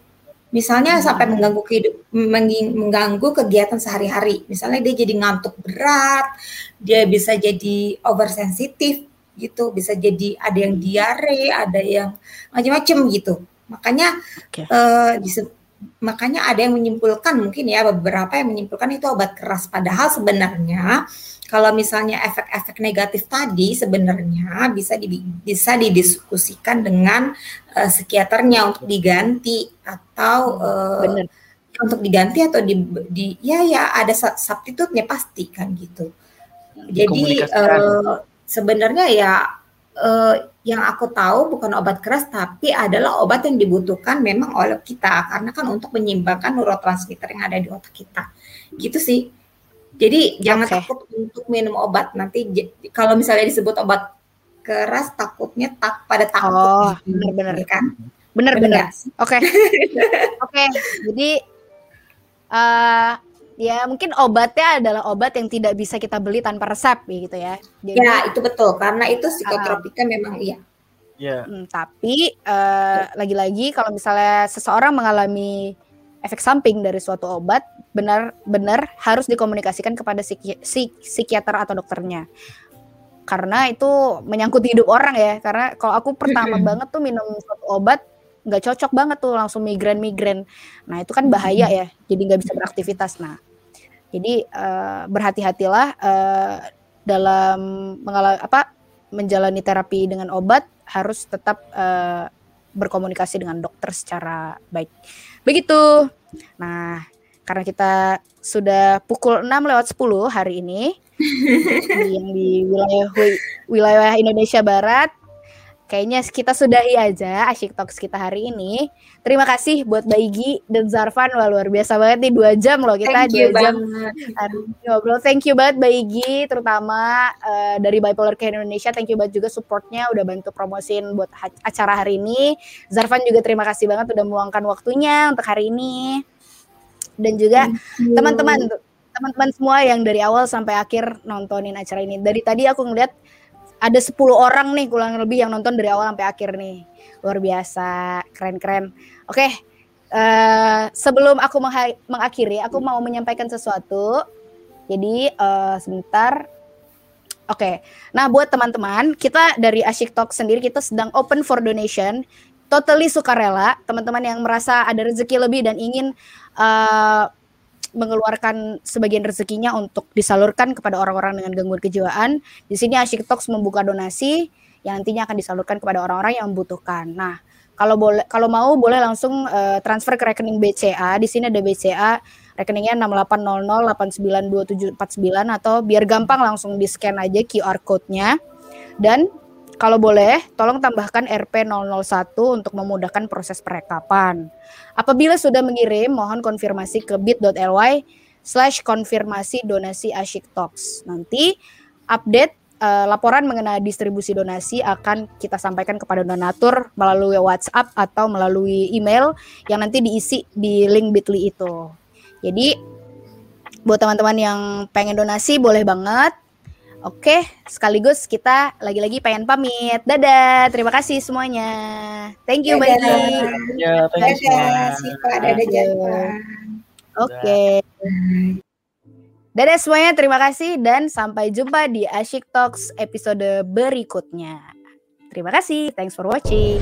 Misalnya hmm. sampai mengganggu kehidup mengganggu kegiatan sehari-hari. Misalnya dia jadi ngantuk berat dia bisa jadi oversensitif gitu bisa jadi ada yang diare ada yang macam-macam gitu. Makanya okay. uh, eh, makanya ada yang menyimpulkan mungkin ya beberapa yang menyimpulkan itu obat keras. Padahal sebenarnya kalau misalnya efek-efek negatif tadi sebenarnya bisa di, bisa didiskusikan dengan uh, psikiaternya untuk diganti atau uh, untuk diganti atau di, di ya ya ada substitutnya pasti kan gitu. Jadi uh, sebenarnya ya uh, yang aku tahu bukan obat keras tapi adalah obat yang dibutuhkan memang oleh kita karena kan untuk menyeimbangkan neurotransmitter yang ada di otak kita. Gitu sih. Jadi jangan okay. takut untuk minum obat. Nanti kalau misalnya disebut obat keras takutnya tak pada takut. Oh, benar-benar ya kan? Benar-benar. Oke. Oke. Jadi uh, ya mungkin obatnya adalah obat yang tidak bisa kita beli tanpa resep gitu ya. Jadi, ya, itu betul karena itu psikotropika uh, memang iya. Yeah. Hmm, tapi uh, lagi-lagi kalau misalnya seseorang mengalami efek samping dari suatu obat benar-benar harus dikomunikasikan kepada psiki psik psikiater atau dokternya. Karena itu menyangkut hidup orang ya karena kalau aku pertama banget tuh minum suatu obat nggak cocok banget tuh langsung migrain migrain. Nah itu kan bahaya ya jadi nggak bisa beraktivitas. Nah jadi uh, berhati-hatilah uh, dalam mengalami apa menjalani terapi dengan obat harus tetap uh, berkomunikasi dengan dokter secara baik Begitu. Nah, karena kita sudah pukul 6 lewat 10 hari ini yang di wilayah wilayah Indonesia Barat kayaknya kita sudahi aja Asyik Talks kita hari ini. Terima kasih buat Baigi dan Zarfan. Wah, luar biasa banget nih dua jam loh kita dua jam ngobrol. Thank you banget Baigi terutama uh, dari Bipolar Care Indonesia. Thank you banget juga supportnya udah bantu promosin buat acara hari ini. Zarfan juga terima kasih banget udah meluangkan waktunya untuk hari ini. Dan juga teman-teman teman-teman semua yang dari awal sampai akhir nontonin acara ini. Dari tadi aku ngeliat ada 10 orang nih kurang lebih yang nonton dari awal sampai akhir nih. Luar biasa, keren-keren. Oke, uh, sebelum aku mengakhiri, aku mau menyampaikan sesuatu. Jadi uh, sebentar. Oke, okay. nah buat teman-teman, kita dari Asyik Talk sendiri kita sedang open for donation, totally sukarela. Teman-teman yang merasa ada rezeki lebih dan ingin uh, mengeluarkan sebagian rezekinya untuk disalurkan kepada orang-orang dengan gangguan kejiwaan. Di sini Asyik Talks membuka donasi yang nantinya akan disalurkan kepada orang-orang yang membutuhkan. Nah, kalau boleh kalau mau boleh langsung uh, transfer ke rekening BCA. Di sini ada BCA rekeningnya 6800892749 atau biar gampang langsung di-scan aja QR code-nya. Dan kalau boleh, tolong tambahkan RP001 untuk memudahkan proses perekapan. Apabila sudah mengirim, mohon konfirmasi ke bit.ly slash konfirmasi donasi Asyik Talks. Nanti update uh, laporan mengenai distribusi donasi akan kita sampaikan kepada donatur melalui WhatsApp atau melalui email yang nanti diisi di link Bitly itu. Jadi buat teman-teman yang pengen donasi boleh banget. Oke, sekaligus kita lagi-lagi pengen pamit. Dadah, terima kasih semuanya. Thank you, Mbak Ya, thank you Dadah, Siva, dadah, Jangan. Oke. Dadah semuanya, terima kasih dan sampai jumpa di Asyik Talks episode berikutnya. Terima kasih, thanks for watching.